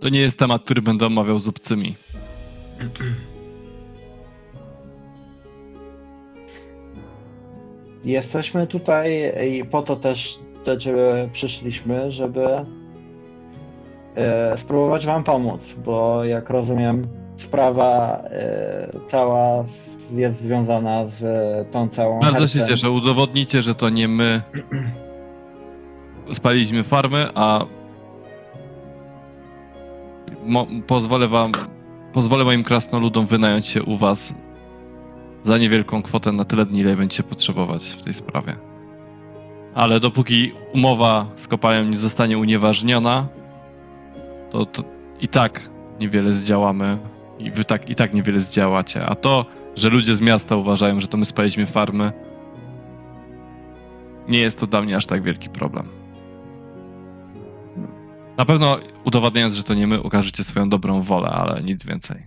To nie jest temat, który będę omawiał z obcymi. Jesteśmy tutaj i po to też do ciebie przyszliśmy, żeby spróbować wam pomóc, bo jak rozumiem, sprawa e, cała jest związana z tą całą. Bardzo się hercem. cieszę. Udowodnicie, że to nie my spaliliśmy farmy, a mo- pozwolę wam, pozwolę moim krasnoludom wynająć się u was za niewielką kwotę na tyle dni, ile będziecie potrzebować w tej sprawie. Ale dopóki umowa z kopalnią nie zostanie unieważniona, to, to i tak niewiele zdziałamy i wy tak, i tak niewiele zdziałacie. A to, że ludzie z miasta uważają, że to my spaliliśmy farmy, nie jest to dla mnie aż tak wielki problem. Na pewno udowadniając, że to nie my, ukażecie swoją dobrą wolę, ale nic więcej.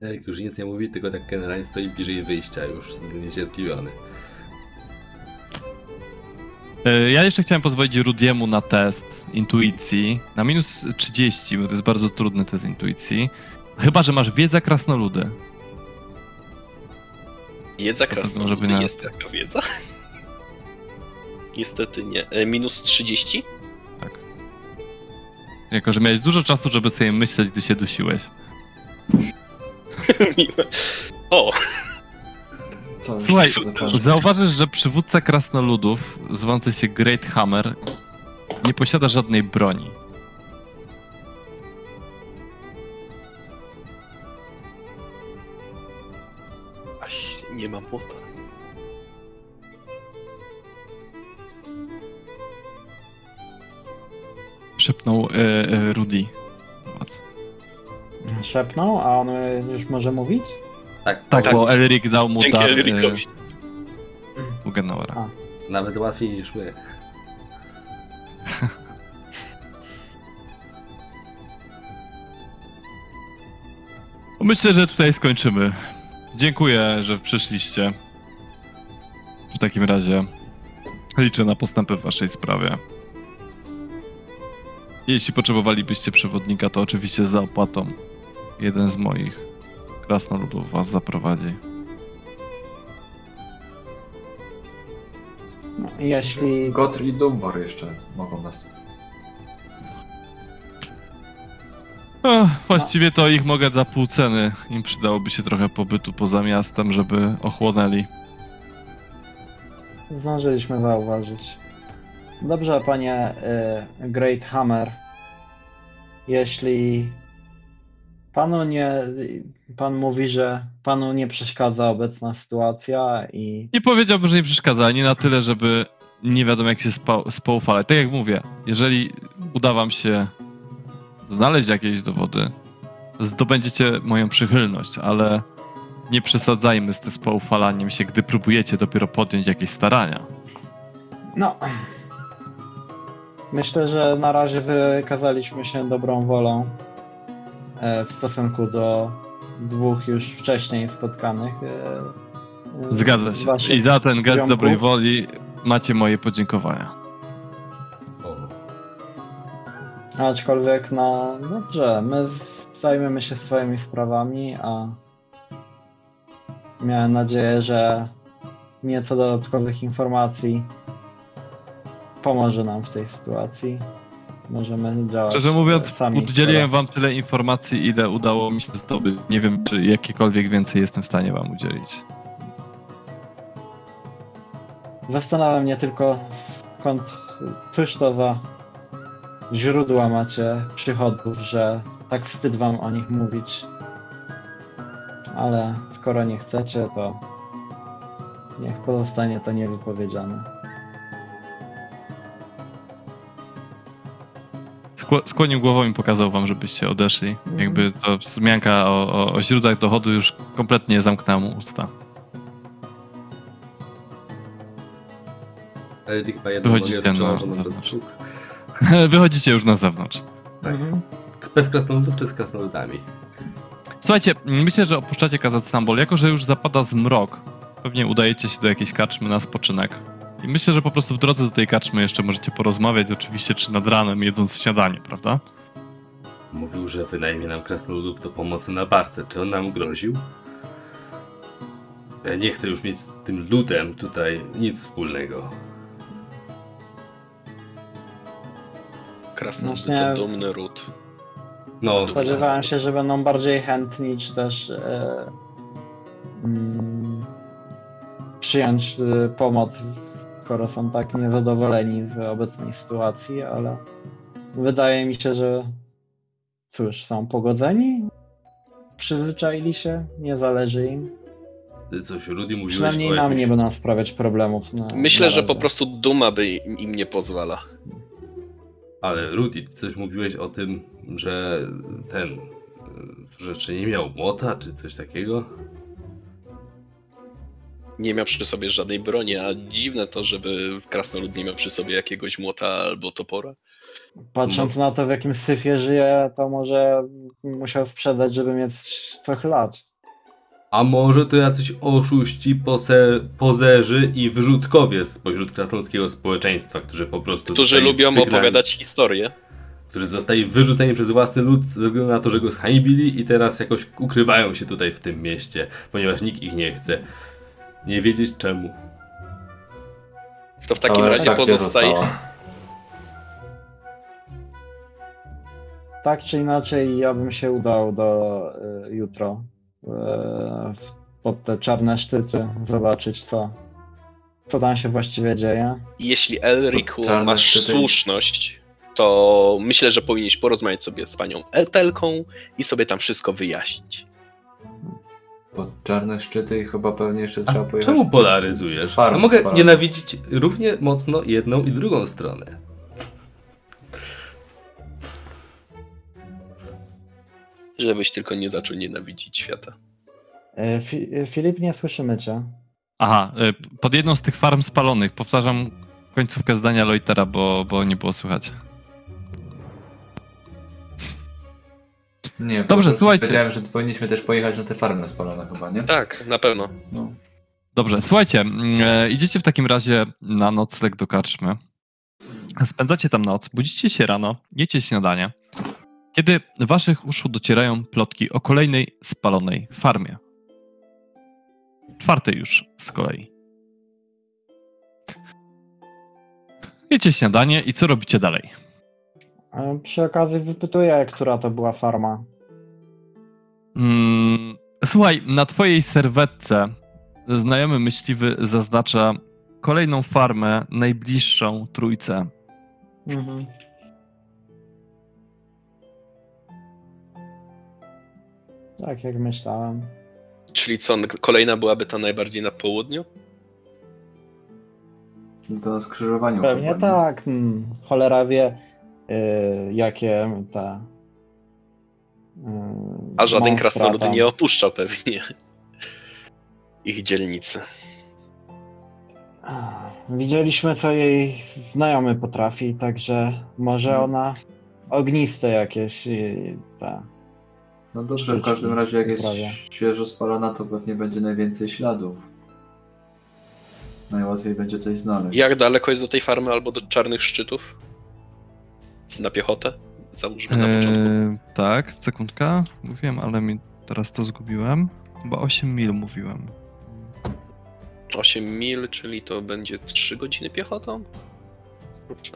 Jak już nic nie mówi, tylko tak generalnie stoi bliżej wyjścia, już zniecierpliwiony. E, Ja jeszcze chciałem pozwolić Rudiemu na test intuicji na minus 30, bo to jest bardzo trudny test intuicji. Chyba, że masz wiedzę krasnoludy. Wiedza krasnoludy na- jest taka wiedza? Niestety nie. E, minus 30? Tak. Jako, że miałeś dużo czasu, żeby sobie myśleć, gdy się dusiłeś. O, Co Słuchaj? Zauważysz, że przywódca krasnoludów, zwający się Great Hammer, nie posiada żadnej broni. Aś, nie ma młota. Szepnął e, e, Rudy. Szepnął, a on już może mówić? Tak, Tak, Tak. bo Elric dał mu Dzięki dar Elricowi. e, Ugenauera. nawet łatwiej niż my. Myślę, że tutaj skończymy. Dziękuję, że przyszliście. W takim razie liczę na postępy w waszej sprawie. Jeśli potrzebowalibyście przewodnika, to oczywiście za opłatą jeden z moich krasnoludów was zaprowadzi. No, jeśli Gotr i Dumbor jeszcze mogą nas. Ech, właściwie to ich mogę za pół ceny. Im przydałoby się trochę pobytu poza miastem, żeby ochłonęli. Zdążyliśmy zauważyć. Dobrze, panie e, Great Hammer. Jeśli panu nie. Pan mówi, że panu nie przeszkadza obecna sytuacja i. Nie powiedziałbym, że nie przeszkadza, ani na tyle, żeby nie wiadomo jak się spa- spoufalać. Tak jak mówię, jeżeli uda wam się znaleźć jakieś dowody, zdobędziecie moją przychylność, ale nie przesadzajmy z tym spoufalaniem się, gdy próbujecie dopiero podjąć jakieś starania. No. Myślę, że na razie wykazaliśmy się dobrą wolą w stosunku do dwóch już wcześniej spotkanych. e, e, Zgadza się. I za ten gest ziomków. dobrej woli macie moje podziękowania. Aczkolwiek, no dobrze, my zajmiemy się swoimi sprawami, a miałem nadzieję, że nieco dodatkowych informacji pomoże nam w tej sytuacji. Możemy działać Szczerze mówiąc, sami. udzieliłem wam tyle informacji, ile udało mi się zdobyć. Nie wiem, czy jakiekolwiek więcej jestem w stanie wam udzielić. Zastanawia mnie tylko, skąd, cóż to za źródła macie przychodów, że tak wstyd wam o nich mówić. Ale skoro nie chcecie, to niech pozostanie to niewypowiedziane. Skłonił głową i pokazał wam, żebyście odeszli. Jakby to wzmianka o, o, o źródłach dochodu już kompletnie zamknęła mu usta. Wychodzicie na do zewnątrz. Wychodzicie już na zewnątrz. Tak. Bez krasnoludów czy z krasnoludami? Słuchajcie, myślę, że opuszczacie Kazachstan, jako że już zapada zmrok, pewnie udajecie się do jakiejś karczmy na spoczynek. I myślę, że po prostu w drodze do tej karczmy jeszcze możecie porozmawiać, oczywiście, czy nad ranem, jedząc śniadanie, prawda? Mówił, że wynajmie nam krasnoludów do pomocy na barce. Czy on nam groził? Ja nie chcę już mieć z tym ludem tutaj nic wspólnego. Krasnolud Właśnie- to dumny ród. No, Spodziewałem się, że będą bardziej chętni, czy też e, mm, przyjąć e, pomoc, skoro są tak niezadowoleni z obecnej sytuacji, ale wydaje mi się, że cóż, są pogodzeni, przyzwyczaili się, nie zależy im. coś Rudy mówiłeś Przynajmniej o nam jakimś... nie będą sprawiać problemów. Na, Myślę, na że po prostu duma by im nie pozwala. Ale Rudy, ty coś mówiłeś o tym, że ten... że czy nie miał młota, czy coś takiego? Nie miał przy sobie żadnej broni, a dziwne to, żeby krasnolud nie miał przy sobie jakiegoś młota albo topora. Patrząc na to, w jakim syfie żyje, to może musiał sprzedać, żeby mieć trochę lat. A może to jacyś oszuści, pose, pozerzy i wyrzutkowie spośród krasnoludzkiego społeczeństwa, którzy po prostu Którzy lubią wygrani, opowiadać historię. Którzy zostali wyrzuceni przez własny lud ze względu na to, że go zhańbili i teraz jakoś ukrywają się tutaj w tym mieście, ponieważ nikt ich nie chce. Nie wiedzieć czemu. To w takim Cała razie gdzie pozostaje. Tak czy inaczej, ja bym się udał do y, jutro y, pod te czarne szczyty, zobaczyć co, co tam się właściwie dzieje. Jeśli Elriku masz szczyty. słuszność, to myślę, że powinieneś porozmawiać sobie z panią Eltelką i sobie tam wszystko wyjaśnić. Pod czarne szczyty i chyba pewnie jeszcze trzeba pojechać. czemu polaryzujesz? Farm A mogę spalone. nienawidzić równie mocno jedną i drugą stronę. Żebyś tylko nie zaczął nienawidzić świata. Y, Fi- y, Filip, nie słyszymy cię. Aha, y, pod jedną z tych farm spalonych, powtarzam końcówkę zdania Loitera, bo, bo nie było słychać. Nie, Dobrze, bo słuchajcie. Powiedziałem, że powinniśmy też pojechać na te farmy spalone chyba, nie? Tak, na pewno. No. Dobrze, słuchajcie, mm, e, idziecie w takim razie na nocleg do karczmy. Spędzacie tam noc, budzicie się rano, jecie śniadanie, kiedy waszych uszu docierają plotki o kolejnej spalonej farmie. Czwartej już z kolei. Jecie śniadanie i co robicie dalej? Przy okazji wypytuję, która to była farma. Mm, słuchaj, na twojej serwetce znajomy myśliwy zaznacza kolejną farmę, najbliższą trójce. Mhm. Tak, jak myślałem. Czyli co, kolejna byłaby ta najbardziej na południu? No to na skrzyżowaniu Pewnie chyba, nie? tak. Hmm. Cholera wie, jakie te. y, A żaden krasnolud tam. nie opuszczał pewnie ich dzielnicy. Widzieliśmy, co jej znajomy potrafi, także może No. ona ogniste jakieś y, te. No dobrze, w każdym razie jak jest Prawie. świeżo spalona, to pewnie będzie najwięcej śladów. Najłatwiej będzie coś znaleźć. Jak daleko jest do tej farmy albo do czarnych szczytów? Na piechotę? załóżmy na początku. Eee, tak, sekundka. Mówiłem, ale mi teraz to zgubiłem. Chyba 8 mil mówiłem. 8 mil, czyli to będzie 3 godziny piechotą? Kurczę.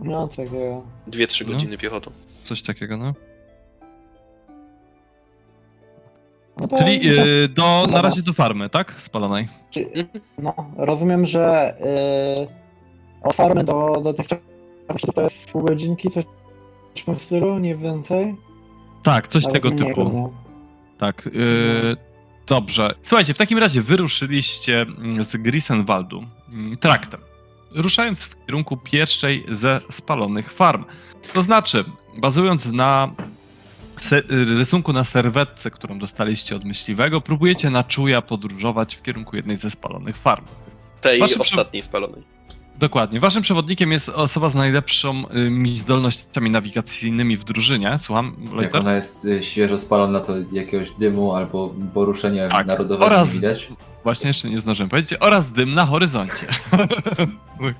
No, tego... 2-3 No. godziny piechotą. Coś takiego, no. No to, Czyli yy, do, na razie do farmy, tak? Spalonej. no, rozumiem, że yy, od farmy do, do tych czy to jest pół godzinki, coś w tym stylu, nie więcej? Tak, coś Nawet tego typu. Tak. Yy, dobrze. Słuchajcie, w takim razie wyruszyliście mm, z Grisenwaldu mm, traktem, ruszając w kierunku pierwszej ze spalonych farm. To znaczy, bazując na rysunku na serwetce, którą dostaliście od myśliwego, próbujecie na czuja podróżować w kierunku jednej ze spalonych farm. Tej Wasze przy- ostatniej spalonej. Dokładnie. Waszym przewodnikiem jest osoba z najlepszą y, zdolnościami nawigacyjnymi w drużynie. Słucham, Jak Lejter? ona jest y, świeżo spalona, to jakiegoś dymu albo poruszenia Tak. narodowego Oraz- widać. Właśnie jeszcze nie zdążyłem powiedzieć. Oraz dym na horyzoncie.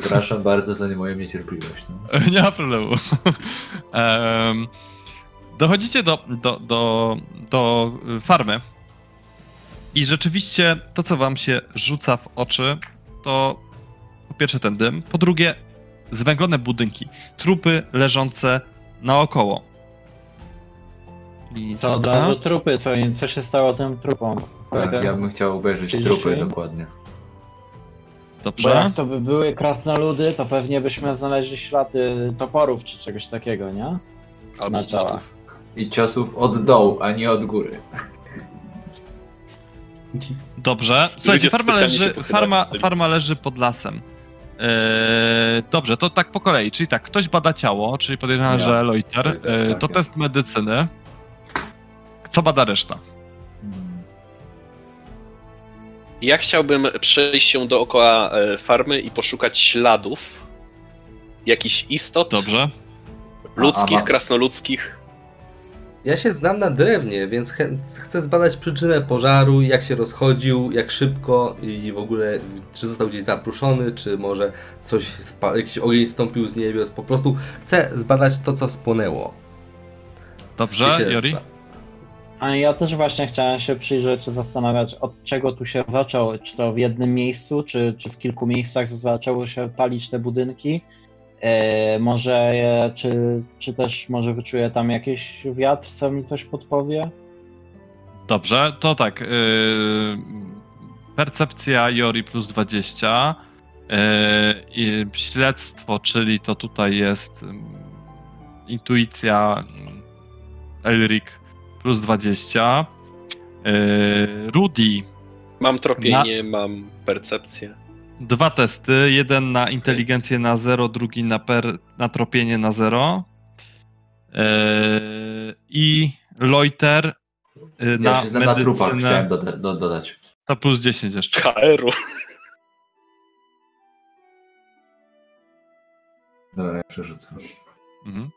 Przepraszam bardzo za moją niecierpliwość. No. nie ma problemu. Em, dochodzicie do, do, do, do y, farmy i rzeczywiście to, co wam się rzuca w oczy, to pierwsze ten dym, po drugie zwęglone budynki, trupy leżące naokoło. I To od razu trupy, co, co się stało tym trupom? Tak, ja bym chciał obejrzeć Czyli trupy dokładnie. Bo Dobrze. jak to by były krasnoludy, to pewnie byśmy znaleźli ślady toporów czy czegoś takiego, nie? Albo Na ciałach. I ciosów od dołu, a nie od góry. Dobrze. Słuchajcie, farma leży, farma, farma leży pod lasem. Eee, dobrze, to tak po kolei. Czyli tak, ktoś bada ciało, czyli podejrzewam, Ja. że Loiter. Tak, tak, Eee, tak, to ja. test medycyny. Co bada reszta? Ja chciałbym przejść się dookoła e, farmy i poszukać śladów jakichś istot Dobrze. ludzkich, A, krasnoludzkich. Ja się znam na drewnie, więc chcę zbadać przyczynę pożaru, jak się rozchodził, jak szybko i w ogóle czy został gdzieś zapruszony, czy może coś, jakiś ogień stąpił z niebios. Po prostu chcę zbadać to, co spłonęło. Dobrze. Jori? A ja też właśnie chciałem się przyjrzeć, zastanawiać od czego tu się zaczęło. Czy to w jednym miejscu, czy, czy w kilku miejscach zaczęły się palić te budynki. E, może, e, czy, czy też może wyczuję tam jakiś wiatr, co mi coś podpowie? Dobrze, to tak. Yy, percepcja Jori plus 20. Yy, i śledztwo, czyli to tutaj jest ym, intuicja ym, Elric plus 20. Yy, Rudy Mam tropienie, mam percepcję. Dwa testy. Jeden na inteligencję na 0, drugi na, per, na tropienie na 0. I Loiter yy, Ja na się znam na trupach, medycynę. chciałem doda- do- dodać. To plus 10 jeszcze. HR-u. Dobra, ja przerzucę. Mhm.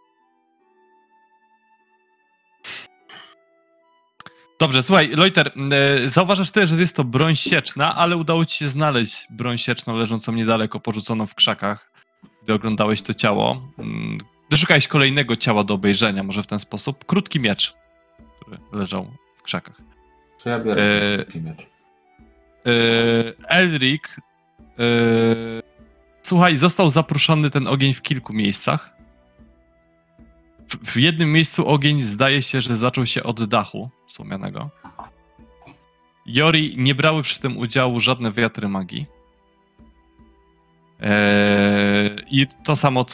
Dobrze, słuchaj, Loiter, e, zauważasz też, że jest to broń sieczna, ale udało ci się znaleźć broń sieczną leżącą niedaleko, porzuconą w krzakach, gdy oglądałeś to ciało. Doszukałeś kolejnego ciała do obejrzenia, może w ten sposób. Krótki miecz, który leżał w krzakach. To ja biorę Eee, krótki miecz. E, Elric, e, słuchaj, został zapruszony ten ogień w kilku miejscach. W jednym miejscu ogień zdaje się, że zaczął się od dachu słomianego. Jori nie brały przy tym udziału żadne wiatry magii. E, I to samo, y,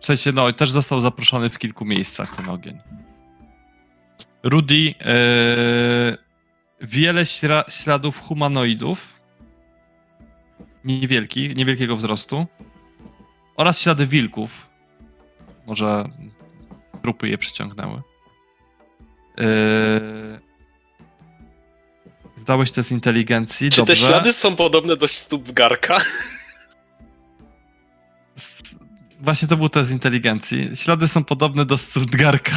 w sensie, no, też został zaproszony w kilku miejscach ten ogień. Rudy, e, wiele śra- śladów humanoidów, niewielki, niewielkiego wzrostu, oraz ślady wilków. Może trupy je przyciągnęły. Yy... Zdałeś test inteligencji, Czy dobrze. te ślady są podobne do stóp garka? Właśnie to był test inteligencji. Ślady są podobne do Stuttgarka.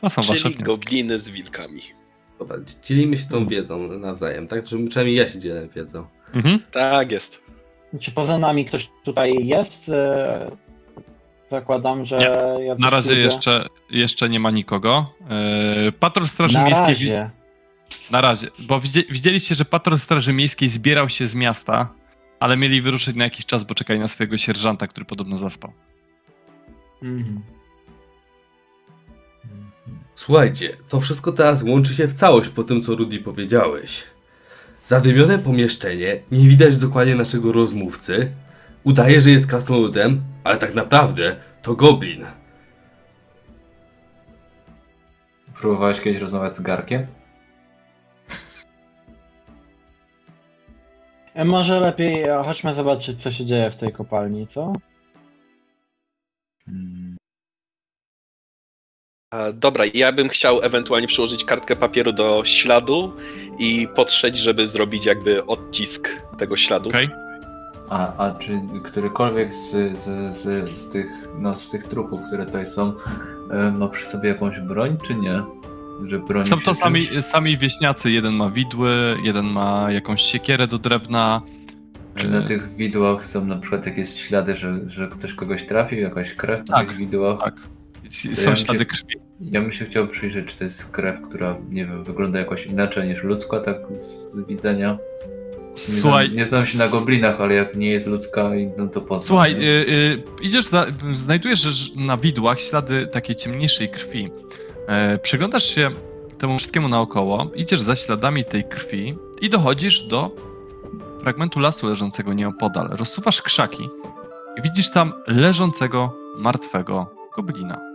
To są wasze Czyli wnioski. gobliny z wilkami. Dobra, dzielimy się tą wiedzą nawzajem, tak? Przynajmniej ja się dzielę wiedzą. Mhm. Tak jest. Czy poza nami ktoś tutaj jest? E, Zakładam, że. jacyś Na razie jeszcze, jeszcze nie ma nikogo. Yy, Patrol Straży Na Miejskiej. razie. Na razie, bo widzi- widzieliście, że patrol Straży Miejskiej zbierał się z miasta, ale mieli wyruszyć na jakiś czas, bo czekali na swojego sierżanta, który podobno zaspał. Mhm. Słuchajcie, to wszystko teraz łączy się w całość po tym, co Rudy powiedziałeś. Zadymione pomieszczenie, nie widać dokładnie naszego rozmówcy. Udaje, że jest krasnoludem, ale tak naprawdę to goblin. Próbowałeś kiedyś rozmawiać z Garkiem? E, Może lepiej e, chodźmy zobaczyć, co się dzieje w tej kopalni, co? Hmm. E, Dobra, ja bym chciał ewentualnie przyłożyć kartkę papieru do śladu i potrzeć, żeby zrobić jakby odcisk tego śladu. Okej? A, a czy którykolwiek z, z, z, z, tych, no, z tych trupów, które tutaj są, e, ma przy sobie jakąś broń, czy nie? Że broni Są to sami, czymś? sami wieśniacy. Jeden ma widły, jeden ma jakąś siekierę do drewna. Czy na tych widłach są na przykład jakieś ślady, że, że ktoś kogoś trafił, jakaś krew na Tak, tych widłach? Tak. Są ślady się- krwi. Ja bym się chciał przyjrzeć, czy to jest krew, która, nie wiem, wygląda jakoś inaczej niż ludzka, tak z widzenia. Nie Słuchaj, znam, nie znam się na goblinach, ale jak nie jest ludzka, no to po co? Słuchaj, y, y, idziesz, za, znajdujesz na widłach ślady takiej ciemniejszej krwi. E, przyglądasz się temu wszystkiemu naokoło, idziesz za śladami tej krwi i dochodzisz do fragmentu lasu leżącego nieopodal. Rozsuwasz krzaki i widzisz tam leżącego, martwego goblina.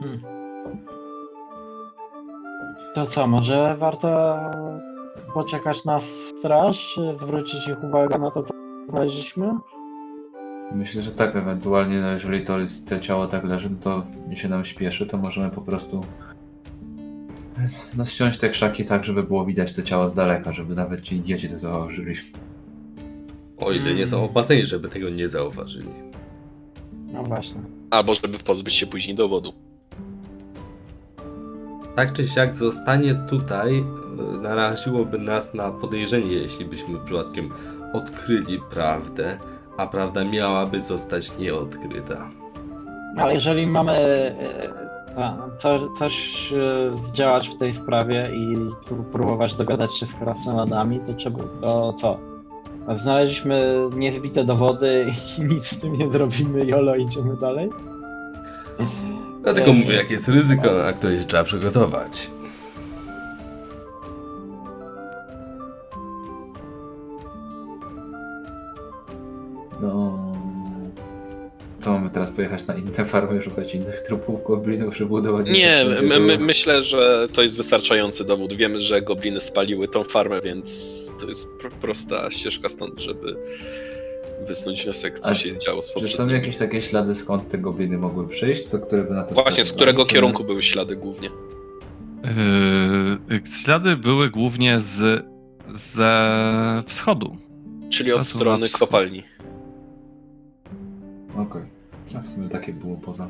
Hmm. To co, może warto poczekać na straż, zwrócić ich uwagę na to, co znaleźliśmy? Myślę, że tak, ewentualnie, no jeżeli to, jest- to ciało tak leży, no to nie się nam śpieszy, to możemy po prostu no, ściąć te krzaki tak, żeby było widać to ciało z daleka, żeby nawet ci idioci to zauważyli. O ile nie są opłaceni, żeby tego nie zauważyli. No właśnie. Albo żeby pozbyć się później dowodu. Tak czy siak zostanie tutaj y, naraziłoby nas na podejrzenie, jeśli byśmy przypadkiem odkryli prawdę, a prawda miałaby zostać nieodkryta. Ale jeżeli mamy e, co, coś e, zdziałać w tej sprawie i pró- próbować dogadać się z krasnoludami, to trzeba, to co? Znaleźliśmy niezbite dowody i nic z tym nie zrobimy, jolo, idziemy dalej? Dlatego mówię, jakie jest ryzyko, na które się trzeba przygotować. No... Co mamy teraz pojechać na inne farmy, szukać innych trupów goblinów, żeby udowodnić, Nie, my, my, myślę, że to jest wystarczający dowód. Wiemy, że gobliny spaliły tą farmę, więc to jest pro, prosta ścieżka stąd, żeby wysnuć wniosek, co A się działo z Czy są poprzednimi. jakieś takie ślady, skąd te gobliny mogły przyjść, co, które by na to Właśnie, z którego kierunku były ślady głównie? Yy, ślady były głównie z ze wschodu. Czyli od strony wschód. kopalni. Okej. A w sumie takie było poza.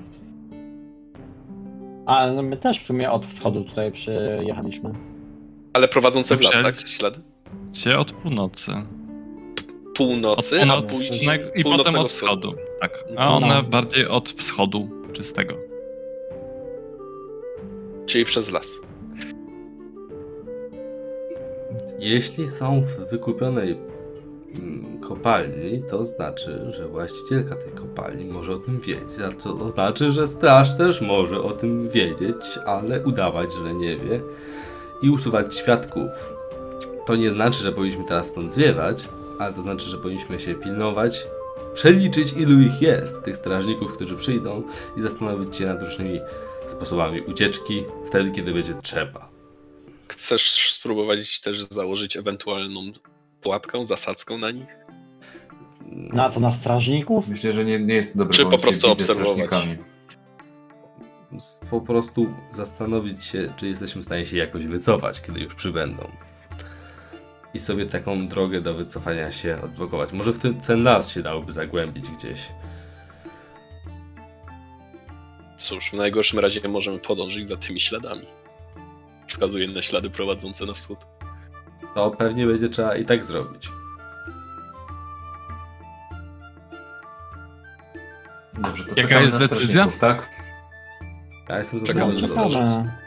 A no my też w sumie od wschodu tutaj przyjechaliśmy. Ale prowadzące w las, tak? Ślady? Cię od północy. Północy, Od a północy później i potem od wschodu. Tak. A No. one bardziej od wschodu czystego. Czyli przez las. Jeśli są w wykupionej mm, kopalni, to znaczy, że właścicielka tej kopalni może o tym wiedzieć. A co to znaczy, że straż też może o tym wiedzieć, ale udawać, że nie wie i usuwać świadków. To nie znaczy, że powinniśmy teraz stąd zwiewać, ale to znaczy, że powinniśmy się pilnować, przeliczyć ilu ich jest, tych strażników, którzy przyjdą i zastanowić się nad różnymi sposobami ucieczki wtedy, kiedy będzie trzeba. Chcesz spróbować też założyć ewentualną pułapkę, zasadzkę na nich? Na to na strażników? Myślę, że nie, nie jest to dobry Czy po prostu obserwować? po prostu zastanowić się, czy jesteśmy w stanie się jakoś wycofać, kiedy już przybędą. I sobie taką drogę do wycofania się odblokować. Może w ten, ten las się dałoby zagłębić gdzieś. Cóż, w najgorszym razie możemy podążyć za tymi śladami. wskazuje na ślady prowadzące na wschód. To pewnie będzie trzeba i tak zrobić. Dobrze, to Jaka czekamy jest na decyzja? strażników, Tak? Ja jestem Czekamy zadowolony. na z strażników.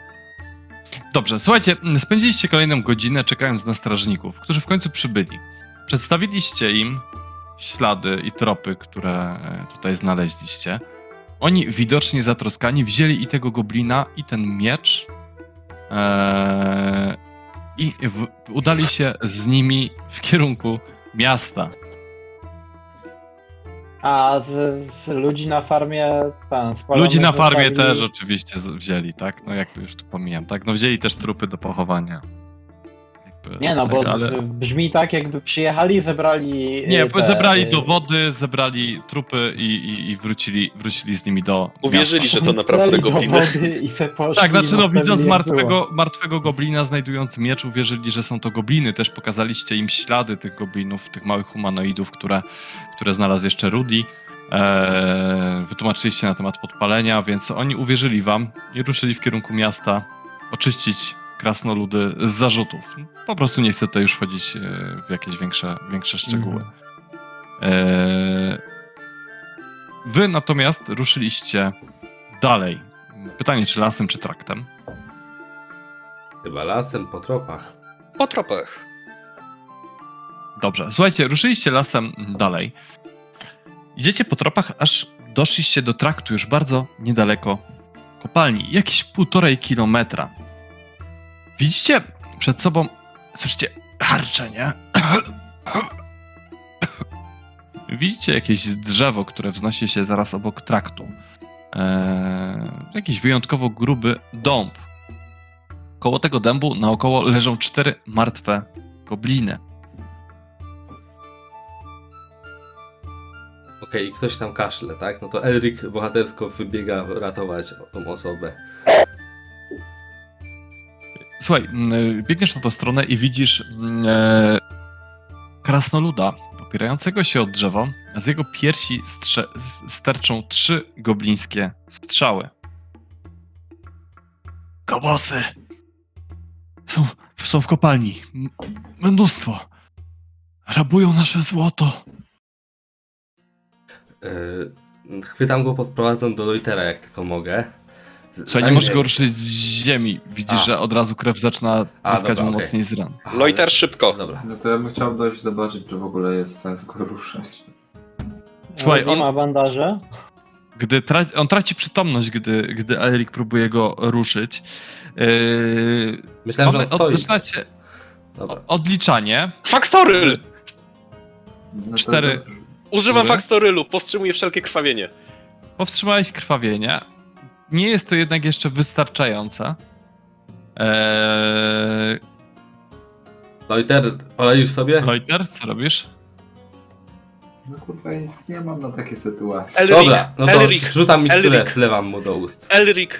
Dobrze. Słuchajcie, spędziliście kolejną godzinę czekając na strażników, którzy w końcu przybyli. Przedstawiliście im ślady i tropy, które e, tutaj znaleźliście. Oni widocznie zatroskani wzięli i tego goblina, i ten miecz e, i w, udali się z nimi w kierunku miasta. A z, z ludzi na farmie ten Ludzi na farmie też oczywiście wzięli, tak? No jakby już tu pomijam, tak? No wzięli też trupy do pochowania. Jakby, Nie no, tak, bo ale- brzmi tak, jakby przyjechali, zebrali. Nie, bo te, zebrali dowody, zebrali trupy i, i, i wrócili, wrócili z nimi do. Uwierzyli, miasta. że to naprawdę gobliny. Tak, znaczy no następnie widząc martwego, martwego goblina znajdując miecz, uwierzyli, że są to gobliny. Też pokazaliście im ślady tych goblinów, tych małych humanoidów, które, które znalazł jeszcze Rudy. Eee, wytłumaczyliście na temat podpalenia, więc oni uwierzyli wam i ruszyli w kierunku miasta oczyścić krasnoludy z zarzutów. Po prostu nie chcę tutaj już wchodzić e, w jakieś większe, większe szczegóły. Eee, Wy natomiast ruszyliście dalej. Pytanie, czy lasem, czy traktem? Chyba lasem po tropach. Po tropach. Dobrze, słuchajcie, ruszyliście lasem dalej. Idziecie po tropach, aż doszliście do traktu już bardzo niedaleko kopalni. Jakieś półtorej kilometra. Widzicie przed sobą, słyszycie, harczenie. Widzicie jakieś drzewo, które wznosi się zaraz obok traktu. Eee, jakiś wyjątkowo gruby dąb. Koło tego dębu naokoło leżą cztery martwe gobliny. Okej, i ktoś tam kaszle, tak? No to Elric bohatersko wybiega ratować tą osobę. Słuchaj, mm, biegniesz na tą stronę i widzisz mm, e, krasnoluda opierającego się od drzewa, a z jego piersi strze- sterczą trzy goblińskie strzały. Kobosy! Są, są w kopalni. Mnóstwo. Rabują nasze złoto. Yy, chwytam go, podprowadzam do Loitera, jak tylko mogę. Słuchaj, nie możesz go ruszyć z ziemi. Widzisz, A. że od razu krew zaczyna tryskać mu mocniej z ran. Loiter szybko. Dobra. No to ja bym chciał dojść zobaczyć, czy w ogóle jest sens go ruszać. Słuchaj, nie on- ma bandaże. Gdy tra- on traci przytomność, gdy, gdy Elric próbuje go ruszyć. Yy, Myślałem, że on od, stoi. zaczynacie Dobra. odliczanie. Faktoryl! No Cztery. Używam faktorylu, powstrzymuję wszelkie krwawienie. Powstrzymałeś krwawienie. Nie jest to jednak jeszcze wystarczające. Eee, Loiter, poradzisz sobie? Loiter, co robisz? No kurwa, nic nie mam na takie sytuacje. Elric, Dobra, no to Elric, rzucam miksturę, Elric. wlewam mu do ust. Elric.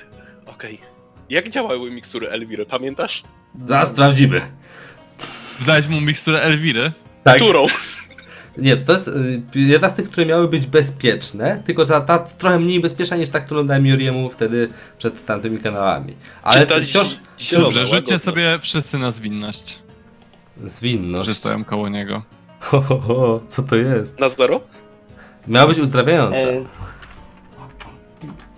Okej. Jak działały mikstury Elwiry, pamiętasz? Zaraz sprawdzimy. Wdałeś mu miksturę Elwiry. Tak. Którą? Nie, to jest y, jedna z tych, które miały być bezpieczne, tylko ta, ta trochę mniej bezpieczna niż ta, którą dałem Juriemu wtedy przed tamtymi kanałami. Ale Czy ta wciąż zielona, Dobrze, rzućcie sobie wszyscy na zwinność, zwinność. którzy stoją koło niego. Ho, ho, ho, co to jest? Na zero? Miała być uzdrawiająca. E,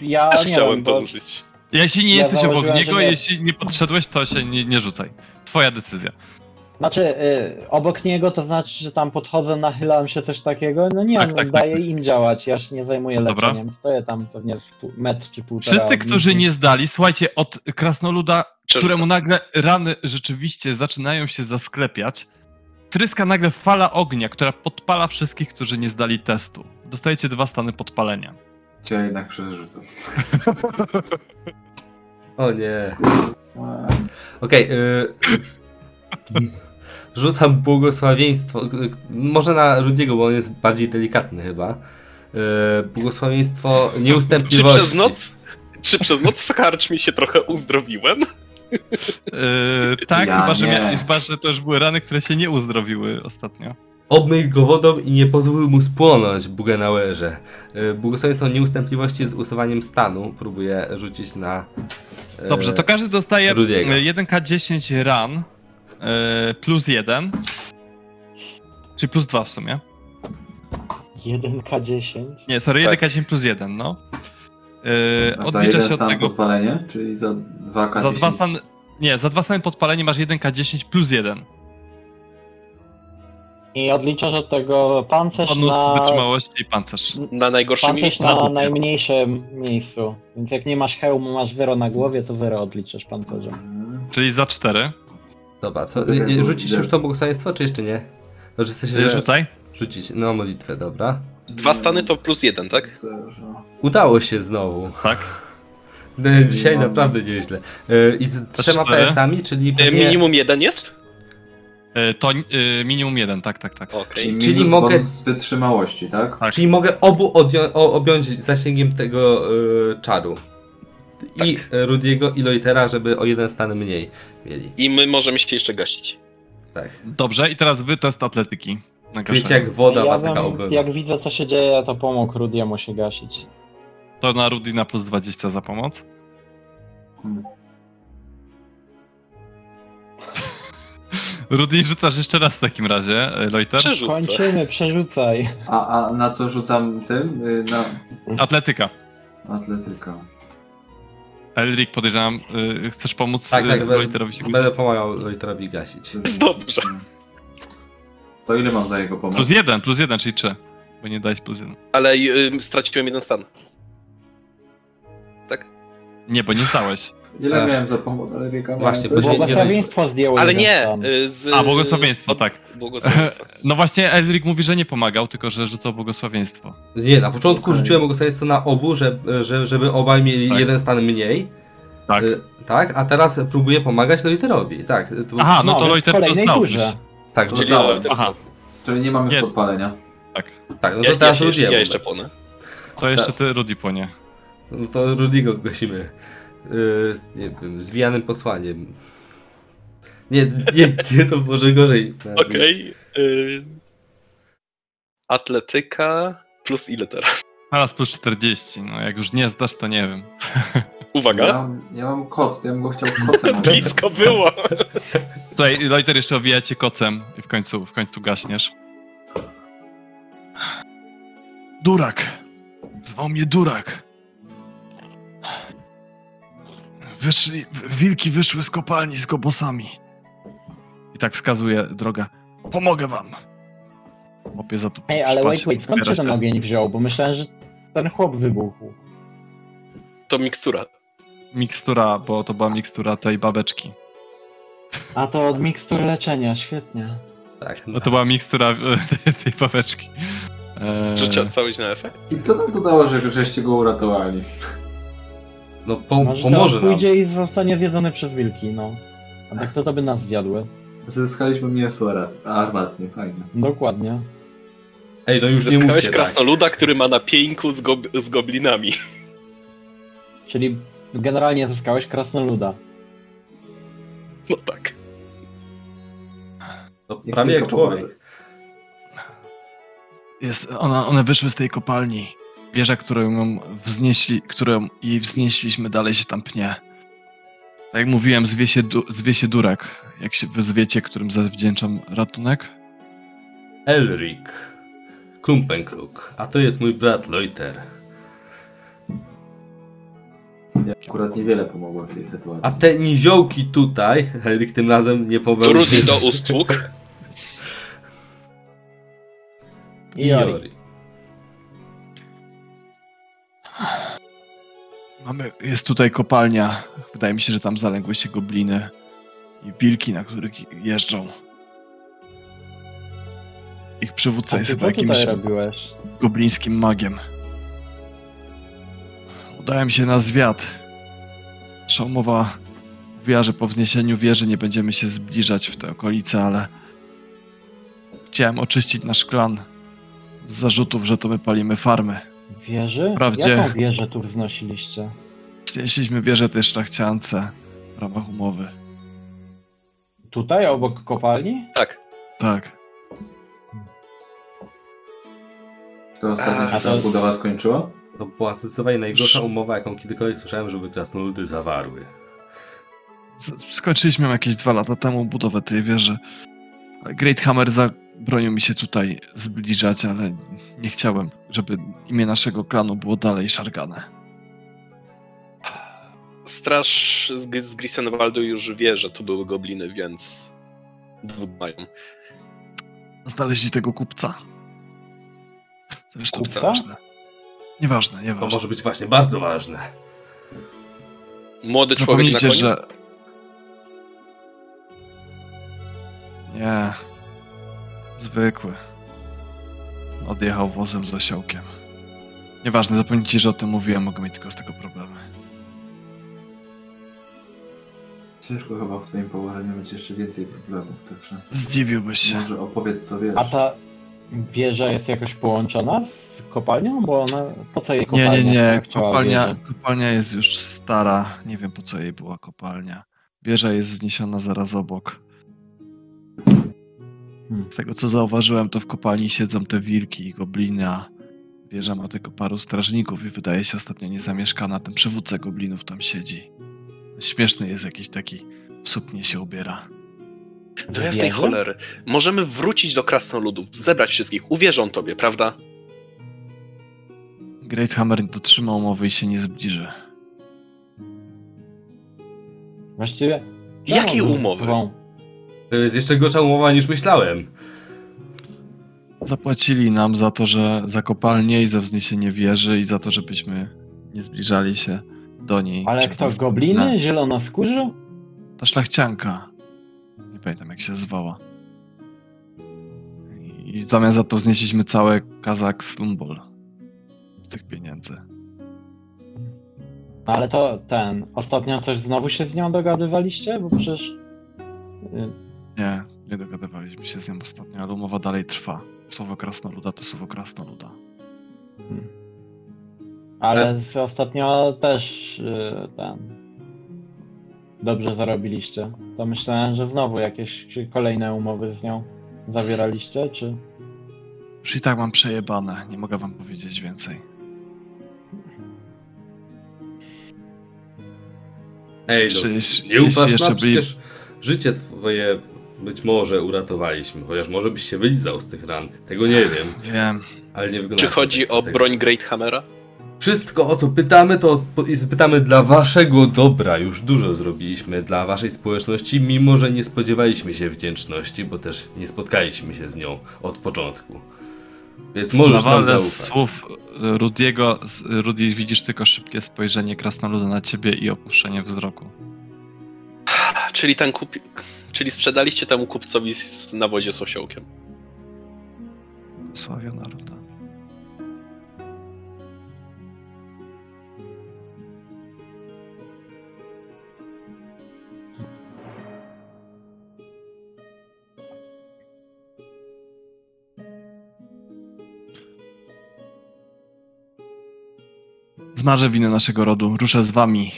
ja Też nie chciałem to użyć. Jeśli nie Ja jesteś obok niego, że nie- jeśli nie podszedłeś, to się nie, nie rzucaj. Twoja decyzja. Znaczy, y, obok niego to znaczy, że tam podchodzę, nachylam się coś takiego. No nie, Tak, no, tak, daję im działać. Ja się nie zajmuję Dobra. leczeniem. Stoję tam pewnie metr czy półtora. Wszyscy, którzy nie zdali, słuchajcie, od krasnoluda, Przerzucam. któremu nagle rany rzeczywiście zaczynają się zasklepiać, tryska nagle fala ognia, która podpala wszystkich, którzy nie zdali testu. Dostajecie dwa stany podpalenia. Ja jednak przerzucę. O nie. Okej, y, rzucam błogosławieństwo. Może na Rudiego, bo on jest bardziej delikatny chyba. Y, błogosławieństwo Czy nieustępliwości. przez noc? Czy przez noc w karczmie się trochę uzdrowiłem? Yy, tak, Ja chyba, że mia- chyba, że to już były rany, które się nie uzdrowiły ostatnio. Obmyj go wodą i nie pozwól mu spłonąć, Bugenauerze. Y, Błogosławieństwo nieustępliwości z usuwaniem stanu. Próbuję rzucić na e, Dobrze, to każdy dostaje Rudiego. e, 1k10 ran e, plus 1. Czy plus 2 w sumie? 1K10. Nie, sorry, Tak. 1k10 plus 1, no. E, A za odlicza jeden się od stan tego. podpalenie? Czyli za 2K10? Za dwa stan. Nie, za dwa stany podpalenie masz 1k10 plus 1. I odliczasz od tego pancerz Bonus na, wytrzymałości i pancerz. Na najgorszym pancerz miejscu. na najmniejszym miejscu. Więc jak nie masz hełmu, masz wyro na głowie, to wyro odliczasz pancerzem. Czyli za 4. Dobra, co, widzę. już to błogosławieństwo, czy jeszcze nie? Sensie, że Rzucaj. rzucić, no modlitwę, dobra. Dwa stany to plus jeden, tak? Pancerza. Udało się znowu. Tak. No, Dzisiaj naprawdę nieźle. E, I z trzema? PS-ami, czyli E, pewnie... Minimum jeden jest? E, To minimum 1, tak, tak, tak. Okej. Czyli, Czyli mogę- z wytrzymałości, tak? Tak. Czyli mogę obu objąć zasięgiem tego e, czaru. I Tak. e, Rudiego i Loitera, żeby o jeden stan mniej mieli. I my możemy się jeszcze gasić. Tak. Dobrze, i teraz wy test atletyki. Gaszenie. jak woda ja was taka obywa. jak widzę co się dzieje, to pomógł Rudiemu się gasić. To na Rudy na plus 20 za pomoc. Hmm. Rudy, rzucasz jeszcze raz w takim razie, e, Loiter. Przerzucę. Kończymy, przerzucaj. A, a na co rzucam tym? Y, Na Atletyka. atletyka. Elric, podejrzewam, y, chcesz pomóc Tak, y, tak, Loiterowi się będę gasić? pomagał Loiterowi gasić. Dobrze. To ile mam za jego pomoc? Plus jeden, plus jeden, czyli trzy. Bo nie dałeś plus jeden. Ale y, straciłem jeden stan. Nie, bo nie zdałeś. Ile Ech. miałem za pomoc, ale wieka Właśnie, bo Błogosławieństwo zdjęło Ale jeden nie! stan. y, Z, A, błogosławieństwo, tak. Błogosławieństwo. No właśnie, Elric mówi, że nie pomagał, tylko że rzucał błogosławieństwo. Nie, na początku rzuciłem błogosławieństwo na obu, że, że, żeby obaj mieli Tak. jeden stan mniej. Tak. Y, tak, a teraz próbuję pomagać Loiterowi. Tak, to, Aha, no, to więc w Loiter kolejnej dostał. turze. tak, To Czyli. Loiter. Aha, Czyli nie mam już Nie. podpalenia. tak. tak, no to ja, teraz się, Rudiemu. ja jeszcze płonę. To jeszcze ty, Rudy, płonie. No to Rudiego gasimy. Yy, nie wiem, zwijanym posłaniem. Nie, nie, nie to może gorzej. Okej. y, Atletyka plus ile teraz? Teraz plus 40, no jak już nie zdasz, to nie wiem. Ja Uwaga. mam, ja mam kot, ja bym go chciał kocem Blisko było. Słuchaj, Loiter jeszcze owijacie kocem i w końcu, w końcu gaśniesz. Durak! Zwał mnie Durak. Wyszli, wilki wyszły z kopalni z gobosami. I tak wskazuje droga. Pomogę wam. Chłopie za to Ej, ale wait, wait, skąd się ten ogień wziął? Bo myślałem, że ten chłop wybuchł. To mikstura. Mikstura, bo to była mikstura tej babeczki. A to od mikstur leczenia, świetnie. Tak, No to była mikstura e, tej, tej babeczki. Eee, Że trzeba całość na efekt? I co nam to dało, że żeście go uratowali? No po, Może pomoże to nam. pójdzie i zostanie zjedzony przez wilki, no. A tak to, to by nas zjadły. Zyskaliśmy mięso armatnie, fajnie. Dokładnie. Ej, no już nie Zyskałeś mówcie tak. krasnoluda, który ma na pieńku z, gob z goblinami. Czyli generalnie zyskałeś krasnoluda. No tak. Niech prawie jak człowiek. Jest, ona, one wyszły z tej kopalni. Wieża, którą ją wznieśli, którą jej wznieśliśmy, dalej się tam pnie. Tak jak mówiłem, zwie się, du, zwie się Durek. Jak się wy zwiecie, którym zawdzięczam ratunek? Elric. Klumpenkruk. A to jest mój brat Loiter. Ja akurat niewiele pomogłem w tej sytuacji. A te niziołki tutaj, Elric tym razem nie pomogł. Trudny do usług. I Jori. Mamy, jest tutaj kopalnia. Wydaje mi się, że tam zaległy się gobliny i wilki, na których jeżdżą. Ich przywódca A jest chyba jakimś robiłeś? goblińskim magiem. Udałem się na zwiat. Szamowa mówiła, że po wzniesieniu wieży nie będziemy się zbliżać w te okolice, ale chciałem oczyścić nasz klan z zarzutów, że to my palimy farmy. Wieży? Wprawdzie- Jaką wieżę tu wznosiliście? Znieśliśmy wieżę tej szlachciance w ramach umowy. Tutaj, obok kopalni? Tak. Tak. To ostatnio się ta budowa skończyła? To była zdecydowanie najgorsza umowa, jaką kiedykolwiek słyszałem, żeby krasnoludy zawarły. Z- Skończyliśmy jakieś dwa lata temu budowę tej wieży. Great Hammer zabronił mi się tutaj zbliżać, ale nie chciałem, żeby imię naszego klanu było dalej szargane. Straż z, z Grisenwaldu już wie, że to były gobliny, więc dowód mają. Znaleźli tego kupca. Zresztą Kupca? nieważne. Nieważne, To może być właśnie bardzo ważne. Młody człowiek na koniu? że... Nie. Zwykły. Odjechał wozem z osiołkiem. Nieważne, zapomnijcie, że o tym mówiłem, mogę mieć tylko z tego problemy. Ciężko chyba w twoim położeniu mieć jeszcze więcej problemów, także Zdziwiłbyś się. może opowiedz co wiesz. A ta wieża jest jakoś połączona z kopalnią? Bo ona, po co jej Nie, kopalnia? nie, nie. chciała Kopalnia, wieżę? kopalnia jest już stara. Nie wiem po co jej była kopalnia. Wieża jest zniesiona zaraz obok. Hmm. Z tego co zauważyłem, to w kopalni siedzą te wilki i gobliny, a wieża ma tylko paru strażników i wydaje się ostatnio niezamieszkana. Ten przywódca goblinów tam siedzi. Śmieszny jest jakiś taki, w suknię się ubiera. Do jasnej cholery. Możemy wrócić do krasnoludów, zebrać wszystkich. Uwierzą tobie, prawda? Great Hammer nie dotrzymał umowy i się nie zbliży. Właściwie... Jakiej umowy? wą- To jest jeszcze gorsza umowa niż myślałem. Zapłacili nam za to, że za kopalnię i za wzniesienie wieży i za to, żebyśmy nie zbliżali się do niej. Ale kto, gobliny? Zielonoskórzy? Ta szlachcianka. Nie pamiętam jak się zwała. I w zamian za to wznieśliśmy całe Kazak Slumbol. Z tych pieniędzy. No ale to ten, ostatnio coś znowu się z nią dogadywaliście? Bo przecież... Nie, nie dogadywaliśmy się z nią ostatnio, ale umowa dalej trwa. Słowo krasnoluda to słowo krasnoluda. Ale z ostatnio też y, ten... Dobrze zarobiliście. To myślałem, że znowu jakieś kolejne umowy z nią zawieraliście, czy... Już i tak mam przejebane, nie mogę wam powiedzieć więcej. Ej, no, Przecież nie jeśli jeszcze byli- Przecież życie twoje być może uratowaliśmy, chociaż może byś się wylizał z tych ran. Tego nie wiem, Wiem, ale nie wygląda Czy chodzi o tego. broń Great Hammera? Wszystko, o co pytamy, to pytamy dla waszego dobra. Już dużo zrobiliśmy dla waszej społeczności, mimo że nie spodziewaliśmy się wdzięczności, bo też nie spotkaliśmy się z nią od początku. Więc możesz nam Nawalę zaufać. słów e, Rudiego. z- Rudy, widzisz tylko szybkie spojrzenie krasnoluda na ciebie i opuszczenie wzroku. Czyli ten kupi... Czyli sprzedaliście temu kupcowi z nawozie z osiołkiem. Sławiona Ruda. Zmarzę winę naszego rodu, ruszę z wami,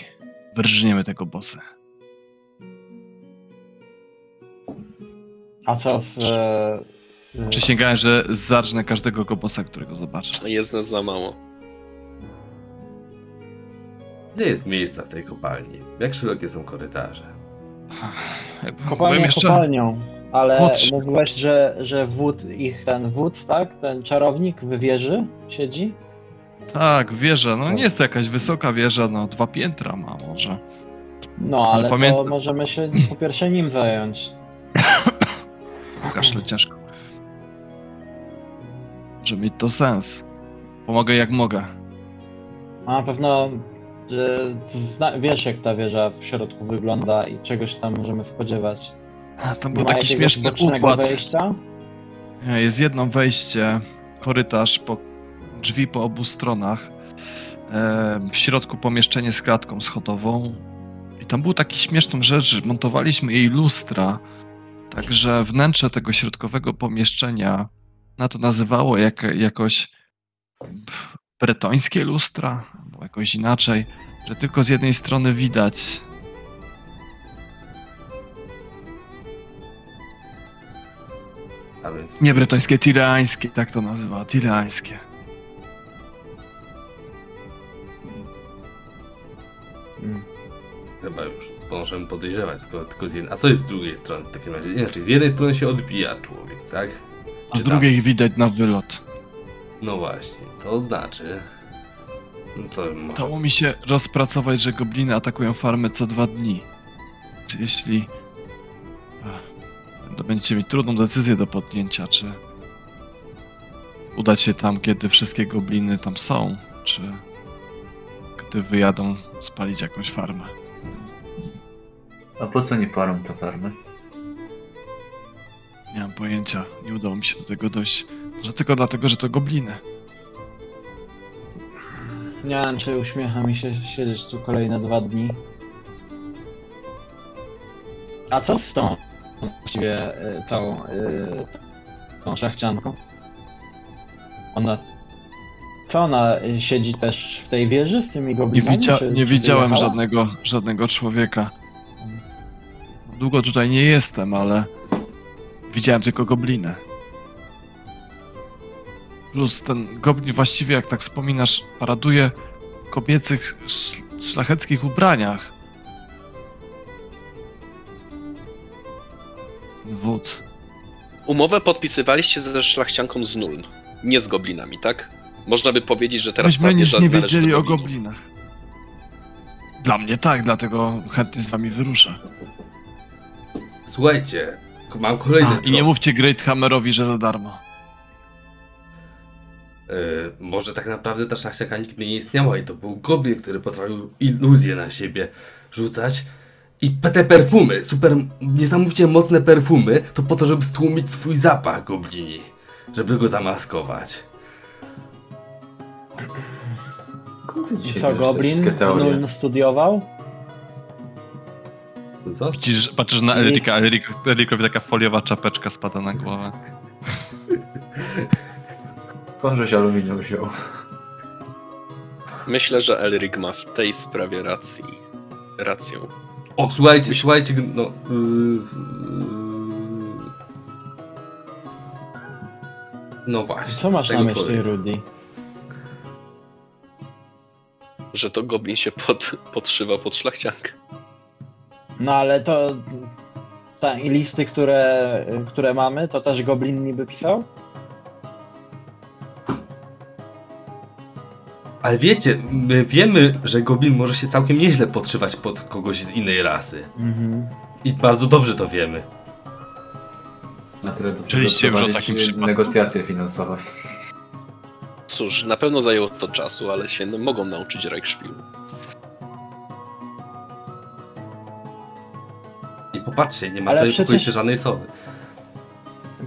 wyrżniemy tego bossa. A co z... e, y, Przysięgałem, że zarżnę każdego gobosa, którego zobaczę. Jest nas za mało. Nie jest miejsca w tej kopalni. Jak szerokie są korytarze? Byłem Kopalnią jeszcze... kopalnią, ale Młodszy. mówiłeś, że, że wód, ich ten wódz, tak? Ten czarownik w wieży siedzi? Tak, wieża. No nie jest to jakaś wysoka wieża, no dwa piętra ma może. No, Ale ale to możemy się po pierwsze nim zająć. Kaszle ciężko. Może mieć to sens. Pomogę jak mogę. A na pewno że zna, wiesz, jak ta wieża w środku wygląda i czego się tam możemy spodziewać. A, Tam był ma taki jakiegoś śmieszny bocznego układ. wejścia? Nie, Jest jedno wejście, korytarz, po, drzwi po obu stronach. E, w środku pomieszczenie z klatką schodową. I tam był taki śmieszną rzecz, że montowaliśmy jej lustra. Także wnętrze tego środkowego pomieszczenia na to nazywało jak, jakoś bretońskie lustra, albo jakoś inaczej, że tylko z jednej strony widać. A więc Nie bretońskie, tirańskie, tak to nazywa, tirańskie. Mm. chyba już możemy podejrzewać, skoro tylko z jednej... A co jest z drugiej strony w takim razie? Inaczej, z jednej strony się odbija człowiek, tak? A z drugiej widać na wylot. No właśnie, to znaczy... No to może... Udało mi się rozpracować, że gobliny atakują farmy co dwa dni. Czy Jeśli... To będziecie mieć trudną decyzję do podjęcia, czy... Udać się tam, kiedy wszystkie gobliny tam są, czy... Gdy wyjadą spalić jakąś farmę. A po co nie parą te farmy? Nie mam pojęcia, nie udało mi się do tego dojść. Może tylko dlatego, że to gobliny. Nie wiem, czy uśmiecha mi się siedzieć tu kolejne dwa dni. A co z tą właściwie y, całą y, tą szlachcianką? Ona. Co ona y, siedzi też w tej wieży z tymi Nie, goblinami? widzia czy- nie czy widziałem wyjechała? żadnego, żadnego człowieka. Długo tutaj nie jestem, ale widziałem tylko gobliny. Plus ten goblin właściwie, jak tak wspominasz, paraduje w kobiecych, sz- szlacheckich ubraniach. Wód. Umowę podpisywaliście ze szlachcianką z Nuln, nie z goblinami, tak? Można by powiedzieć, że teraz Myśmy nic nie wiedzieli o goblinach. Dla mnie tak, dlatego chętnie z wami wyruszę. Słuchajcie, mam kolejny A, I nie mówcie Great Hammerowi, że za darmo. E, może tak naprawdę ta szlachciaka nigdy nie istniała i to był goblin, który potrafił iluzje na siebie rzucać. I te perfumy, super, niesamowicie mocne perfumy, to po to, żeby stłumić swój zapach goblini. Żeby go zamaskować. Co, Goblin? Nuln studiował? Co? Widzisz, patrzysz na Elrika, Elrik, Elrikowi taka foliowa czapeczka spada na głowę. Skąd żeś aluminium wziął? Myślę, że Elric ma w tej sprawie racji. Rację. O, słuchajcie, słuchajcie, no... Yy, yy, no właśnie. Co masz na myśli, człowieka. Rudy? Że to goblin się pod, podszywa pod szlachciankę. No ale to. Ta, I listy, które, które mamy, to też Goblin niby pisał? Ale wiecie, my wiemy, że goblin może się całkiem nieźle podszywać pod kogoś z innej rasy. Mhm. I bardzo dobrze to wiemy. Na tyle do Słyszeliście już o takim przypadku? negocjacje finansowe. Cóż, na pewno zajęło to czasu, ale się mogą nauczyć Reichspielu. Popatrzcie, nie ma Ale tutaj przecież- żadnej sowy.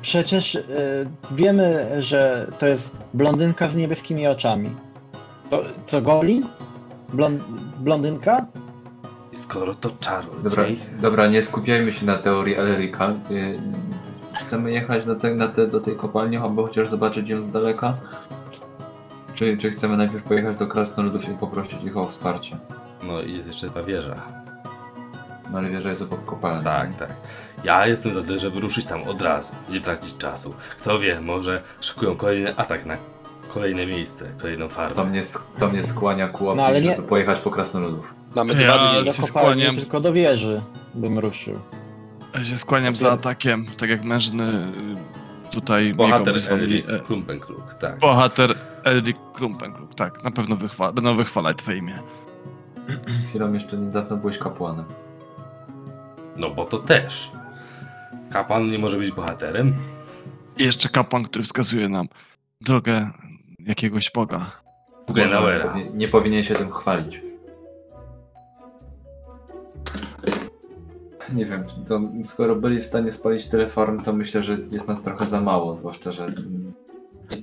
Przecież y, wiemy, że to jest blondynka z niebieskimi oczami. To, to Goblin? Blon, blondynka? I skoro to Dobra, czarodziej... dobra, nie skupiajmy się na teorii Elrika. Y, Chcemy jechać do, te, na te, do tej kopalni, aby chociaż zobaczyć ją z daleka? Czy, czy chcemy najpierw pojechać do Krasnoludów i poprosić ich o wsparcie? No i jest jeszcze ta wieża. No ale wieża jest obok kopalni. Tak, tak. Ja jestem za tym, żeby ruszyć tam od razu, nie tracić czasu. Kto wie, może szykują kolejny atak na kolejne miejsce, kolejną To farmę. mnie, sk- to mnie skłania ku opcji, No, ale nie- żeby pojechać po Krasnoludów. Mamy Ja- dwa dni. do się kopalni, skłaniam. tylko do wieży bym ruszył. Ja się skłaniam za atakiem, tak jak mężny y, tutaj Bohater. Elric e, Klumpenkluk, tak. Bohater Elric Klumpenkluk, tak, na pewno wychwa będą wychwalać twoje imię. Chwilą jeszcze niedawno byłeś kapłanem. No bo to też. Kapłan nie może być bohaterem. I jeszcze kapłan, który wskazuje nam drogę jakiegoś boga. Bugenauera. Nie, nie powinien się tym chwalić. Nie wiem, to skoro byli w stanie spalić tyle farm, to myślę, że jest nas trochę za mało, zwłaszcza, że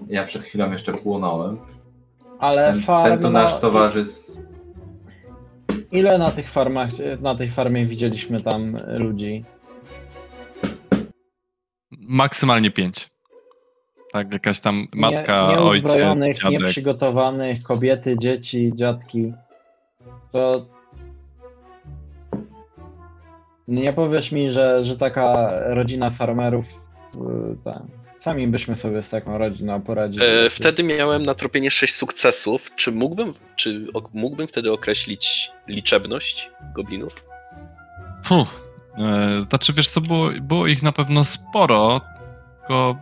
ja przed chwilą jeszcze płonąłem. Ale Ten, farmy, ten to nasz towarzysz. Ile na tych farmach, na tej farmie widzieliśmy tam ludzi? Maksymalnie pięć. Tak, jakaś tam matka, nie, ojciec, nieuzbrojonych, dziadek. nieprzygotowanych, kobiety, dzieci, dziadki. To nie powiesz mi, że, że taka rodzina farmerów, ta, sami byśmy sobie z taką rodziną poradzili. E, wtedy miałem na tropienie 6 sukcesów. Czy mógłbym, czy mógłbym wtedy określić liczebność goblinów? Fuh. E, znaczy, wiesz co, było, było ich na pewno sporo, tylko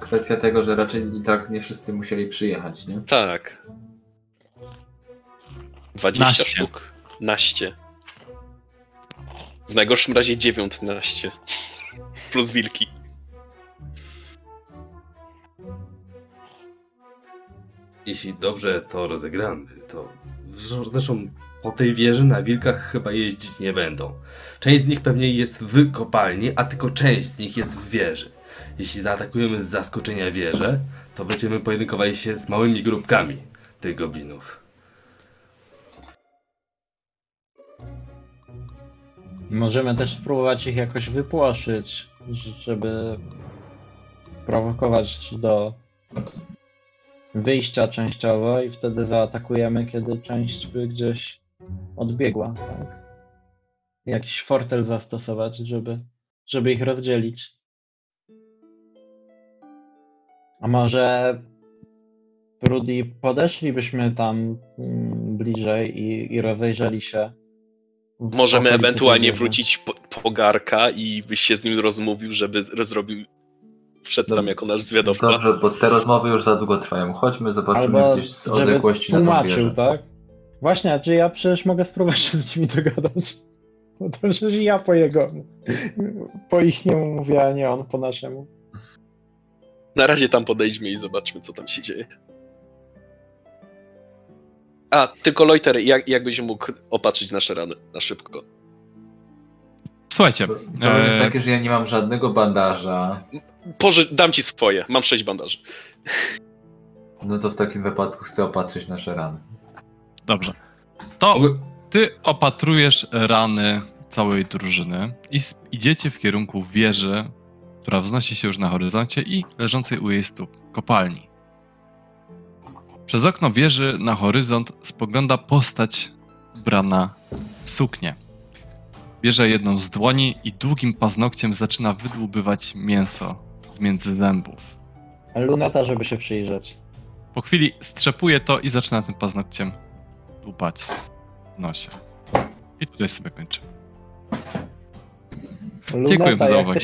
Kwestia tego, że raczej i tak nie wszyscy musieli przyjechać, nie? Tak. 20 Naście. sztuk. Naście. W najgorszym razie 19. Plus wilki. Jeśli dobrze to rozegramy, to zresztą po tej wieży na wilkach chyba jeździć nie będą. Część z nich pewnie jest w kopalni, a tylko część z nich jest w wieży. Jeśli zaatakujemy z zaskoczenia wieżę, to będziemy pojedynkowali się z małymi grupkami tych goblinów. Możemy też spróbować ich jakoś wypłoszyć, żeby prowokować do wyjścia częściowo i wtedy zaatakujemy, kiedy część by gdzieś odbiegła, tak? Jakiś fortel zastosować, żeby, żeby ich rozdzielić. A może Rudy, podeszlibyśmy tam mm, bliżej i, i rozejrzeli się. Możemy ewentualnie wrócić po, po Garka i byś się z nim rozmówił, żeby zrobił. Wszedł tam jako nasz zwiadowca. Dobrze, bo te rozmowy już za długo trwają. Chodźmy, zobaczymy Albo gdzieś z odległości na tą tłumaczył, wieżę. tak? Właśnie, a czy ja przecież mogę spróbować się z nimi dogadać? Bo to przecież ja po jego, po ich niemu mówię, a nie on po naszemu. Na razie tam podejdźmy i zobaczmy, co tam się dzieje. A, tylko Loiter, jak, jakbyś mógł opatrzyć nasze rany na szybko. Słuchajcie, Problem jest e, taki, że ja nie mam żadnego bandaża. Poży dam ci swoje, mam sześć bandaży. No to w takim wypadku chcę opatrzyć nasze rany. dobrze. To ty opatrujesz rany całej drużyny i idziecie w kierunku wieży, która wznosi się już na horyzoncie i leżącej u jej stóp kopalni. Przez okno wieży na horyzont spogląda postać ubrana w suknię. Bierze jedną z dłoni i długim paznokciem zaczyna wydłubywać mięso z między zębów. Luneta, żeby się przyjrzeć. Po chwili strzepuje to i zaczyna tym paznokciem dłupać w nosie. I tutaj sobie kończymy. Dziękuję za uwagę.